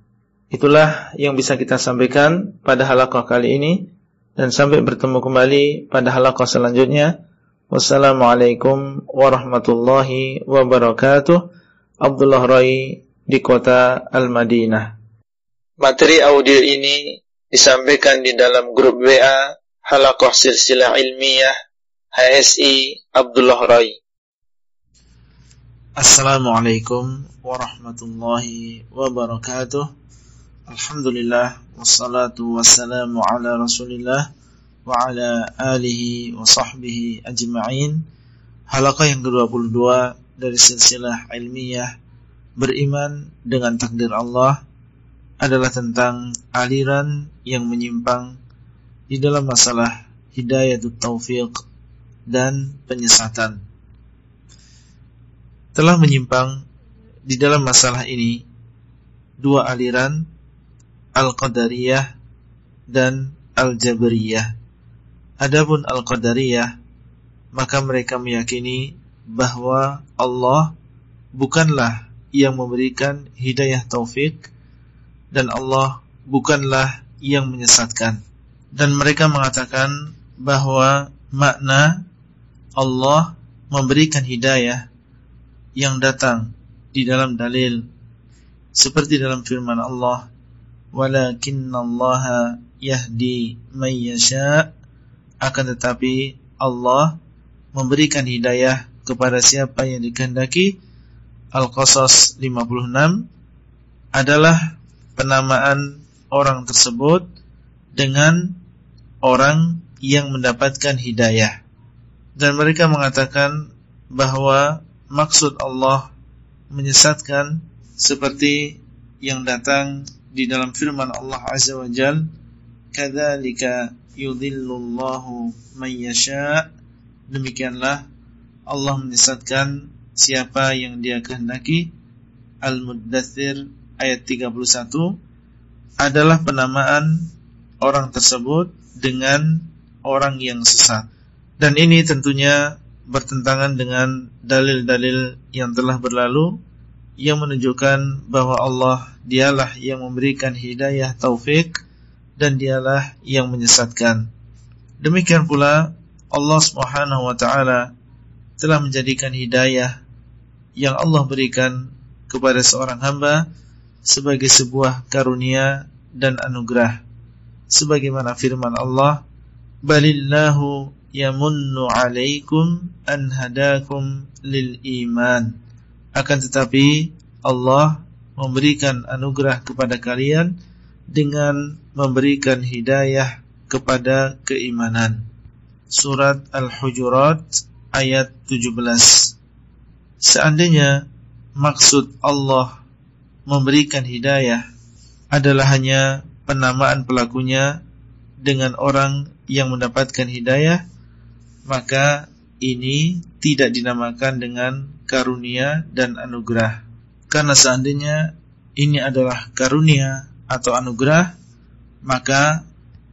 Itulah yang bisa kita sampaikan pada halaqah kali ini dan sampai bertemu kembali pada halaqah selanjutnya. Wassalamualaikum warahmatullahi wabarakatuh. Abdullah Rai di kota Al-Madinah. Materi audio ini disampaikan di dalam grup WA Halakoh Silsilah Ilmiah HSI Abdullah Rai. Assalamualaikum warahmatullahi wabarakatuh. Alhamdulillah wassalatu wassalamu ala Rasulillah wa ala alihi wa sahbihi ajma'in. Halaqah yang ke-22 dari silsilah ilmiah beriman dengan takdir Allah adalah tentang aliran yang menyimpang di dalam masalah hidayah taufiq dan penyesatan. Telah menyimpang di dalam masalah ini dua aliran Al-Qadariyah dan Al-Jabriyah. Adapun Al-Qadariyah maka mereka meyakini bahwa Allah bukanlah yang memberikan hidayah taufik dan Allah bukanlah yang menyesatkan. Dan mereka mengatakan bahwa makna Allah memberikan hidayah yang datang di dalam dalil seperti dalam firman Allah walakinallaha yahdi man yasha. Akan tetapi Allah memberikan hidayah kepada siapa yang dikehendaki. Al-Qasas 56 adalah penamaan orang tersebut dengan orang yang mendapatkan hidayah dan mereka mengatakan bahwa maksud Allah menyesatkan seperti yang datang di dalam firman Allah Azza wa Jal kadzalika yudhillullahu man yasha. Demikianlah Allah menyesatkan siapa yang dia kehendaki. Al-Muddathir ayat 31 adalah penamaan orang tersebut dengan orang yang sesat dan ini tentunya bertentangan dengan dalil-dalil yang telah berlalu yang menunjukkan bahwa Allah dialah yang memberikan hidayah taufik dan dialah yang menyesatkan. Demikian pula Allah Subhanahu wa taala telah menjadikan hidayah yang Allah berikan kepada seorang hamba sebagai sebuah karunia dan anugerah. Sebagaimana firman Allah, "Balillahu yamunnu 'alaikum an hadakum lil iman." Akan tetapi Allah memberikan anugerah kepada kalian dengan memberikan hidayah kepada keimanan. Surat Al-Hujurat ayat 17. Seandainya maksud Allah memberikan hidayah adalah hanya penamaan pelakunya dengan orang yang mendapatkan hidayah, maka ini tidak dinamakan dengan karunia dan anugerah. Karena seandainya ini adalah karunia atau anugerah, maka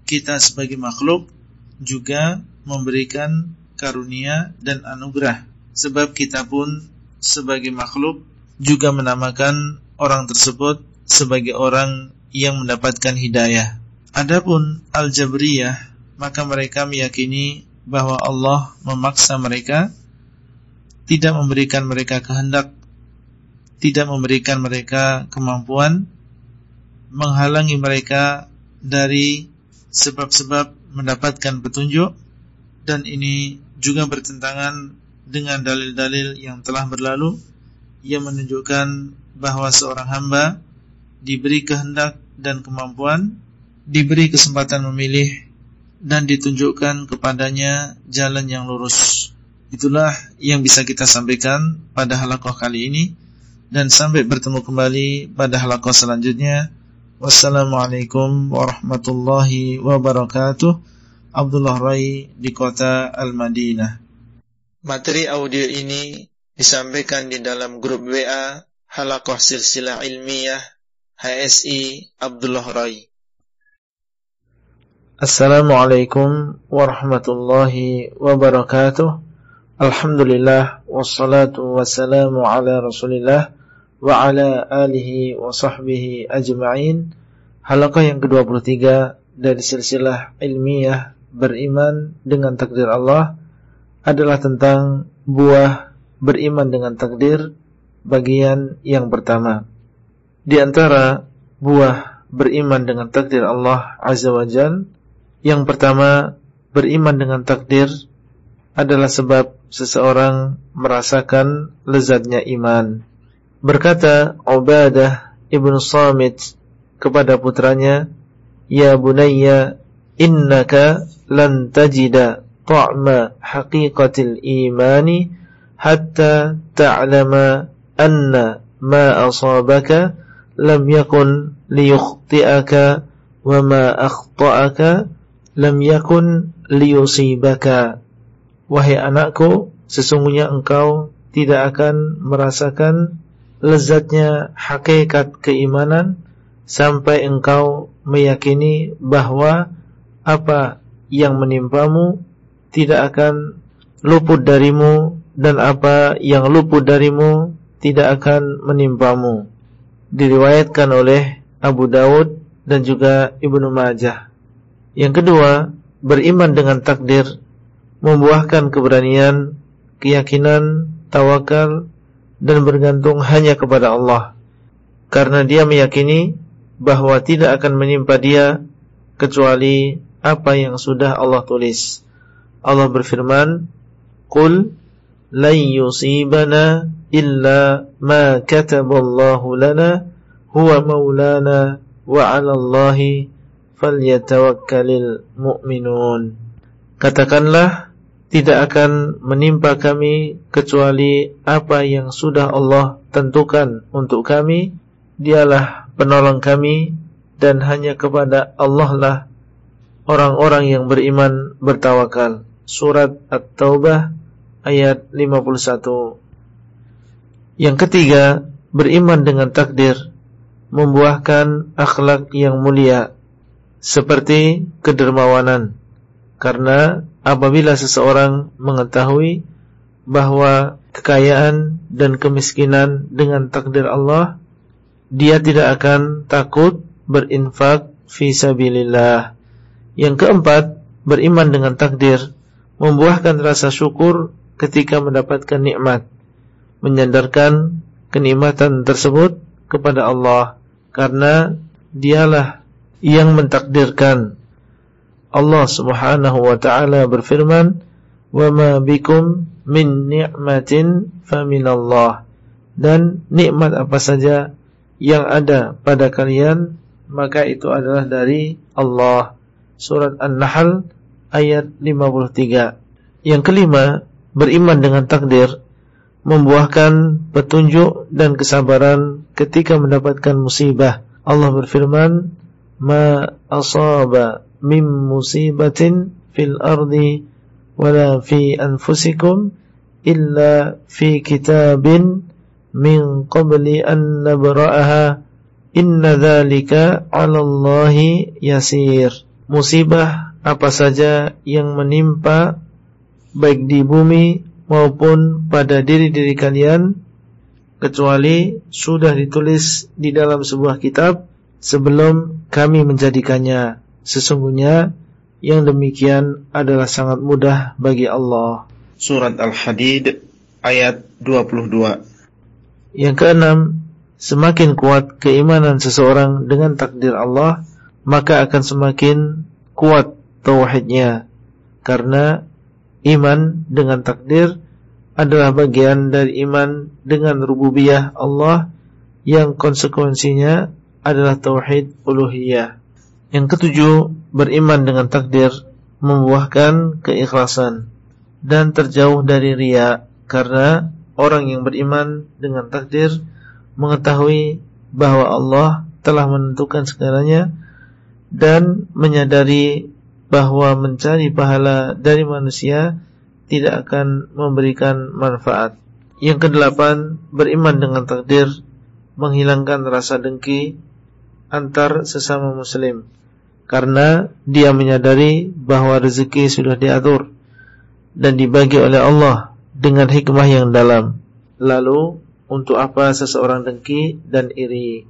kita sebagai makhluk juga memberikan karunia dan anugerah. Sebab kita pun sebagai makhluk juga menamakan orang tersebut sebagai orang yang mendapatkan hidayah. Adapun Al-Jabriyah, maka mereka meyakini bahwa Allah memaksa mereka tidak memberikan mereka kehendak tidak memberikan mereka kemampuan menghalangi mereka dari sebab-sebab mendapatkan petunjuk dan ini juga bertentangan dengan dalil-dalil yang telah berlalu. Yang menunjukkan bahwa seorang hamba diberi kehendak dan kemampuan diberi kesempatan memilih dan ditunjukkan kepadanya jalan yang lurus. Itulah yang bisa kita sampaikan pada halakoh kali ini dan sampai bertemu kembali pada halakoh selanjutnya. Wassalamualaikum warahmatullahi wabarakatuh. Abdullah Rai di kota Al-Madinah. Materi audio ini disampaikan di dalam grup WA Halakoh Silsilah Ilmiah HSI Abdullah Rai. Assalamualaikum warahmatullahi wabarakatuh. Alhamdulillah Wassalatu wassalamu ala rasulillah Wa ala alihi wa sahbihi ajma'in. Halaqah yang ke-23 Dari silsilah ilmiah Beriman dengan takdir Allah Adalah tentang Buah beriman dengan takdir Bagian yang pertama. Di antara Buah beriman dengan takdir Allah Azza wa Jalla yang pertama, beriman dengan takdir adalah sebab seseorang merasakan lezatnya iman. Berkata Ubadah ibnu Samit kepada putranya, Ya bunayya, innaka lan tajida ta'ma haqiqatil imani hatta ta'lama anna ma asabaka lam yakun liyukhti'aka wa ma akhta'aka lam yakun liyusibaka Wahai anakku, sesungguhnya engkau tidak akan merasakan lezatnya hakikat keimanan sampai engkau meyakini bahwa apa yang menimpamu tidak akan luput darimu dan apa yang luput darimu tidak akan menimpamu. Diriwayatkan oleh Abu Dawud dan juga Ibnu Majah. Yang kedua, beriman dengan takdir membuahkan keberanian, keyakinan, tawakal dan bergantung hanya kepada Allah. Karena dia meyakini bahwa tidak akan menimpa dia kecuali apa yang sudah Allah tulis. Allah berfirman, "Qul lan yusibana illa ma kataballahu lana huwa maulana wa 'ala Allahi falyatawakkalul mu'minun." Katakanlah tidak akan menimpa kami kecuali apa yang sudah Allah tentukan untuk kami. Dialah penolong kami dan hanya kepada Allah lah orang-orang yang beriman bertawakal. Surat At-Taubah ayat 51. Yang ketiga, beriman dengan takdir membuahkan akhlak yang mulia seperti kedermawanan. Karena apabila seseorang mengetahui bahwa kekayaan dan kemiskinan dengan takdir Allah, dia tidak akan takut berinfak fi sabilillah. Yang keempat, beriman dengan takdir membuahkan rasa syukur ketika mendapatkan nikmat, menyandarkan kenikmatan tersebut kepada Allah karena dialah yang mentakdirkan Allah Subhanahu wa taala berfirman, "Wa ma bikum min ni'matin faminallah." Dan nikmat apa saja yang ada pada kalian maka itu adalah dari Allah. Surat An-Nahl ayat 53. Yang kelima, beriman dengan takdir membuahkan petunjuk dan kesabaran ketika mendapatkan musibah. Allah berfirman, "Ma asaba min musibatin fil ardi wala fi anfusikum illa fi kitabin min qabli an nabra'aha. Inna dzalika 'ala Allahi yasir. Musibah apa saja yang menimpa baik di bumi maupun pada diri-diri kalian kecuali sudah ditulis di dalam sebuah kitab sebelum kami menjadikannya Sesungguhnya yang demikian adalah sangat mudah bagi Allah. Surat Al-Hadid ayat 22. Yang keenam, semakin kuat keimanan seseorang dengan takdir Allah, maka akan semakin kuat tauhidnya. Karena iman dengan takdir adalah bagian dari iman dengan rububiyah Allah yang konsekuensinya adalah tauhid uluhiyah. Yang ketujuh, beriman dengan takdir membuahkan keikhlasan dan terjauh dari ria karena orang yang beriman dengan takdir mengetahui bahwa Allah telah menentukan segalanya dan menyadari bahwa mencari pahala dari manusia tidak akan memberikan manfaat. Yang kedelapan, beriman dengan takdir menghilangkan rasa dengki antar sesama muslim karena dia menyadari bahwa rezeki sudah diatur dan dibagi oleh Allah dengan hikmah yang dalam. Lalu untuk apa seseorang dengki dan iri?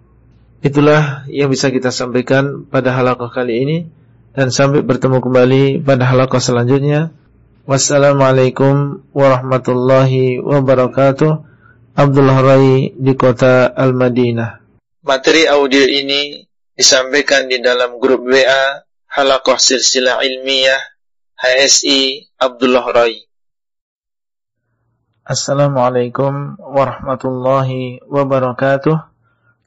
Itulah yang bisa kita sampaikan pada halaqah kali ini dan sampai bertemu kembali pada halaqah selanjutnya. Wassalamualaikum warahmatullahi wabarakatuh. Abdullah Rai di kota Al-Madinah. Materi audio ini disampaikan di dalam grup WA Halakoh Silsilah Ilmiah HSI Abdullah Rai. Assalamualaikum warahmatullahi wabarakatuh.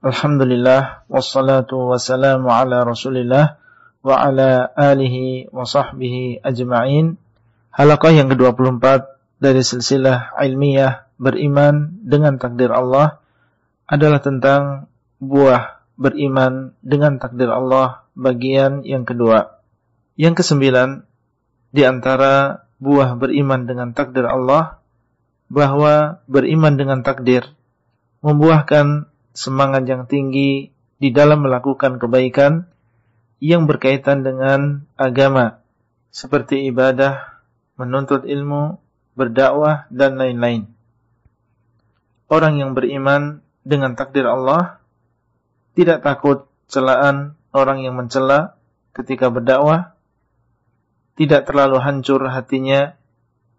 Alhamdulillah wassalatu wassalamu ala Rasulillah wa ala alihi wa sahbihi ajma'in. Halaqah yang ke-24 dari silsilah ilmiah beriman dengan takdir Allah adalah tentang buah beriman dengan takdir Allah bagian yang kedua. Yang kesembilan di antara buah beriman dengan takdir Allah bahwa beriman dengan takdir membuahkan semangat yang tinggi di dalam melakukan kebaikan yang berkaitan dengan agama seperti ibadah, menuntut ilmu, berdakwah dan lain-lain. Orang yang beriman dengan takdir Allah tidak takut celaan orang yang mencela ketika berdakwah, tidak terlalu hancur hatinya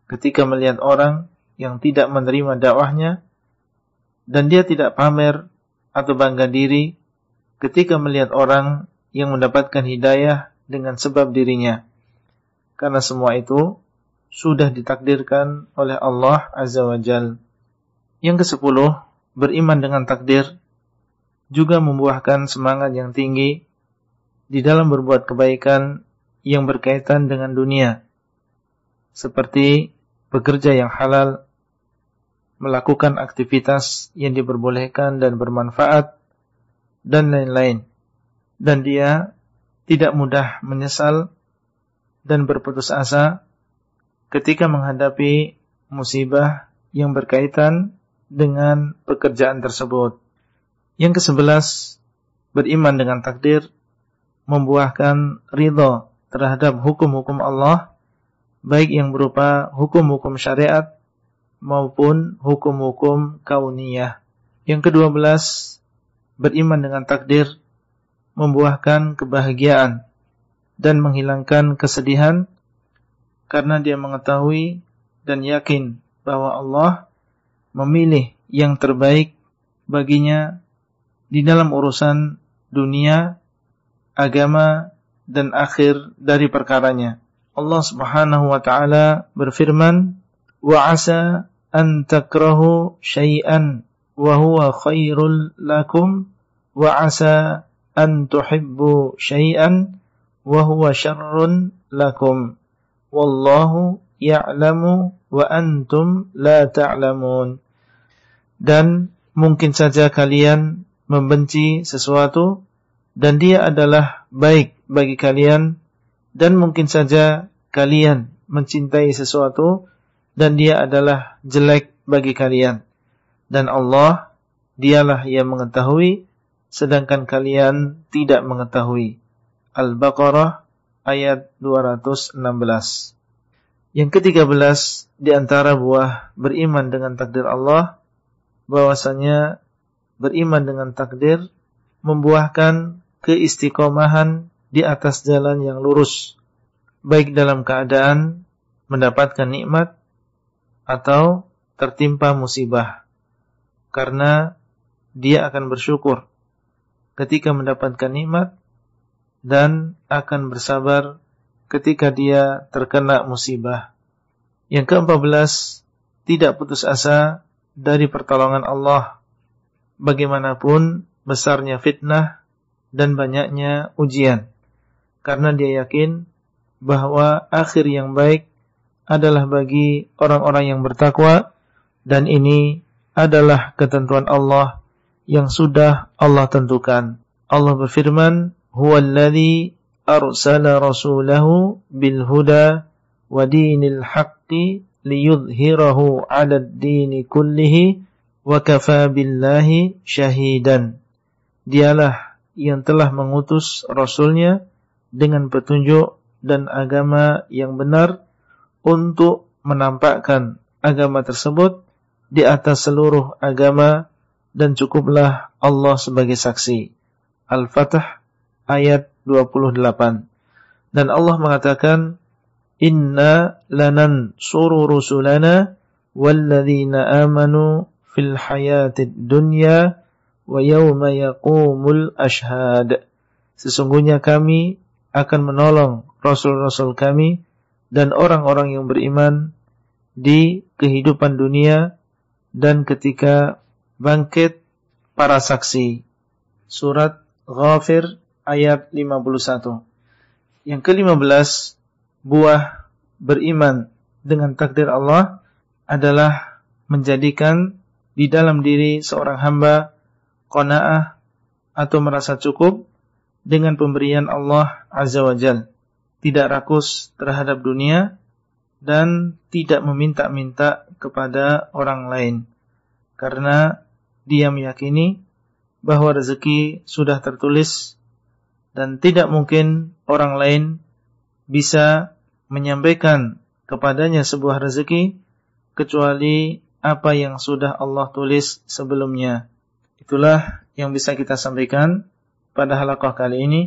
ketika melihat orang yang tidak menerima dakwahnya dan dia tidak pamer atau bangga diri ketika melihat orang yang mendapatkan hidayah dengan sebab dirinya. Karena semua itu sudah ditakdirkan oleh Allah Azza wa Jal. Yang kesepuluh, beriman dengan takdir juga membuahkan semangat yang tinggi di dalam berbuat kebaikan yang berkaitan dengan dunia. Seperti bekerja yang halal, melakukan aktivitas yang diperbolehkan dan bermanfaat, dan lain-lain. Dan dia tidak mudah menyesal dan berputus asa ketika menghadapi musibah yang berkaitan dengan pekerjaan tersebut. Yang kesebelas, beriman dengan takdir membuahkan ridho terhadap hukum-hukum Allah, baik yang berupa hukum-hukum syariat maupun hukum-hukum kauniyah. Yang kedua belas, beriman dengan takdir membuahkan kebahagiaan dan menghilangkan kesedihan karena dia mengetahui dan yakin bahwa Allah memilih yang terbaik baginya di dalam urusan dunia, agama, dan akhir dari perkaranya. Allah Subhanahu wa taala berfirman, "Wa 'asa an takrahu syai'an wa huwa khairul lakum wa 'asa an tuhibbu syai'an wa huwa syarrun lakum. Wallahu ya'lamu wa antum la ta'lamun." Dan mungkin saja kalian membenci sesuatu dan dia adalah baik bagi kalian dan mungkin saja kalian mencintai sesuatu dan dia adalah jelek bagi kalian. Dan Allah dialah yang mengetahui sedangkan kalian tidak mengetahui. Al-Baqarah ayat 216. Yang ketiga belas di antara buah beriman dengan takdir Allah bahwasanya beriman dengan takdir membuahkan keistiqomahan di atas jalan yang lurus baik dalam keadaan mendapatkan nikmat atau tertimpa musibah karena dia akan bersyukur ketika mendapatkan nikmat dan akan bersabar ketika dia terkena musibah. Yang keempat belas, tidak putus asa dari pertolongan Allah. Bagaimanapun besarnya fitnah dan banyaknya ujian. Karena dia yakin bahwa akhir yang baik adalah bagi orang-orang yang bertakwa dan ini adalah ketentuan Allah yang sudah Allah tentukan. Allah berfirman, "Huwallazi arsala rasulahu bil huda wa dinil haqqi liyudhhirahu 'ala ad-dini kullihi wa kafa billahi syahidan." Dialah yang telah mengutus rasulnya dengan petunjuk dan agama yang benar untuk menampakkan agama tersebut di atas seluruh agama dan cukuplah Allah sebagai saksi. Al-Fatah ayat 28. Dan Allah mengatakan, Inna lanan suru rusulana walladzina amanu fil hayatid dunya wa yawma yaqumul ashhad. Sesungguhnya kami akan menolong rasul-rasul kami dan orang-orang yang beriman di kehidupan dunia dan ketika bangkit para saksi. Surat Ghafir ayat 51. Yang ke-15, buah beriman dengan takdir Allah adalah menjadikan di dalam diri seorang hamba qanaah atau merasa cukup dengan pemberian Allah Azza wa Jalla tidak rakus terhadap dunia dan tidak meminta-minta kepada orang lain. Karena dia meyakini bahwa rezeki sudah tertulis dan tidak mungkin orang lain bisa menyampaikan kepadanya sebuah rezeki kecuali apa yang sudah Allah tulis sebelumnya. Itulah yang bisa kita sampaikan pada halaqah kali ini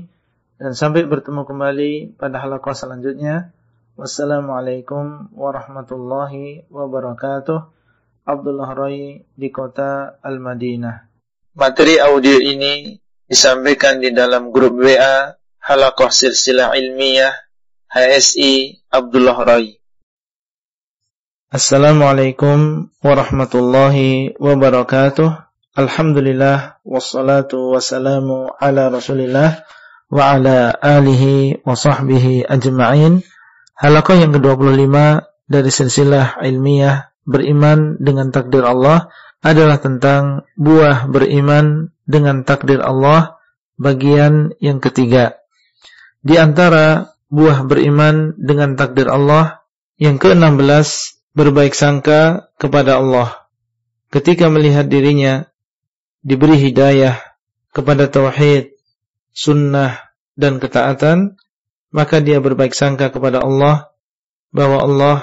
dan sampai bertemu kembali pada halaqah selanjutnya. Wassalamualaikum warahmatullahi wabarakatuh. Abdullah Rai di kota Al-Madinah. Materi audio ini disampaikan di dalam grup WA Halaqah Silsilah Ilmiah HSI Abdullah Rai. Assalamualaikum warahmatullahi wabarakatuh. Alhamdulillah wassalatu wassalamu ala Rasulillah wa ala alihi wa sahbihi ajma'in. Halaqah yang ke-25 dari silsilah ilmiah beriman dengan takdir Allah adalah tentang buah beriman dengan takdir Allah bagian yang ketiga. Di antara buah beriman dengan takdir Allah yang ke-16 berbaik sangka kepada Allah. Ketika melihat dirinya diberi hidayah kepada tauhid, sunnah dan ketaatan, maka dia berbaik sangka kepada Allah bahwa Allah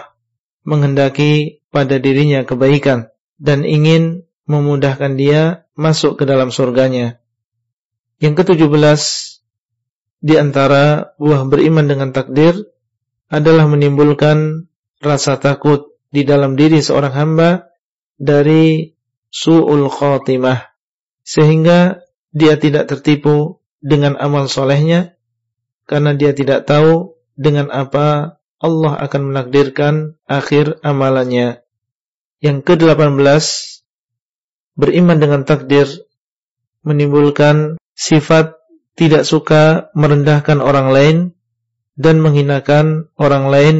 menghendaki pada dirinya kebaikan dan ingin memudahkan dia masuk ke dalam surganya. Yang ketujuh di antara buah beriman dengan takdir adalah menimbulkan rasa takut di dalam diri seorang hamba dari su'ul khatimah sehingga dia tidak tertipu dengan amal solehnya karena dia tidak tahu dengan apa Allah akan menakdirkan akhir amalannya. Yang ke-18 beriman dengan takdir menimbulkan sifat tidak suka merendahkan orang lain dan menghinakan orang lain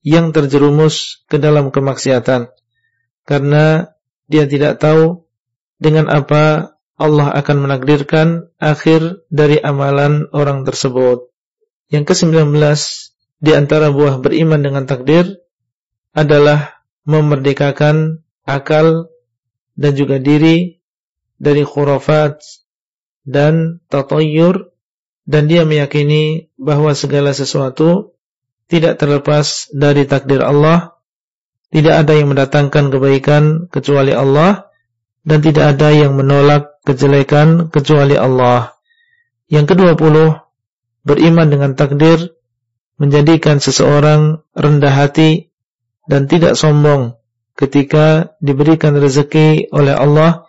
yang terjerumus ke dalam kemaksiatan karena dia tidak tahu dengan apa Allah akan menakdirkan akhir dari amalan orang tersebut. Yang ke-19 di antara buah beriman dengan takdir adalah memerdekakan akal dan juga diri dari khurafat dan tatayyur dan dia meyakini bahwa segala sesuatu tidak terlepas dari takdir Allah tidak ada yang mendatangkan kebaikan kecuali Allah dan tidak ada yang menolak kejelekan kecuali Allah yang kedua puluh beriman dengan takdir menjadikan seseorang rendah hati dan tidak sombong ketika diberikan rezeki oleh Allah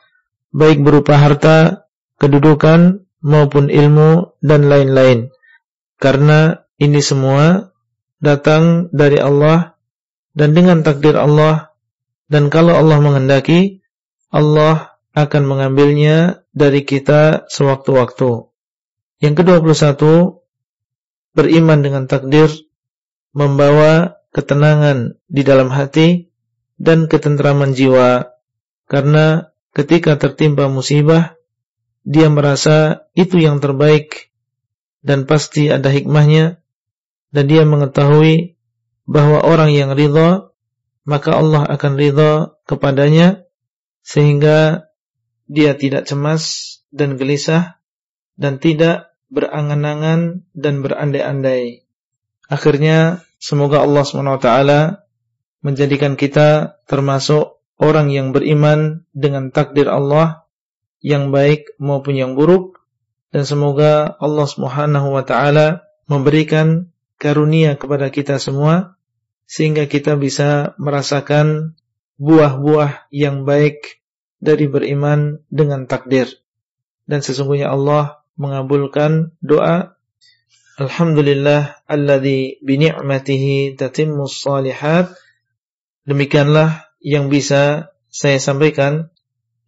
baik berupa harta, kedudukan maupun ilmu dan lain-lain. Karena ini semua datang dari Allah dan dengan takdir Allah dan kalau Allah menghendaki Allah akan mengambilnya dari kita sewaktu-waktu. Yang ke-21 beriman dengan takdir membawa ketenangan di dalam hati dan ketentraman jiwa karena ketika tertimpa musibah dia merasa itu yang terbaik dan pasti ada hikmahnya dan dia mengetahui bahwa orang yang ridha maka Allah akan ridha kepadanya sehingga dia tidak cemas dan gelisah dan tidak berangan-angan dan berandai-andai. Akhirnya semoga Allah SWT menjadikan kita termasuk orang yang beriman dengan takdir Allah yang baik maupun yang buruk dan semoga Allah Subhanahu wa taala memberikan karunia kepada kita semua sehingga kita bisa merasakan buah-buah yang baik dari beriman dengan takdir. Dan sesungguhnya Allah mengabulkan doa Alhamdulillah alladzi bi ni'matihi tatimmus shalihat demikianlah yang bisa saya sampaikan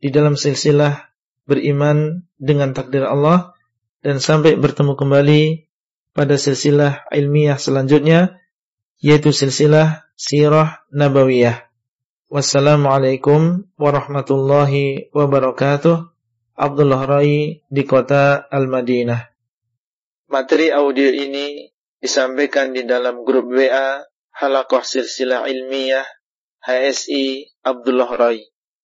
di dalam silsilah beriman dengan takdir Allah dan sampai bertemu kembali pada silsilah ilmiah selanjutnya yaitu silsilah sirah nabawiyah. Wassalamualaikum warahmatullahi wabarakatuh. Abdullah Rai di kota Al-Madinah. Materi audio ini disampaikan di dalam grup WA Halakoh Silsilah Ilmiah HSI Abdullah Rai